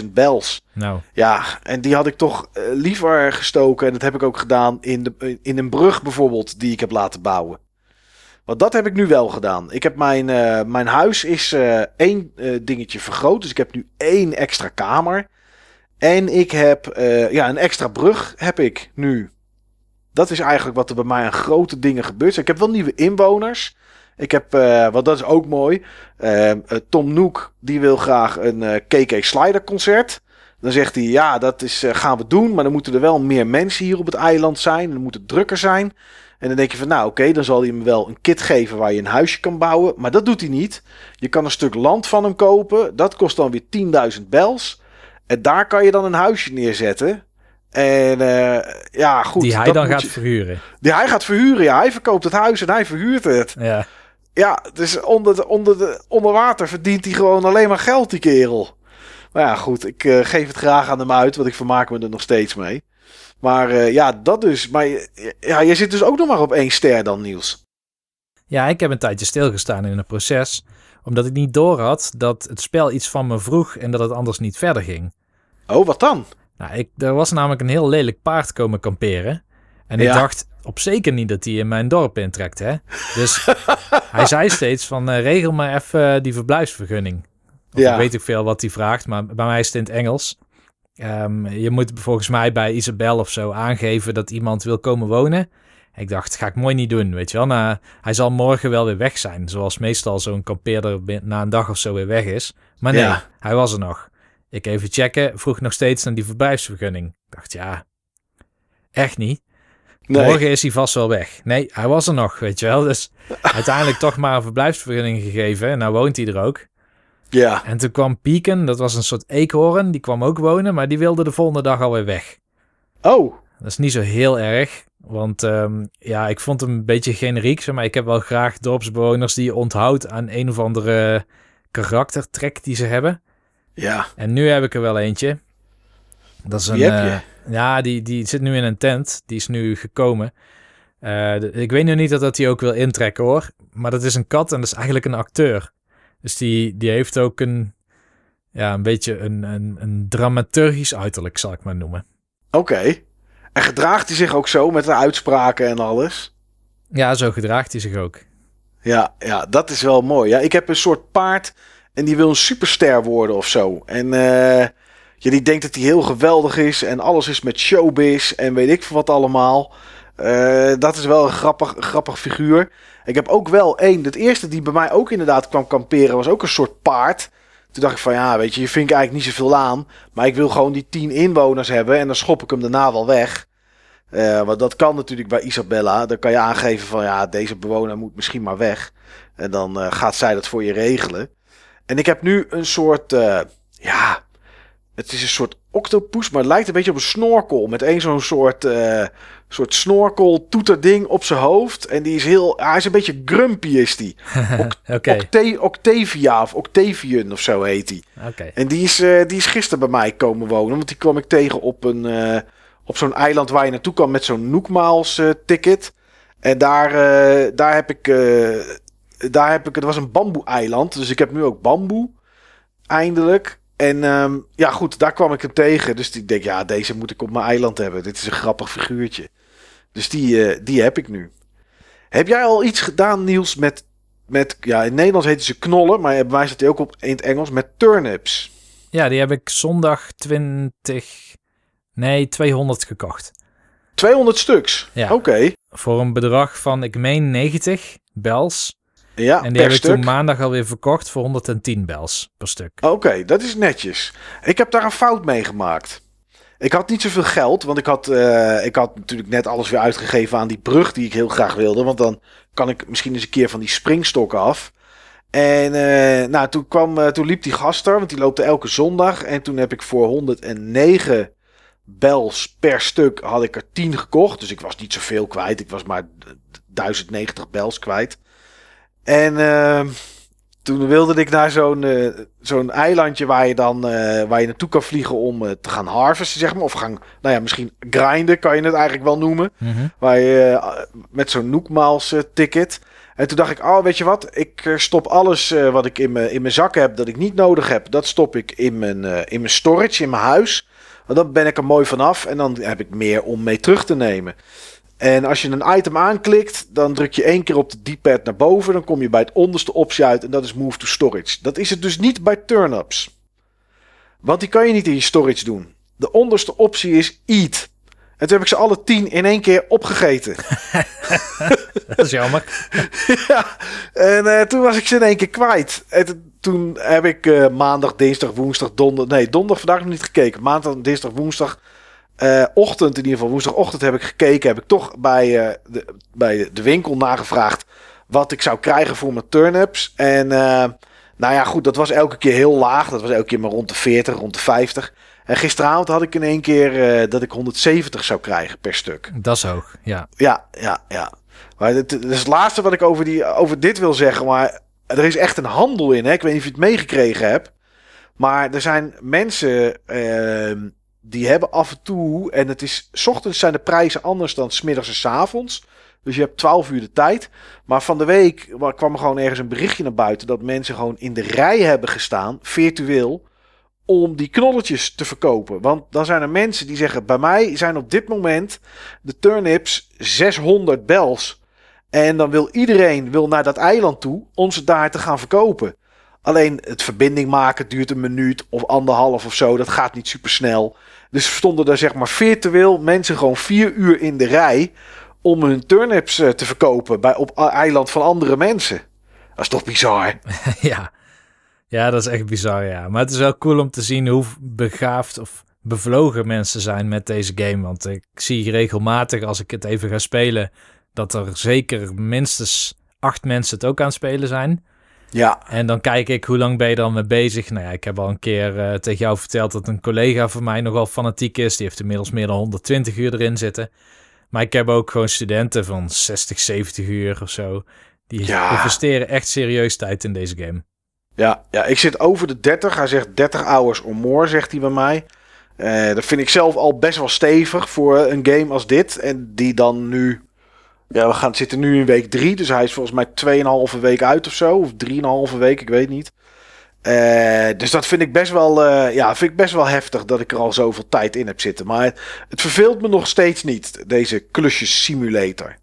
50.000 bels. Nou. Ja, en die had ik toch uh, liever gestoken. En dat heb ik ook gedaan in, de, in een brug bijvoorbeeld, die ik heb laten bouwen. Want dat heb ik nu wel gedaan. Ik heb mijn, uh, mijn huis is één dingetje vergroot. Dus ik heb nu één extra kamer. En ik heb ja, een extra brug heb ik nu. Dat is eigenlijk wat er bij mij aan grote dingen gebeurt. Ik heb wel nieuwe inwoners. Ik heb, want dat is ook mooi. Tom Noek, die wil graag een KK Slider concert. Dan zegt hij, ja, dat is, gaan we doen. Maar dan moeten er wel meer mensen hier op het eiland zijn. Dan moet het drukker zijn. En dan denk je van, nou oké, dan zal hij me wel een kit geven waar je een huisje kan bouwen. Maar dat doet hij niet. Je kan een stuk land van hem kopen. Dat kost dan weer 10.000 bels. En daar kan je dan een huisje neerzetten. En uh, ja, goed. Die hij dan gaat verhuren. Die hij gaat verhuren, ja. Hij verkoopt het huis en hij verhuurt het. Ja. Ja, dus onder, de, onder, de, onder water verdient hij gewoon alleen maar geld, die kerel. Maar ja, goed. Ik uh, geef het graag aan hem uit, want ik vermaak me er nog steeds mee. Maar uh, ja, dat dus. Maar ja, je zit dus ook nog maar op één ster dan, Niels. Ja, ik heb een tijdje stilgestaan in het proces. Omdat ik niet door had dat het spel iets van me vroeg en dat het anders niet verder ging. Oh, wat dan? Nou, ik, er was namelijk een heel lelijk paard komen kamperen. En ik ja. dacht op zeker niet dat hij in mijn dorp intrekt, hè? Dus <laughs> hij zei steeds van, uh, regel maar even die verblijfsvergunning. Of ja. weet ik veel wat hij vraagt, maar bij mij is het in het Engels. Um, je moet volgens mij bij Isabel of zo aangeven dat iemand wil komen wonen. Ik dacht, ga ik mooi niet doen, weet je wel. Nou, hij zal morgen wel weer weg zijn. Zoals meestal zo'n kampeerder na een dag of zo weer weg is. Maar nee, ja. hij was er nog. Ik even checken, vroeg nog steeds naar die verblijfsvergunning. Ik dacht, ja, echt niet. Nee. Morgen is hij vast wel weg. Nee, hij was er nog, weet je wel. Dus uiteindelijk toch maar een verblijfsvergunning gegeven. En nou woont hij er ook. Ja. En toen kwam Pieken, dat was een soort eekhoorn. Die kwam ook wonen, maar die wilde de volgende dag alweer weg. Oh. Dat is niet zo heel erg. Want um, ja, ik vond hem een beetje generiek. Maar ik heb wel graag dorpsbewoners die je onthoudt aan een of andere karaktertrek die ze hebben. Ja. En nu heb ik er wel eentje. Dat is een. Die heb je? Uh, ja, die, die zit nu in een tent. Die is nu gekomen. Uh, ik weet nu niet dat, dat hij ook wil intrekken hoor. Maar dat is een kat en dat is eigenlijk een acteur. Dus die, die heeft ook een. Ja, een beetje een, een, een dramaturgisch uiterlijk, zal ik maar noemen. Oké. Okay. En gedraagt hij zich ook zo met de uitspraken en alles? Ja, zo gedraagt hij zich ook. Ja, ja, dat is wel mooi. Ja, ik heb een soort paard en die wil een superster worden of zo. En uh, ja, die denkt dat hij heel geweldig is en alles is met showbiz en weet ik veel wat allemaal. Uh, dat is wel een grappig, grappig figuur. Ik heb ook wel één. Het eerste die bij mij ook inderdaad kwam kamperen was ook een soort paard. Toen dacht ik van ja, weet je, je vind ik eigenlijk niet zoveel aan. Maar ik wil gewoon die tien inwoners hebben en dan schop ik hem daarna wel weg. Uh, want dat kan natuurlijk bij Isabella. Dan kan je aangeven van ja, deze bewoner moet misschien maar weg. En dan uh, gaat zij dat voor je regelen. En ik heb nu een soort, uh, ja, het is een soort octopus, maar het lijkt een beetje op een snorkel. Met één zo'n soort, soort snorkel toeterding op zijn hoofd. En die is heel, hij is een beetje grumpy is die. <laughs> Oct okay. Octe Octavia of Octavian of zo heet hij. Okay. En die is, uh, die is gisteren bij mij komen wonen. Want die kwam ik tegen op, een, uh, op zo'n eiland waar je naartoe kan met zo'n Nookmaals ticket. En daar, daar heb ik daar heb ik, het was een bamboe-eiland. Dus ik heb nu ook bamboe. Eindelijk. En um, ja, goed, daar kwam ik hem tegen. Dus ik denk, ja, deze moet ik op mijn eiland hebben. Dit is een grappig figuurtje. Dus die, uh, die heb ik nu. Heb jij al iets gedaan, Niels, met, met ja, in Nederlands heten ze knollen, maar bij mij staat ook op in het Engels met turnips. Ja, die heb ik zondag 20, nee, 200 gekocht. 200 stuks? Ja. Oké. Okay. Voor een bedrag van, ik meen 90 bels. Ja, en die heb ik toen maandag alweer verkocht voor 110 bels per stuk. Oké, okay, dat is netjes. Ik heb daar een fout mee gemaakt. Ik had niet zoveel geld, want ik had, uh, ik had natuurlijk net alles weer uitgegeven aan die brug die ik heel graag wilde. Want dan kan ik misschien eens een keer van die springstokken af. En uh, nou, toen, kwam, uh, toen liep die gast er, want die loopt elke zondag. En toen heb ik voor 109 bels per stuk had ik er 10 gekocht. Dus ik was niet zoveel kwijt. Ik was maar 1090 bels kwijt. En uh, toen wilde ik naar zo'n uh, zo'n eilandje waar je dan uh, waar je naartoe kan vliegen om te gaan harvesten, zeg maar. Of gaan, nou ja, misschien grinden kan je het eigenlijk wel noemen. Mm -hmm. Waar je met zo'n Nookmaals ticket. En toen dacht ik, oh, weet je wat? Ik stop alles wat ik in mijn, in mijn zak heb dat ik niet nodig heb. Dat stop ik in mijn, in mijn storage, in mijn huis. Want dan ben ik er mooi vanaf. En dan heb ik meer om mee terug te nemen. En als je een item aanklikt, dan druk je één keer op de D-pad naar boven. Dan kom je bij het onderste optie uit en dat is Move to Storage. Dat is het dus niet bij turnups. Want die kan je niet in je storage doen. De onderste optie is Eat. En toen heb ik ze alle tien in één keer opgegeten. <laughs> dat is jammer. <laughs> ja, en uh, toen was ik ze in één keer kwijt. En toen heb ik uh, maandag, dinsdag, woensdag, donderdag... Nee, donderdag vandaag nog niet gekeken. Maandag, dinsdag, woensdag eh, ochtend, in ieder geval woensdagochtend heb ik gekeken. Heb ik toch bij, eh, de, bij de winkel nagevraagd wat ik zou krijgen voor mijn turnips. En eh, nou ja, goed, dat was elke keer heel laag. Dat was elke keer maar rond de 40, rond de 50. En gisteravond had ik in één keer dat ik 170 zou krijgen per stuk. Dat is hoog, ja. Ja, ja, ja. Maar het, is het laatste wat ik over, die, over dit wil zeggen. Maar er is echt een handel in. Hè? Ik weet niet of je het meegekregen hebt. Maar er zijn mensen uh, die hebben af en toe. En het is. S ochtends zijn de prijzen anders dan smiddags en s avonds. Dus je hebt 12 uur de tijd. Maar van de week kwam er gewoon ergens een berichtje naar buiten. Dat mensen gewoon in de rij hebben gestaan, virtueel. Om die knolletjes te verkopen. Want dan zijn er mensen die zeggen: Bij mij zijn op dit moment de turnips 600 bels. En dan wil iedereen wil naar dat eiland toe om ze daar te gaan verkopen. Alleen het verbinding maken duurt een minuut of anderhalf of zo. Dat gaat niet super snel. Dus stonden daar zeg maar virtueel mensen gewoon vier uur in de rij om hun turnips eh, te verkopen bij, op eiland van andere mensen. Dat is toch bizar? <laughs> ja. ja, dat is echt bizar, ja. Maar het is wel cool om te zien hoe begaafd of bevlogen mensen zijn met deze game. Want ik zie regelmatig als ik het even ga spelen dat er zeker minstens acht mensen het ook aan het spelen zijn. Ja. En dan kijk ik hoe lang ben je dan mee bezig. Nou ja, ik heb al een keer uh, tegen jou verteld dat een collega van mij nogal fanatiek is. Die heeft inmiddels meer dan 120 uur erin zitten. Maar ik heb ook gewoon studenten van 60, 70 uur of zo. Die investeren echt serieus tijd in deze game. Ja, ja, ik zit over de 30. Hij zegt 30 hours or more, zegt hij bij mij. Uh, dat vind ik zelf al best wel stevig voor een game als dit. En die dan nu ja, we gaan zitten nu in week drie. Dus hij is volgens mij 2,5 week uit of zo. Of 3,5 week, ik weet niet. Uh, dus dat vind ik best wel, uh, ja, vind ik best wel heftig dat ik er al zoveel tijd in heb zitten. Maar het, het verveelt me nog steeds niet, deze klusjes simulator.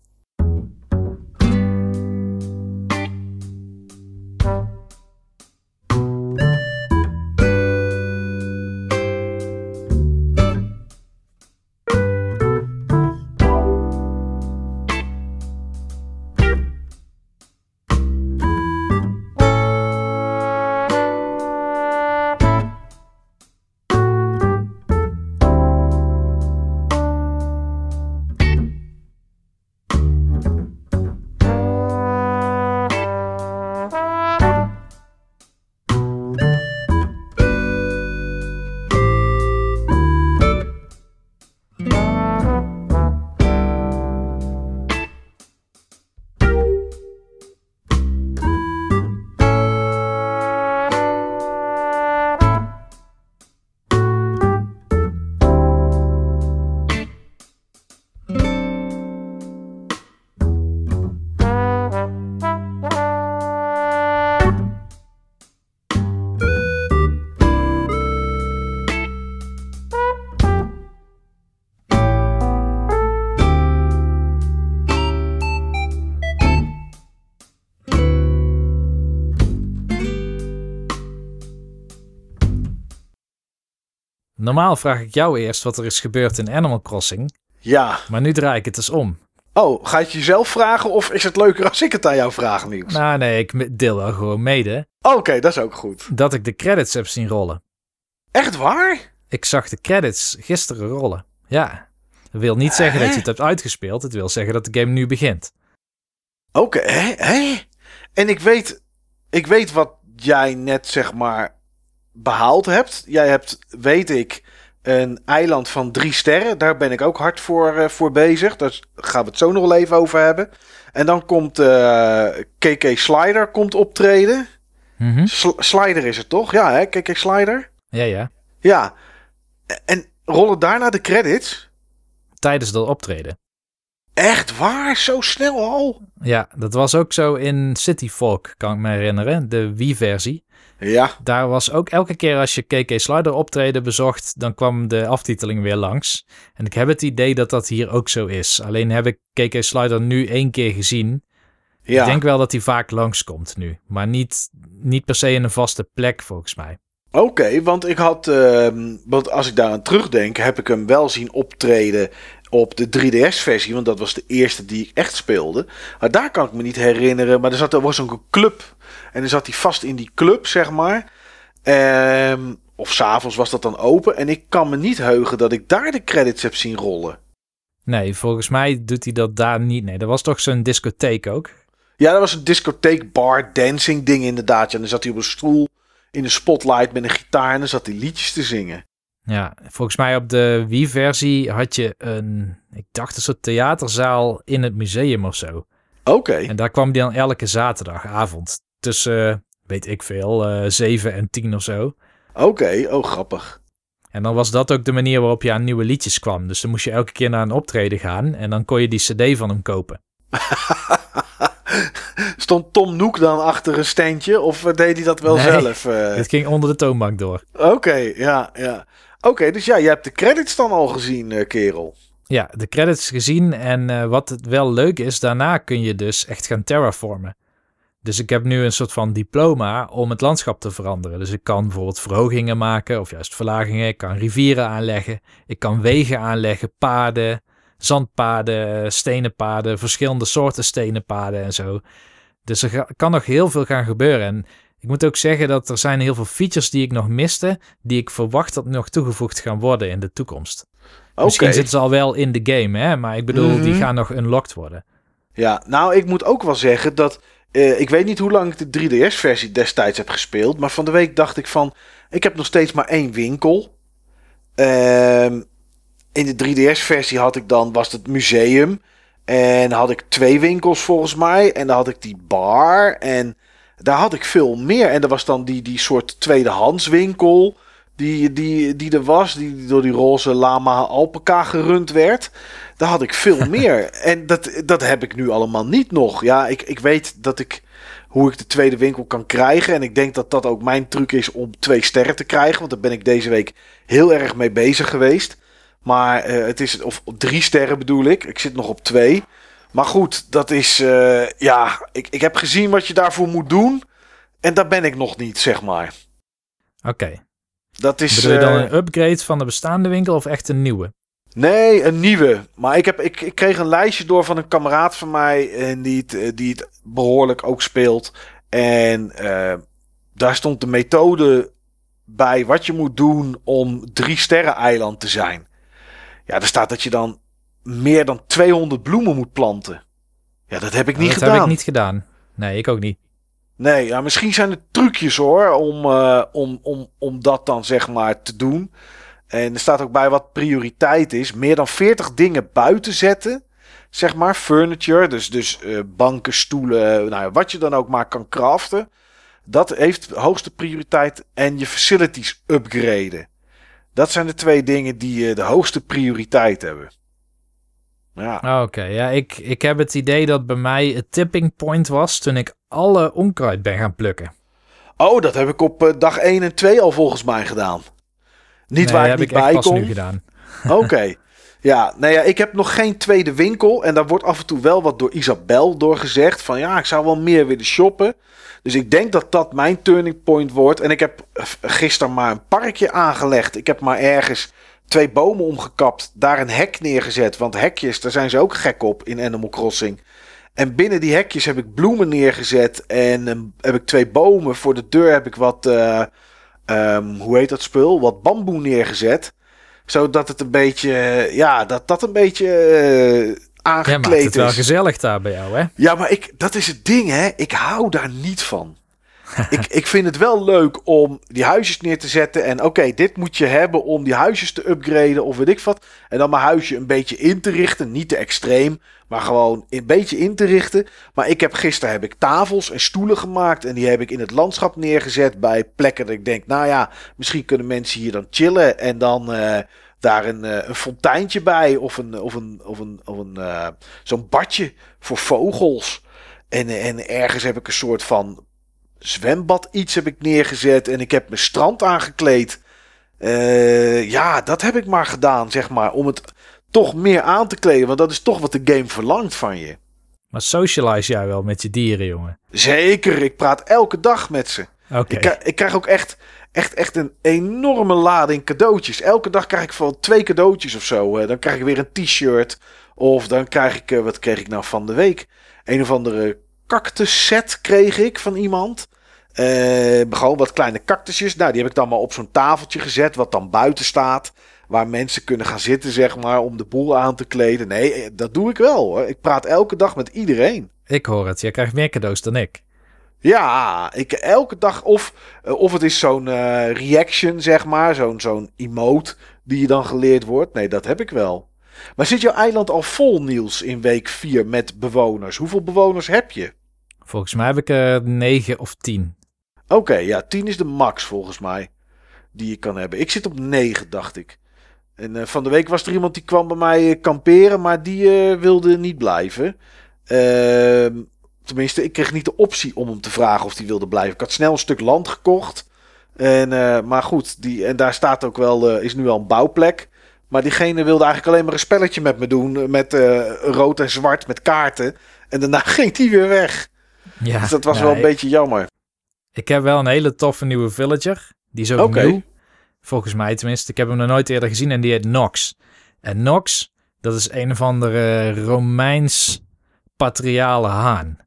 Normaal vraag ik jou eerst wat er is gebeurd in Animal Crossing. Ja. Maar nu draai ik het eens om. Oh, ga je het jezelf vragen of is het leuker als ik het aan jou vraag, Niels? Nou nee, ik deel wel gewoon mede. Oké, dat is ook goed. Dat ik de credits heb zien rollen. Echt waar? Ik zag de credits gisteren rollen. Ja. Dat wil niet zeggen dat je het hebt uitgespeeld. Het wil zeggen dat de game nu begint. Oké, hè? En ik weet, ik weet wat jij net zeg maar behaald hebt. Jij hebt, weet ik, een eiland van drie sterren. Daar ben ik ook hard voor, uh, voor bezig. Daar gaan we het zo nog wel even over hebben. En dan komt uh, eh, KK Slider komt optreden. Mm Slider is het toch? Ja, hè? KK Slider? Ja, ja. Ja. En rollen daarna de credits? Tijdens dat optreden. Echt waar? Zo snel al? Ja, dat was ook zo in City Folk, kan ik me herinneren. De Wii-versie. Ja. Daar was ook elke keer als je KK Slider optreden bezocht, dan kwam de aftiteling weer langs. En ik heb het idee dat dat hier ook zo is. Alleen heb ik KK Slider nu één keer gezien. Ja. Ik denk wel dat hij vaak langskomt nu. Maar niet, niet per se in een vaste plek volgens mij. Oké, want ik had, uh, want als ik daar aan terugdenk, heb ik hem wel zien optreden op de 3DS-versie, want dat was de eerste die ik echt speelde. Maar daar kan ik me niet herinneren. Maar er, zat, er was ook een club. En dan zat hij vast in die club, zeg maar. Um, of s'avonds was dat dan open. En ik kan me niet heugen dat ik daar de credits heb zien rollen. Nee, volgens mij doet hij dat daar niet. Nee, dat was toch zo'n discotheek ook? Ja, dat was een discotheek, bar, dancing ding inderdaad. Ja, en dan zat hij op een stoel in de spotlight met een gitaar en dan zat hij liedjes te zingen. Ja, volgens mij op de Wii-versie had je een, ik dacht een soort theaterzaal in het museum of zo. Oké. En daar kwam die dan elke zaterdagavond tussen, weet ik veel, uh, 7 en 10 of zo. Oké, oh grappig. En dan was dat ook de manier waarop je aan nieuwe liedjes kwam. Dus dan moest je elke keer naar een optreden gaan en dan kon je die cd van hem kopen. <laughs> Stond Tom Noek dan achter een standje of eh, deed hij dat wel zelf? Uh... Het ging onder de toonbank door. Oké, ja, ja. Oké, dus ja, je hebt de credits dan al gezien, uh, kerel. Ja, de credits gezien. En uh, wat het wel leuk is, daarna kun je dus echt gaan terraformen. Dus ik heb nu een soort van diploma om het landschap te veranderen. Dus ik kan bijvoorbeeld verhogingen maken of juist verlagingen. Ik kan rivieren aanleggen. Ik kan wegen aanleggen, paden, zandpaden, stenen paden, verschillende soorten stenen paden en zo. Dus er kan nog heel veel gaan gebeuren. En ik moet ook zeggen dat er zijn heel veel features die ik nog miste, die ik verwacht dat nog toegevoegd gaan worden in de toekomst. Okay. Misschien zitten ze al wel in de game, hè? maar ik bedoel, die mhm. gaan nog unlocked worden. Ja, nou, ik moet ook wel zeggen dat. Uh, ik weet niet hoe lang ik de 3DS-versie destijds heb gespeeld, maar van de week dacht ik van. Ik heb nog steeds maar één winkel. Uh, in de 3DS-versie had ik dan, was het museum. En had ik twee winkels volgens mij. En dan had ik die bar. En daar had ik veel meer. En er was dan die, die soort tweedehands winkel. Die, die, die er was. Die door die roze lama alpaca gerund werd. Daar had ik veel <laughs> meer. En dat, dat heb ik nu allemaal niet nog. Ja, ik, ik weet dat ik hoe ik de tweede winkel kan krijgen. En ik denk dat dat ook mijn truc is om twee sterren te krijgen. Want daar ben ik deze week heel erg mee bezig geweest. Maar uh, het is, of drie sterren bedoel ik. Ik zit nog op twee. Maar goed, dat is, uh, ja, ik, ik heb gezien wat je daarvoor moet doen. En daar ben ik nog niet, zeg maar. Oké. Okay. Dat is. Bedoel je dan een upgrade van de bestaande winkel of echt een nieuwe? Nee, een nieuwe. Maar ik, heb, ik, ik kreeg een lijstje door van een kameraad van mij. En die, het, die het behoorlijk ook speelt. En uh, daar stond de methode bij wat je moet doen om drie sterren eiland te zijn. Ja, er staat dat je dan meer dan 200 bloemen moet planten. Ja, dat heb ik niet dat gedaan. Dat heb ik niet gedaan. Nee, ik ook niet. Nee, ja, misschien zijn er trucjes hoor, om, uh, om, om, om dat dan zeg maar te doen. En er staat ook bij wat prioriteit is. Meer dan 40 dingen buiten zetten. Zeg maar, furniture, dus, dus uh, banken, stoelen, nou ja, wat je dan ook maar kan craften. Dat heeft hoogste prioriteit. En je facilities upgraden. Dat zijn de twee dingen die uh, de hoogste prioriteit hebben. Ja. Oké, ja, ik, ik heb het idee dat bij mij het tipping point was toen ik alle onkruid ben gaan plukken. Oh, dat heb ik op uh, dag 1 en 2 al volgens mij gedaan. Niet nee, waar ik heb niet ik bij kom. nu gedaan. <laughs> Oké. Ja, nou ja, ik heb nog geen tweede winkel. En daar wordt af en toe wel wat door Isabel doorgezegd. Van ja, ik zou wel meer willen shoppen. Dus ik denk dat dat mijn turning point wordt. En ik heb gisteren maar een parkje aangelegd. Ik heb maar ergens twee bomen omgekapt. Daar een hek neergezet. Want hekjes, daar zijn ze ook gek op in Animal Crossing. En binnen die hekjes heb ik bloemen neergezet. En um, heb ik twee bomen. Voor de deur heb ik wat, uh, um, hoe heet dat spul? Wat bamboe neergezet. Zodat het een beetje, ja, dat dat een beetje uh, aangekleed ja, maakt het wel is. gezellig daar bij jou, hè? Ja, maar ik, dat is het ding, hè. Ik hou daar niet van. <laughs> ik, ik vind het wel leuk om die huisjes neer te zetten. En oké, dit moet je hebben om die huisjes te upgraden of weet ik wat. En dan mijn huisje een beetje in te richten. Niet te extreem, maar gewoon een beetje in te richten. Maar ik heb gisteren heb ik tafels en stoelen gemaakt. En die heb ik in het landschap neergezet bij plekken dat ik denk, nou ja, misschien kunnen mensen hier dan chillen. En dan... Uh, daar een, uh, een fonteintje bij of een, of een, of een, of een uh, zo'n badje voor vogels. En, en ergens heb ik een soort van zwembad iets heb ik neergezet en ik heb mijn strand aangekleed. Uh, ja, dat heb ik maar gedaan, zeg maar, om het toch meer aan te kleden, want dat is toch wat de game verlangt van je. Maar socialize jij wel met je dieren, jongen? Zeker, ik praat elke dag met ze. Okay. Ik, ik krijg ook echt, echt, echt een enorme lading cadeautjes. Elke dag krijg ik van twee cadeautjes of zo. Dan krijg ik weer een t-shirt. Of dan krijg ik, eh, wat kreeg ik nou van de week? Een of andere cactus set kreeg ik van iemand. Eh, gewoon wat kleine cactusjes. Nou, die heb ik dan maar op zo'n tafeltje gezet, wat dan buiten staat. Waar mensen kunnen gaan zitten, zeg maar, om de boel aan te kleden. Nee, eh, dat doe ik wel hoor. Ik praat elke dag met iedereen. Ik hoor het. Jij krijgt meer cadeaus dan ik. Ja, ik elke dag. Of, eh, of het is zo'n reaction, zeg maar. Zo'n zo'n emote die je dan geleerd wordt. Nee, dat heb ik wel. Maar zit jouw eiland al vol, Niels, in week 4 met bewoners? Hoeveel bewoners heb je? Volgens mij heb ik er 9 of 10. Oké, ja, 10 is de max volgens mij. Die je kan hebben. Ik zit op 9, dacht ik. En eh, van de week was er iemand die kwam bij mij eh, kamperen, maar die eh, wilde niet blijven. Ehm, tenminste, ik kreeg niet de optie om hem te vragen of hij wilde blijven. Ik had snel een stuk land gekocht. En, eh, maar goed, die, en daar staat ook wel, eh, is nu al een bouwplek. Maar diegene wilde eigenlijk alleen maar een spelletje met me doen. eh, Met eh, rood en zwart, met kaarten. En daarna <laughs> ging hij weer weg. Ja, Dus dat was wel een ik- beetje jammer. Ik heb wel een hele toffe nieuwe villager. Die is ook Oké. nieuw. Volgens mij tenminste. Ik heb hem nog nooit eerder gezien en die heet Nox. En Nox, dat is een of andere Romeins patriale haan.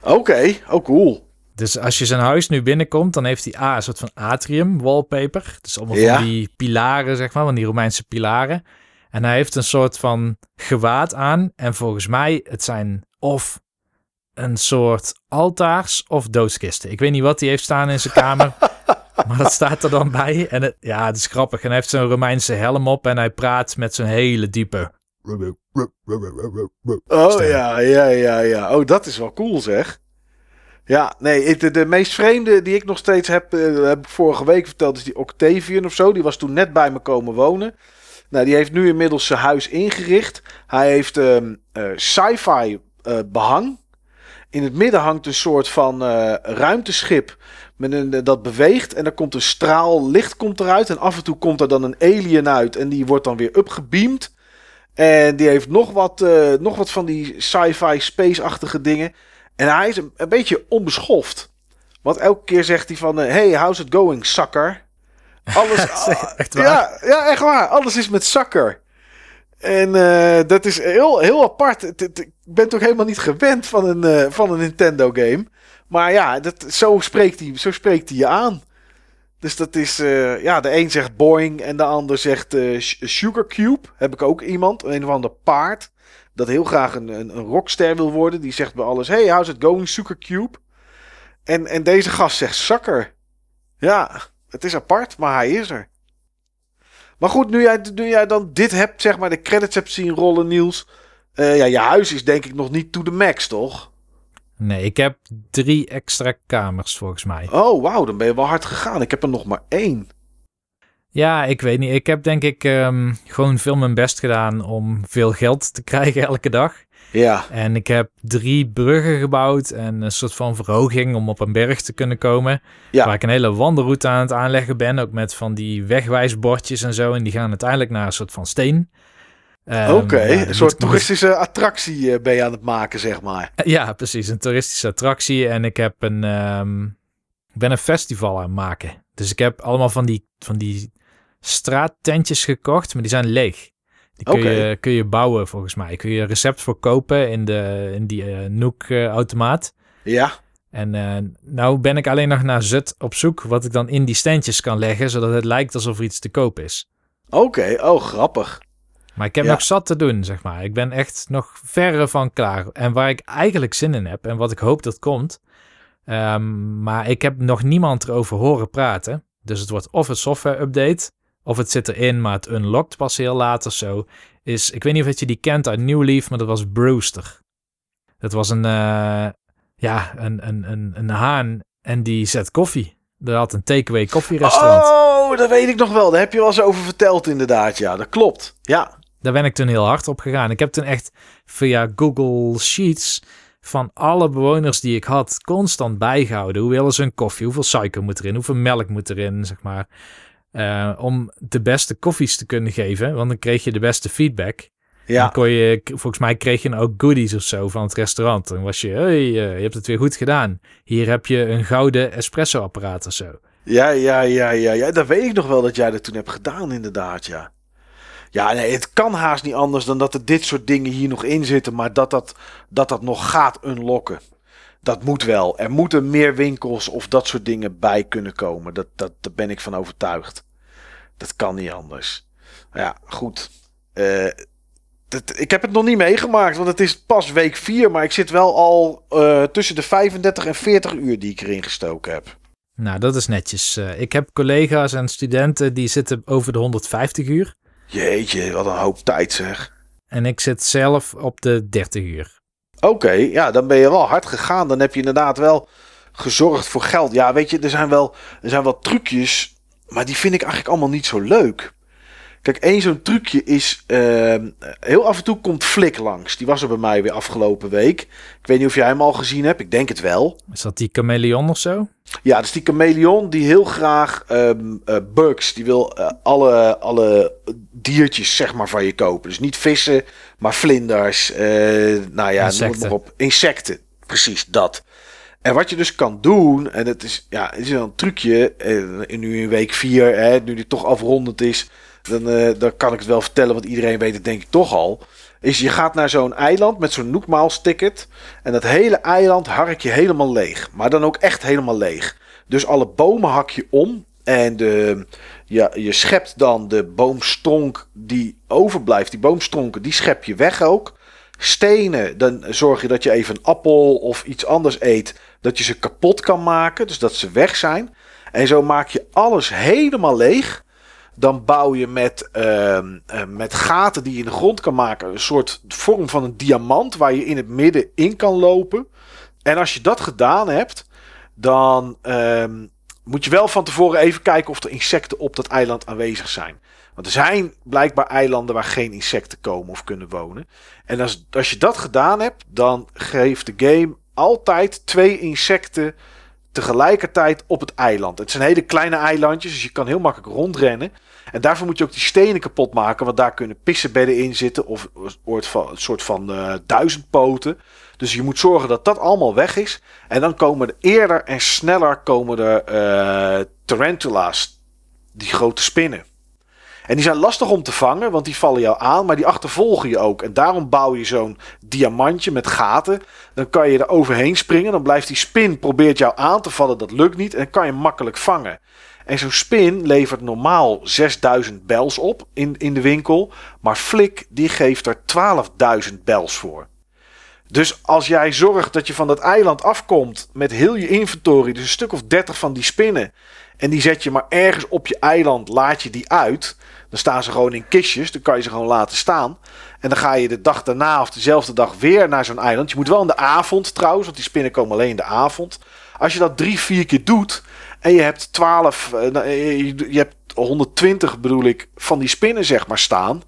Oké, oh cool. Dus als je zijn huis nu binnenkomt, dan heeft hij A, een soort van atrium wallpaper. Dus allemaal Ja. van die pilaren, zeg maar, van die Romeinse pilaren. En hij heeft een soort van gewaad aan. En volgens mij, het zijn of een soort altaars of doodskisten. Ik weet niet wat hij heeft staan in zijn kamer. <laughs> maar dat staat er dan bij. En het, ja, het is grappig. En hij heeft zo'n Romeinse helm op en hij praat met zo'n hele diepe... Oh Stem. ja, ja, ja, ja. Oh, dat is wel cool zeg. Ja, nee, de, de meest vreemde die ik nog steeds heb, eh, heb ik vorige week verteld, is die Octavian of zo. Die was toen net bij me komen wonen. Nou, die heeft nu inmiddels zijn huis ingericht. Hij heeft eh, sci-fi eh, behang. In het midden hangt een soort van ruimteschip met een, dat beweegt. En er komt een straal licht komt eruit. En af en toe komt er dan een alien uit. En die wordt dan weer upgebeamd. En die heeft nog wat, nog wat van die sci-fi space-achtige dingen. En hij is een, een beetje onbeschoft. Want elke keer zegt hij van... eh, hey, how's it going, sucker? <laughs> Alles, Echt waar? ja, ja, echt waar. Alles is met sucker. En eh, dat is heel, heel apart. Ik ben toch helemaal niet gewend van een, eh, van een Nintendo game. Maar ja, dat, zo, spreekt hij, zo spreekt hij je aan. Dus dat is, ja, de een zegt boing en de ander zegt Sugar Cube. Heb ik ook iemand, een of ander paard, dat heel graag een, een, een rockster wil worden. Die zegt bij alles, hey, how's it going, Sugar Cube? En, en deze gast zegt sucker. Ja, het is apart, maar hij is er. Maar goed, nu jij, nu jij dan dit hebt, zeg maar, de credits hebt zien rollen, Niels. eh, ja, je huis is denk ik nog niet to the max, toch? Nee, ik heb drie extra kamers volgens mij. Oh, wauw, dan ben je wel hard gegaan. Ik heb er nog maar één. Ja, ik weet niet. Ik heb denk ik ehm, gewoon veel mijn best gedaan om veel geld te <laughs> krijgen elke dag. Ja, En ik heb drie bruggen gebouwd en een soort van verhoging om op een berg te kunnen komen. Ja. Waar ik een hele wandelroute aan het aanleggen ben, ook met van die wegwijsbordjes en zo. En die gaan uiteindelijk naar een soort van steen. Ehm, oké. ja, een soort toeristische attractie eh, ben je aan het maken, zeg maar. <laughs> Ja, precies. Een toeristische attractie. En ik heb een. ehm, ik ben een festival aan het maken. Dus ik heb allemaal van die, van die straattentjes gekocht, maar die zijn leeg. Die kun, je, kun je bouwen volgens mij. Kun je een recept voor kopen in, de, in die eh Nook-automaat. Ja, en eh, nou ben ik alleen nog naar Zut op zoek wat ik dan in die standjes kan leggen, zodat het lijkt alsof er iets te koop is. oké. Oh, grappig. Maar ik heb Ja. nog zat te doen, zeg maar. Ik ben echt nog verre van klaar. En waar ik eigenlijk zin in heb en wat ik hoop dat komt. ehm, maar ik heb nog niemand erover horen praten. Dus het wordt of een software update, of het zit erin, maar het unlockt pas heel laat of zo. Is, ik weet niet of je die kent uit New Leaf, maar dat was Brewster. Dat was een, eh, ja, een, een, een, een haan en die zet koffie. Er had een takeaway koffierestaurant. Oh, dat weet ik nog wel. Daar heb je wel eens over verteld, inderdaad. Ja, dat klopt. Ja, Daar ben ik toen heel hard op gegaan. Ik heb toen echt via Google Sheets van alle bewoners die ik had constant bijgehouden. Hoe willen ze hun koffie? Hoeveel suiker moet erin? Hoeveel melk moet erin? Zeg maar. Eh, om de beste koffies te kunnen geven. Want dan kreeg je de beste feedback. Dan ja. kon je, volgens mij kreeg je dan ook goodies of zo van het restaurant. Dan was je, hey, eh, je hebt het weer goed gedaan. Hier heb je een gouden espresso apparaat of zo. Ja, ja, ja, ja, ja. Dat weet ik nog wel dat jij dat toen hebt gedaan, inderdaad, ja. Ja, nee, het kan haast niet anders dan dat er dit soort dingen hier nog in zitten, maar dat dat, dat, dat nog gaat unlocken. Dat moet wel. Er moeten meer winkels of dat soort dingen bij kunnen komen. Dat, dat, daar ben ik van overtuigd. Dat kan niet anders. Ja, goed. Uh, ik heb het nog niet meegemaakt, want het is pas week 4. Maar ik zit wel al uh, tussen de 35 en 40 uur die ik erin gestoken heb. Nou, dat is netjes. Uh, ik heb collega's en studenten die zitten over de 150 uur. Jeetje, wat een hoop tijd zeg. En ik zit zelf op de 30 uur. Oké, ja, dan ben je wel hard gegaan. Dan heb je inderdaad wel gezorgd voor geld. Ja, weet je, er zijn wel, er zijn wel trucjes, maar die vind ik eigenlijk allemaal niet zo leuk. Kijk, één zo'n trucje is. Uh, heel af en toe komt Flik langs. Die was er bij mij weer afgelopen week. Ik weet niet of jij hem al gezien hebt. Ik denk het wel. Is dat die chameleon of zo? Ja, dat is die chameleon die heel graag um, uh, bugs. Die wil uh, alle, alle diertjes zeg maar van je kopen. Dus niet vissen, maar vlinders. Uh, nou ja, noem maar op. Insecten. Precies dat. En wat je dus kan doen, en het is, ja, het is een trucje, nu in week 4, hè, nu die toch afrondend is, dan, uh, dan kan ik het wel vertellen, want iedereen weet het denk ik toch al. Is je gaat naar zo'n eiland met zo'n Nookmaals ticket. En dat hele eiland hark je helemaal leeg. Maar dan ook echt helemaal leeg. Dus alle bomen hak je om. En de, ja, je schept dan de boomstronk die overblijft. Die boomstronken, die schep je weg ook. Stenen, dan zorg je dat je even een appel of iets anders eet. Dat je ze kapot kan maken. Dus dat ze weg zijn. En zo maak je alles helemaal leeg. Dan bouw je met, uh, uh, met gaten die je in de grond kan maken. Een soort vorm van een diamant waar je in het midden in kan lopen. En als je dat gedaan hebt, dan uh, moet je wel van tevoren even kijken of er insecten op dat eiland aanwezig zijn. Want er zijn blijkbaar eilanden waar geen insecten komen of kunnen wonen. En als, als je dat gedaan hebt, dan geeft de game altijd twee insecten tegelijkertijd op het eiland. Het zijn hele kleine eilandjes, dus je kan heel makkelijk rondrennen. En daarvoor moet je ook die stenen kapot maken, want daar kunnen pissenbedden in zitten of een soort van uh, duizendpoten. Dus je moet zorgen dat dat allemaal weg is. En dan komen er eerder en sneller komen er uh, tarantula's, die grote spinnen. En die zijn lastig om te vangen, want die vallen jou aan, maar die achtervolgen je ook. En daarom bouw je zo'n diamantje met gaten. Dan kan je er overheen springen. Dan blijft die spin, probeert jou aan te vallen. Dat lukt niet. En dan kan je makkelijk vangen. En zo'n spin levert normaal 6000 bels op in, in de winkel. Maar Flik die geeft er 12.000 bels voor. Dus als jij zorgt dat je van dat eiland afkomt met heel je inventory, dus een stuk of 30 van die spinnen. En die zet je maar ergens op je eiland, laat je die uit. Dan staan ze gewoon in kistjes, dan kan je ze gewoon laten staan. En dan ga je de dag daarna of dezelfde dag weer naar zo'n eiland. Je moet wel in de avond trouwens, want die spinnen komen alleen in de avond. Als je dat drie, vier keer doet en je hebt 12, je hebt 120 bedoel ik, van die spinnen zeg maar staan.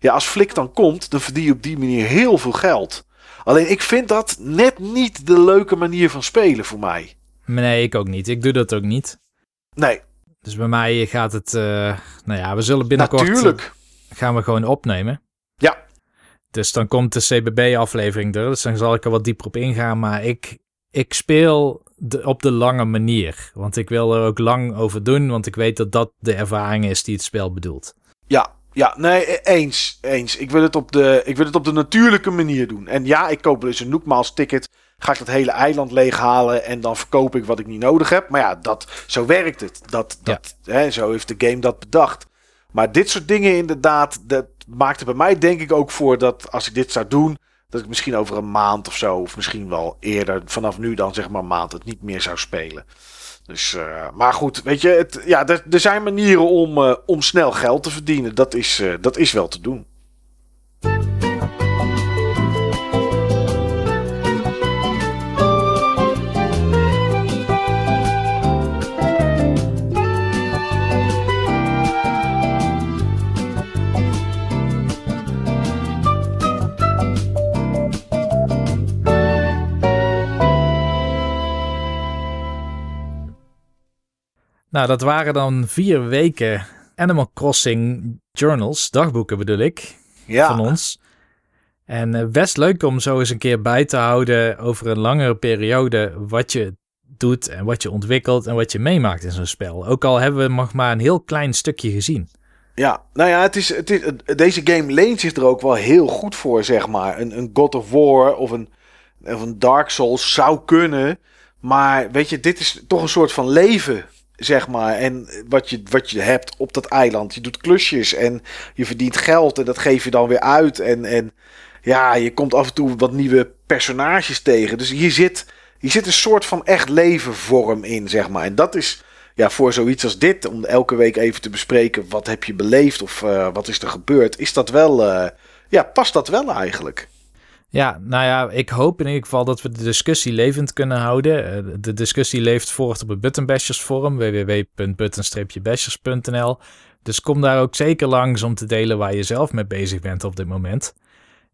Ja, als Flik dan komt, dan verdien je op die manier heel veel geld. Alleen ik vind dat net niet de leuke manier van spelen voor mij. Nee, ik ook niet. Ik doe dat ook niet. Nee. Dus bij mij gaat het, uh, nou ja, we zullen binnenkort... Natuurlijk. Gaan we gewoon opnemen. Ja. Dus dan komt de CBB-aflevering er. Dus dan zal ik er wat dieper op ingaan. Maar ik, ik speel de, op de lange manier. Want ik wil er ook lang over doen. Want ik weet dat dat de ervaring is die het spel bedoelt. Ja, ja, nee, eens. eens. Ik, wil het op de, ik wil het op de natuurlijke manier doen. En ja, ik koop dus een Nookmaals ticket. Ga ik dat hele eiland leeghalen en dan verkoop ik wat ik niet nodig heb. Maar ja, dat, zo werkt het. Dat, dat, ja. hè, zo heeft de game dat bedacht. Maar dit soort dingen inderdaad, dat maakt er bij mij denk ik ook voor dat als ik dit zou doen, dat ik misschien over een maand of zo, of misschien wel eerder, vanaf nu dan zeg maar een maand, het niet meer zou spelen. Dus, uh, maar goed, weet je, het, ja, er, er zijn manieren om, uh, om snel geld te verdienen. Dat is, uh, dat is wel te doen. Nou, dat waren dan vier weken Animal Crossing journals, dagboeken bedoel ik, ja. van ons. En uh, best leuk om zo eens een keer bij te houden over een langere periode wat je doet en wat je ontwikkelt en wat je meemaakt in zo'n spel. Ook al hebben we nog maar een heel klein stukje gezien. Ja, nou ja, het is, het is, deze game leent zich er ook wel heel goed voor, zeg maar. Een, een God of War of een of een Dark Souls zou kunnen. Maar weet je, dit is toch een soort van leven, zeg maar. En wat je, wat je hebt op dat eiland. Je doet klusjes en je verdient geld en dat geef je dan weer uit. En, en ja, je komt af en toe wat nieuwe personages tegen. Dus hier zit, hier zit een soort van echt levenvorm in, zeg maar. En dat is ja, voor zoiets als dit, om elke week even te bespreken wat heb je beleefd of uh, wat is er gebeurd, is dat wel, uh, ja, past dat wel eigenlijk. Ja, nou ja, ik hoop in ieder geval dat we de discussie levend kunnen houden. Eh, de discussie leeft voort op het Buttonbashers forum, www.button-bashers.nl. Dus kom daar ook zeker langs om te delen waar je zelf mee bezig bent op dit moment.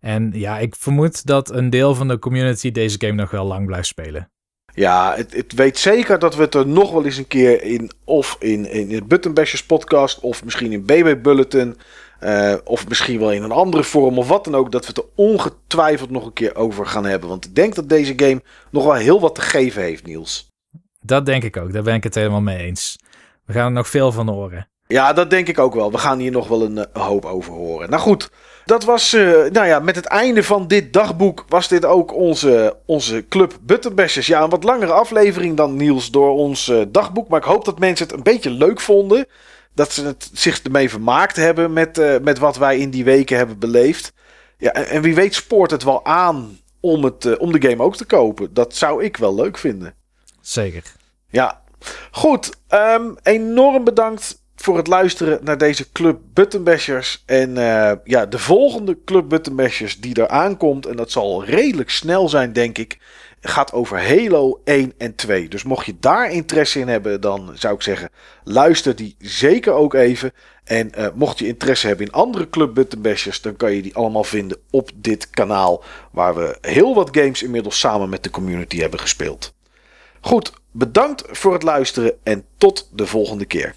En ja, ik vermoed dat een deel van de community deze game nog wel lang blijft spelen. Ja, het, het, weet zeker dat we het er nog wel eens een keer in, of in, in het Buttonbashers podcast, of misschien in BB Bulletin, uh, of misschien wel in een andere vorm of wat dan ook, dat we het er ongetwijfeld nog een keer over gaan hebben. Want ik denk dat deze game nog wel heel wat te geven heeft, Niels. Dat denk ik ook, daar ben ik het helemaal mee eens. We gaan er nog veel van horen. Ja, dat denk ik ook wel. We gaan hier nog wel een, een eh, hoop over horen. Nou goed, dat was, uh, nou ja, met het einde van dit dagboek was dit ook onze, onze Club Butterbashers. Ja, een wat langere aflevering dan Niels door ons uh, dagboek. Maar ik hoop dat mensen het een beetje leuk vonden. Dat ze het zich ermee vermaakt hebben met, uh, met wat wij in die weken hebben beleefd. Ja, en, en wie weet spoort het wel aan om, het, om de game ook te kopen. Dat zou ik wel leuk vinden. Zeker. Ja, goed. Um, enorm bedankt voor het luisteren naar deze Club Buttonbashers. En uh, ja, de volgende Club Buttonbashers die er aankomt, en dat zal redelijk snel zijn, denk ik, gaat over Halo 1 en 2. Dus mocht je daar interesse in hebben, dan zou ik zeggen, luister die zeker ook even. En uh, mocht je interesse hebben in andere Club Buttonbashers, dan kan je die allemaal vinden op dit kanaal, waar we heel wat games inmiddels samen met de community hebben gespeeld. Goed, bedankt voor het luisteren en tot de volgende keer.